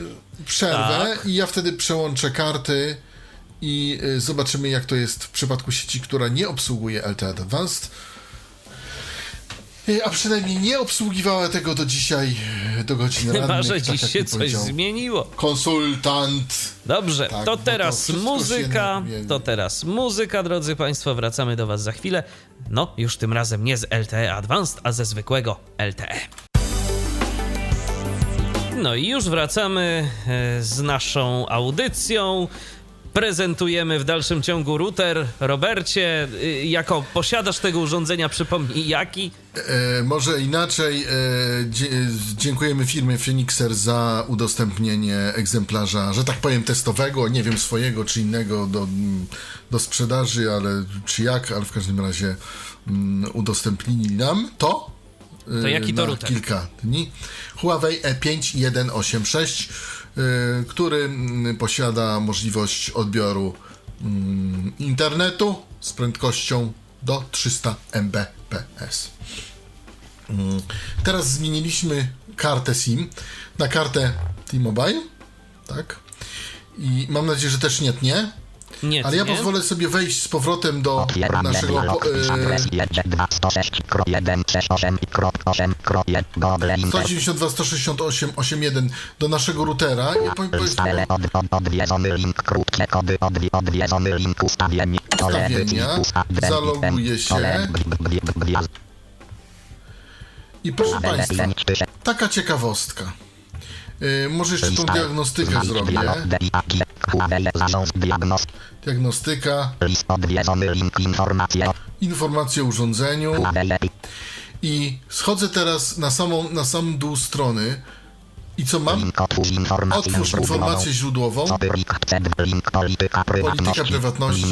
przerwę Tak. i ja wtedy przełączę karty i y, zobaczymy, jak to jest w przypadku sieci, która nie obsługuje LTE Advanced. Y, A przynajmniej nie obsługiwała tego do dzisiaj, y, do godzin rannych. Chyba, że tak dziś się coś zmieniło. Konsultant. Dobrze, Tak, to to teraz wszystko muzyka. To teraz muzyka, drodzy Państwo. Wracamy do Was za chwilę. No, już tym razem nie z LTE Advanced, a ze zwykłego LTE. No i już wracamy e, z naszą audycją. Prezentujemy w dalszym ciągu router. Robercie, y, jako posiadasz tego urządzenia, przypomnij jaki? E, może inaczej, e, dzie, dziękujemy firmie Phoenixer za udostępnienie egzemplarza, że tak powiem, testowego, nie wiem, swojego czy innego do, do sprzedaży, ale czy jak, ale w każdym razie mm, udostępnili nam to. To e, jaki to router? kilka dni. Huawei E E5186, e, który mm, posiada możliwość odbioru mm, internetu z prędkością do 300 Mbps. Mm, Teraz zmieniliśmy kartę SIM na kartę T-Mobile, tak? I mam nadzieję, że też nie tnie. Nie, Ale ja nie? pozwolę sobie wejść z powrotem do Otwieram naszego po, Adres 1.2.168.8.1 Google Inter. 192 168 81 do naszego routera. I powiem, Stale od, od, odwiedzony link, krótkie kody, odwi, odwiedzony link Ustawienia. adres, Zaloguję się. I proszę Państwa, taka ciekawostka. E, może jeszcze tą diagnostykę zrobię. Diagnostyka, informacje, o urządzeniu. I schodzę teraz na, samą, na sam dół strony. I co mam? otwórz informację źródłową. polityka prywatności.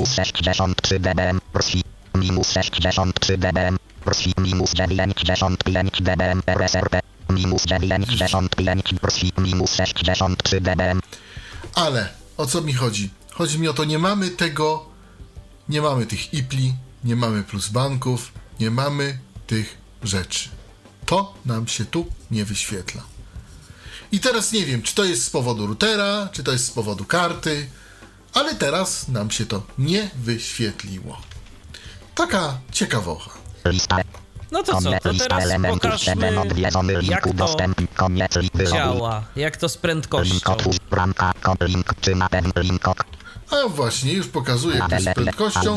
Minus 63 dBm, minus 63 dBm, RSI, minus 95 dBm, RSRP, minus 95 RSI, minus 63 dBm, Ale o co mi chodzi? Chodzi mi o to, nie mamy tego, nie mamy tych IPLI, nie mamy plusbanków, nie mamy tych rzeczy. To nam się tu nie wyświetla. I teraz nie wiem, czy to jest z powodu routera, czy to jest z powodu karty, ale teraz nam się to nie wyświetliło. Taka ciekawocha. lista, No to co, to teraz pokażmy, 7 odwiedzony link, jak to działa, jak to z prędkością. A właśnie, już pokazuję, jak to jest z prędkością.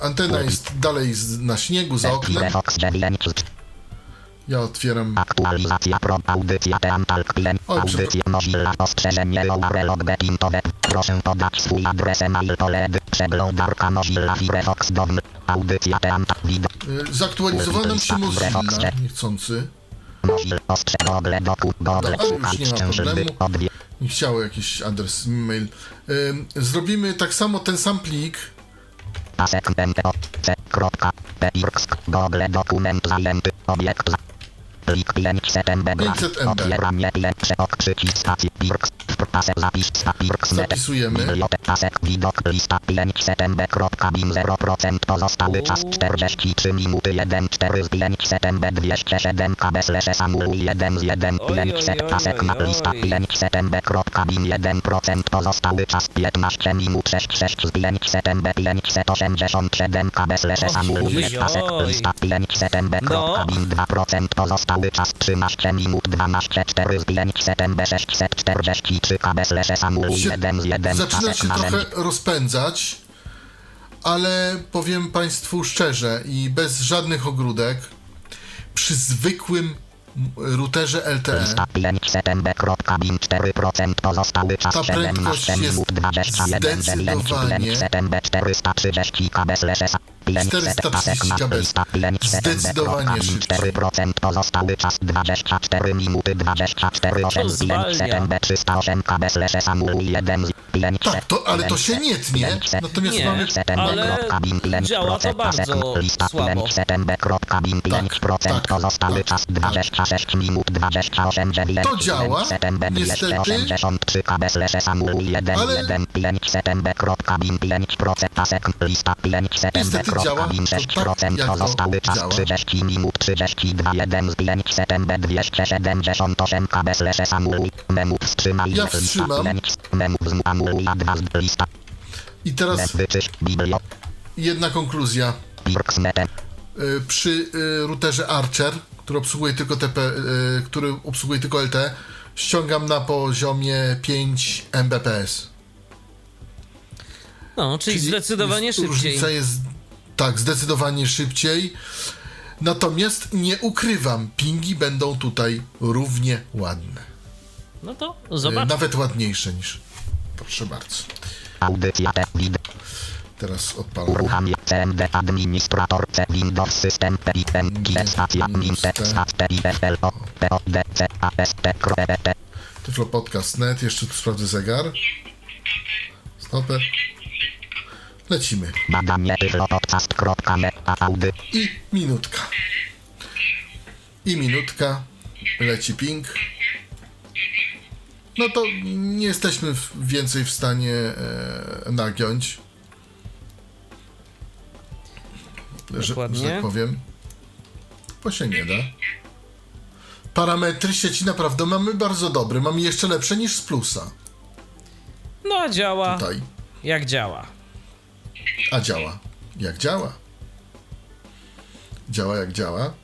Antena jest dalej na śniegu za oknem. Fox 9, Ja otwieram Aktualizacja pro audycja Teantal Klient O, Audycja Mozilla Ostrzeżenie Lower Log Betintowe Proszę podać swój adres e-mail poledy Przeglądarka Mozilla Firefox Dom Audycja Teantal Wid Y, Zaktualizował nam się Mozilla niechcący. Mozilla Ostrze Google Doku Google Szukać problemu. Odwie Nie chciało jakiś adres e-mail. Zrobimy tak samo ten sam plik. Pasek MPO C kropka Pirsk Google Dokument Zajęty Obiekt Plik 500 MB 500 MB. Otwieranie lepsze ok przycisk stacji Pasek zapis Zapisujemy. Bibliotek pasek widok lista 500 MB kropka bin 0% pozostały czas 43 minuty 1 4 z 500 MB 207 KB slash Samuel 1 z 1 Oj, oj, 500 oj, pasek na lista oj. 500 MB kropka bin 1% pozostały czas 15 minut 66 z 500 MB 587 KB slash Samuel oj, pasek oj. lista 500 MB No. kropka bin 2% pozostały cały czas 13 minut 12 4 z 5 ZMB 643 KB slash Samuel się, 1 z 1 zaczyna się trochę rozpędzać, ale powiem Państwu szczerze i bez żadnych ogródek, przy zwykłym routerze LTE 5 ZMB.bin 4% pozostały czas Ta 17 prędkość jest minut 21 z 5 zdecydowanie- 430 KB slash 500 pasek 430 KB. 5 Zdecydowanie szybciej. 4% pozostały czas 24 minuty 24 8 z 5 zwalnia. ZMB 308 KB slash Samuel 1 z 5 Tak, to, ale to się nie tnie, natomiast Nie, mamy... ale działa to bardzo słabo. Tak, tak, pozostały tak, czas tak. 26 minut 28 9 To działa, niestety. 283 KB slash Samuel 1 Ale- 1 5 ZMB.bin 5% pasek lista 5 Niestety działa, ZMB.bin to 6% jak to pozostały czas działa. 30 minut 32 1 z 5 ZMB 278 KB slash Samuel memu wstrzymaj Ja lista wstrzymam. 5 memu z Samuel 2 z lista I teraz jedna konkluzja. Y, Przy y, routerze Archer, który obsługuje tylko TP, y, który obsługuje tylko LTE, ściągam na poziomie 5 Mbps. No, czyli, zdecydowanie jest, szybciej. Różnica jest tak, zdecydowanie szybciej. Natomiast nie ukrywam, pingi będą tutaj równie ładne. No to zobacz. Nawet ładniejsze niż. Proszę bardzo. audycja te wideo Teraz odpalam. Uruchamia CMD administrator C Windows System PIN stacja min KRT Tyflo Podcast Net, jeszcze tu sprawdzę zegar. Stopę. Lecimy. I minutka. I minutka. Leci ping. No to nie jesteśmy więcej w stanie e, nagiąć. Że, że tak powiem. Bo się nie da. Parametry sieci naprawdę mamy bardzo dobre. Mamy jeszcze lepsze niż z plusa. No a działa Tutaj. jak działa. A działa. Jak działa? Działa jak działa.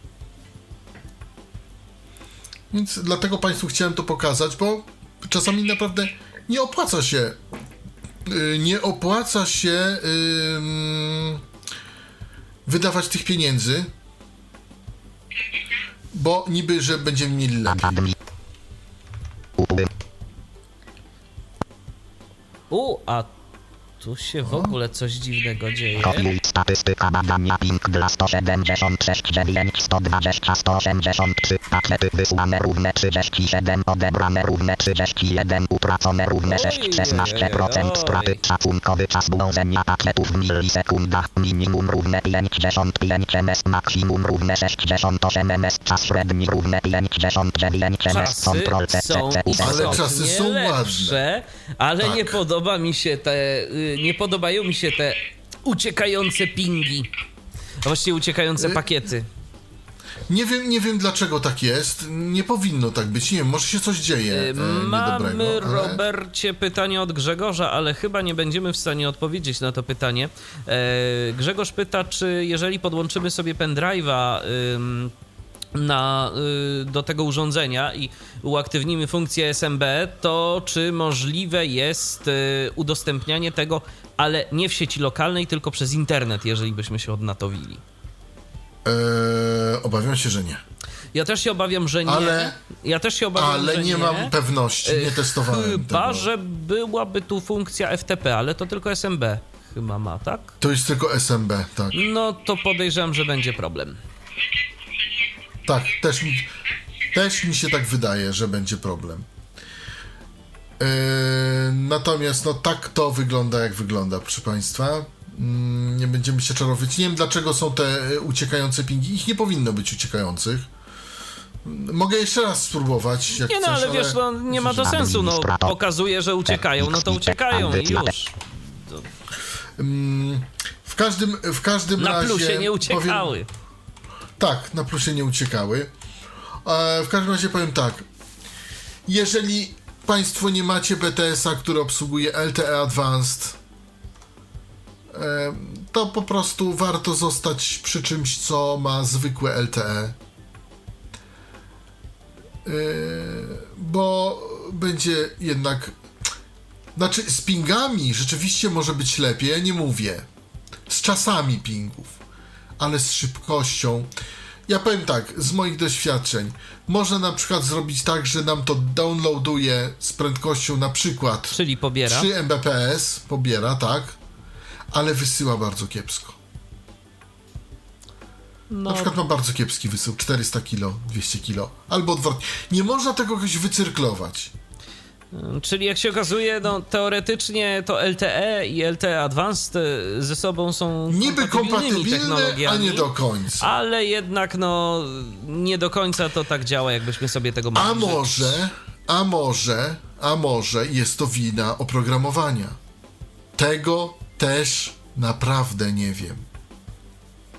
Więc dlatego Państwu chciałem to pokazać, bo czasami naprawdę nie opłaca się. yy, Nie opłaca się wydawać tych pieniędzy, bo niby, że będziemy mieli lepiej. U, a tu się w ogóle coś dziwnego dzieje. Kopiuj statystyka badania ping dla 176 9 120 183 pakiety wysłane równe 37 odebrane równe 31 utracone równe 6 16% straty. Szacunkowy czas dążenia pakietów w milisekundach. Minimum równe 55 ms maksimum równe 68 ms. Czas średni równe 59 ms. Kontrol są CC Ale czasy są ładne. lepsze, ale Tak. nie podoba mi się te, y, nie podobają mi się te uciekające pingi. A właściwie uciekające Y, pakiety. Nie wiem, nie wiem dlaczego tak jest. Nie powinno tak być. Nie wiem, może się coś dzieje e, Y, Mamy, ale- Robercie, pytanie od Grzegorza, ale chyba nie będziemy w stanie odpowiedzieć na to pytanie. E, Grzegorz pyta, czy jeżeli podłączymy sobie pendrive'a ym, na, y, do tego urządzenia i uaktywnimy funkcję SMB, to czy możliwe jest y, udostępnianie tego, ale nie w sieci lokalnej, tylko przez internet, jeżeli byśmy się odnatowili? E, obawiam się, że nie. Ja też się obawiam, że nie. Ale- ja też się obawiam, Ale że nie mam pewności, nie testowałem Chyba, tego. że byłaby tu funkcja FTP, ale to tylko SMB chyba ma, tak? To jest tylko SMB, tak. No to podejrzewam, że będzie problem. Tak, też mi, też mi się tak wydaje, że będzie problem. E, natomiast no tak to wygląda, jak wygląda, proszę Państwa. Mm, Nie będziemy się czarować. Nie wiem, dlaczego są te e, uciekające pingi. Ich nie powinno być uciekających. Mogę jeszcze raz spróbować, jak Nie no, chcesz, ale wiesz, no nie ma to sensu, no pokazuje, że uciekają, no to uciekają i już. Mm, W każdym, w każdym Na razie... plusie nie powiem- uciekały. Tak, na plusie nie uciekały. E, w każdym razie powiem tak. Jeżeli Państwo nie macie BTS-a, który obsługuje LTE Advanced, e, to po prostu warto zostać przy czymś, co ma zwykłe LTE. Yy, bo będzie jednak. Znaczy, z pingami rzeczywiście może być lepiej, ja nie mówię. Z czasami pingów, ale z szybkością. Ja powiem tak, z moich doświadczeń, można na przykład zrobić tak, że nam to downloaduje z prędkością na przykład Czyli pobiera. 3 Mbps, pobiera, tak, ale wysyła bardzo kiepsko. No, Na przykład ma bardzo kiepski wysył, 400 kilo, 200 kilo, albo odwrotnie. Nie można tego jakoś wycyrklować. Czyli jak się okazuje, no, teoretycznie to LTE i LTE Advanced e, ze sobą są Niby kompatybilne, a technologiami, nie do końca. ale jednak no nie do końca to tak działa, jakbyśmy sobie tego mogli A może, a może, a może jest to wina oprogramowania. Tego też naprawdę nie wiem.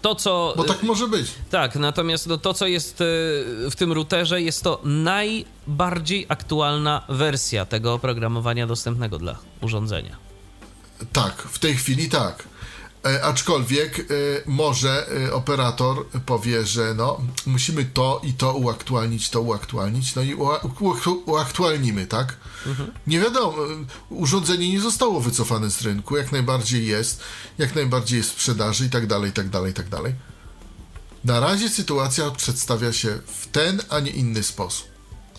To, co... Bo tak może być. Tak, natomiast no, to, co jest e, w tym routerze, jest to najbardziej aktualna wersja tego oprogramowania dostępnego dla urządzenia. Tak, w tej chwili tak. E, aczkolwiek e, może e, operator powie, że no, musimy to i to uaktualnić, to uaktualnić, no i uaktualnimy, tak? Nie wiadomo, urządzenie nie zostało wycofane z rynku, jak najbardziej jest, jak najbardziej jest w sprzedaży i tak dalej, i tak dalej, i tak dalej. Na razie sytuacja przedstawia się w ten, a nie inny sposób.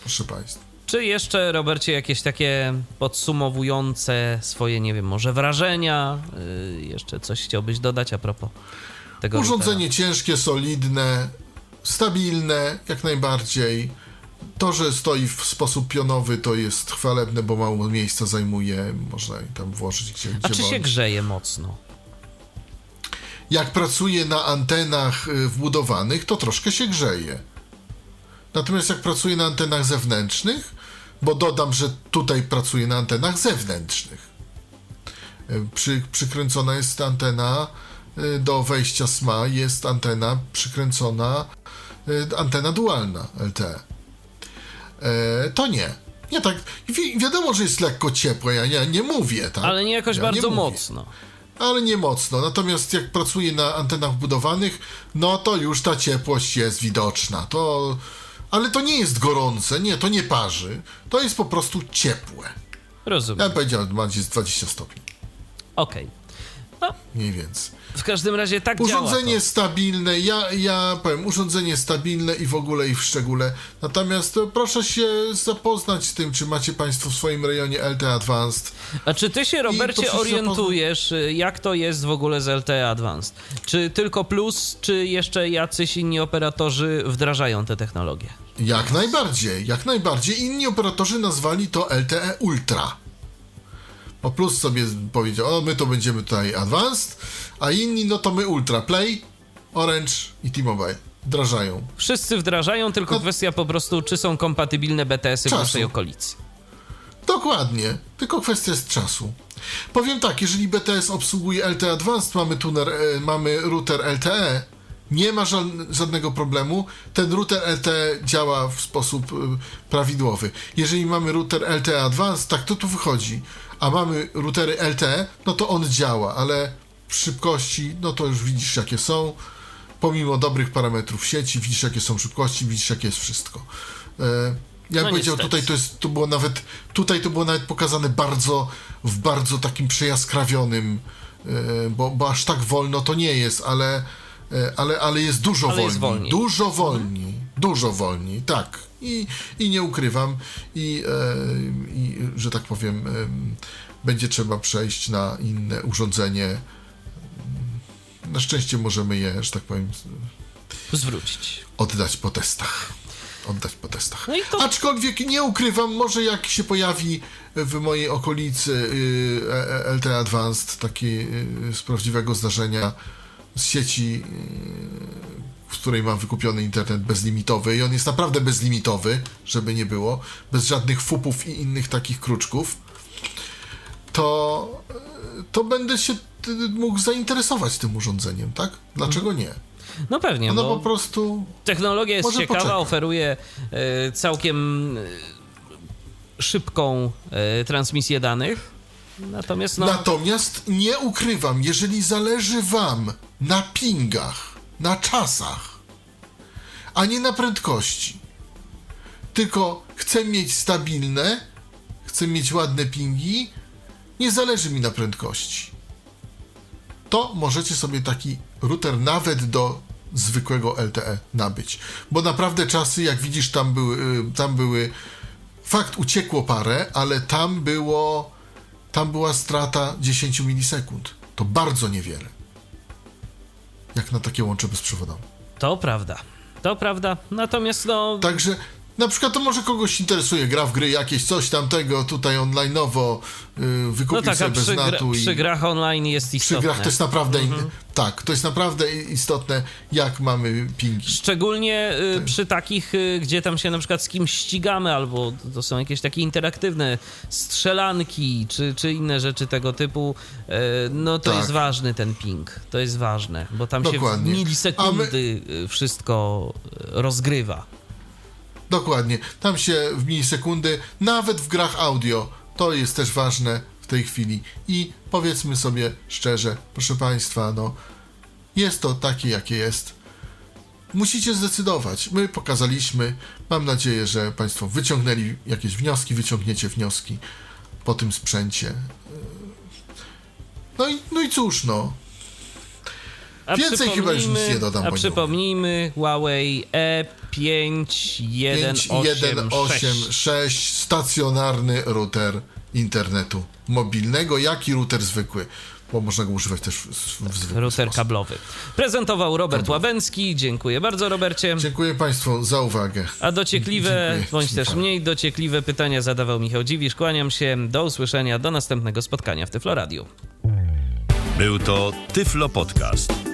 Proszę Państwa. Czy jeszcze, Robercie, jakieś takie podsumowujące swoje, nie wiem, może wrażenia? Yy, jeszcze coś chciałbyś dodać a propos tego Urządzenie ciężkie, solidne, stabilne, jak najbardziej. To, że stoi w sposób pionowy, to jest chwalebne, bo mało miejsca zajmuje. Można tam włożyć gdzie, routera? A gdzie czy się bądź. grzeje mocno? Jak pracuje na antenach y, wbudowanych, to troszkę się grzeje. Natomiast jak pracuje na antenach zewnętrznych, bo dodam, że tutaj pracuje na antenach zewnętrznych. Y, Przy, przykręcona jest antena y, do wejścia SMA, jest antena przykręcona, y, antena dualna LTE. E, to nie. Nie tak, wi- wiadomo, że jest lekko ciepłe, ja nie, nie mówię, tak? Ale nie jakoś Ja bardzo mówię mocno. ale nie mocno. Natomiast jak pracuje na antenach wbudowanych, no to już ta ciepłość jest widoczna. To, ale to nie jest gorące, nie, to nie parzy. To jest po prostu ciepłe. Ja Rozumiem. bym powiedział, że jest 20 stopni, Okej. No, mniej więcej. W każdym razie tak Urządzenie stabilne, ja, ja powiem, urządzenie stabilne i w ogóle i w szczególe. Natomiast e, proszę się zapoznać z tym, czy macie Państwo w swoim rejonie LTE Advanced. A czy ty się, Robercie, orientujesz, y, jak to jest w ogóle z LTE Advanced? Czy tylko plus, czy jeszcze jacyś inni operatorzy wdrażają te technologie? Jak najbardziej, jak najbardziej. Inni operatorzy nazwali to LTE Ultra. Bo Plus sobie powiedział, o my to będziemy tutaj Advanced, a inni no to my Ultra. Play, Orange i T-Mobile. Wdrażają. Wszyscy wdrażają, tylko No- kwestia po prostu, czy są kompatybilne BTS-y w Czasu. naszej okolicy. Dokładnie, tylko kwestia jest czasu. Powiem tak, jeżeli BTS obsługuje LTE Advanced, mamy, tuner, e, mamy router LTE, nie ma żadnego problemu. Ten router LTE działa w sposób e, prawidłowy. Jeżeli mamy router LTE Advanced, tak to tu wychodzi, a mamy routery LTE, no to on działa, ale w szybkości, no to już widzisz jakie są. Pomimo dobrych parametrów sieci, widzisz jakie są szybkości, widzisz jakie jest wszystko. E, Ja bym No powiedział, niestety. tutaj to jest, to było nawet, tutaj to było nawet pokazane bardzo, w bardzo takim przejaskrawionym, e, bo, bo aż tak wolno to nie jest, ale, ale, ale jest dużo Ale wolniej. jest wolniej. Dużo wolniej. Dużo wolniej, tak. I, i nie ukrywam, i, e, i że tak powiem, em, będzie trzeba przejść na inne urządzenie. Na szczęście możemy je, że tak powiem, Zwrócić. oddać po testach. Oddać po testach. No i to- Aczkolwiek nie ukrywam, może jak się pojawi w mojej okolicy y, e- e- LTE Advanced, taki y, z prawdziwego zdarzenia z sieci, y, w której mam wykupiony internet bezlimitowy i on jest naprawdę bezlimitowy, żeby nie było, bez żadnych fupów i innych takich kruczków, to, y, to będę się y, mógł zainteresować tym urządzeniem, tak? Dlaczego nie? No pewnie, Ono bo po prostu technologia jest ciekawa, poczeka. oferuje e, całkiem e, szybką e, transmisję danych. Natomiast no, Natomiast nie ukrywam, jeżeli zależy Wam na pingach, na czasach, a nie na prędkości, tylko chcę mieć stabilne, chcę mieć ładne pingi, nie zależy mi na prędkości. To możecie sobie taki router nawet do zwykłego LTE nabyć. Bo naprawdę czasy, jak widzisz, tam były, y, tam były fakt uciekło parę, ale tam było tam była strata 10 milisekund. To bardzo niewiele. Jak na takie łącze bezprzewodowe. To prawda. To prawda. Natomiast no. Także na przykład to może kogoś interesuje, gra w gry jakieś, coś tamtego, tutaj online'owo, yy, wykupił No tak, sobie bez przy, gra, natu i... przy grach online jest Przy istotne. grach to jest naprawdę, Mhm. tak, to jest naprawdę istotne, jak mamy pingi. Szczególnie y, Tak. przy takich, y, gdzie tam się na przykład z kimś ścigamy, albo to są jakieś takie interaktywne strzelanki, czy, czy inne rzeczy tego typu, y, no to Tak. jest ważny ten ping. To jest ważne, bo tam się Dokładnie. w milisekundy y, wszystko y, rozgrywa. Dokładnie. Tam się w milisekundy, nawet w grach audio, to jest też ważne w tej chwili. I powiedzmy sobie szczerze, proszę Państwa, no, jest to takie, jakie jest. Musicie zdecydować. My pokazaliśmy. Mam nadzieję, że Państwo wyciągnęli jakieś wnioski, wyciągniecie wnioski po tym sprzęcie. No i, no i cóż, no. A Więcej chyba już nic nie dodam, A przypomnijmy Huawei E E5186. 5186 stacjonarny router internetu mobilnego, jak i router zwykły, bo można go używać też w, zwykły Router sposób. kablowy. Prezentował Robert Łabęcki. Dziękuję bardzo, Robercie. Dziękuję Państwu za uwagę. A dociekliwe, Dziękuję, bądź też mniej dociekliwe pytania zadawał Michał Dziwisz. Kłaniam się. Do usłyszenia. Do następnego spotkania w Tyfloradiu. Był to Tyflo Podcast.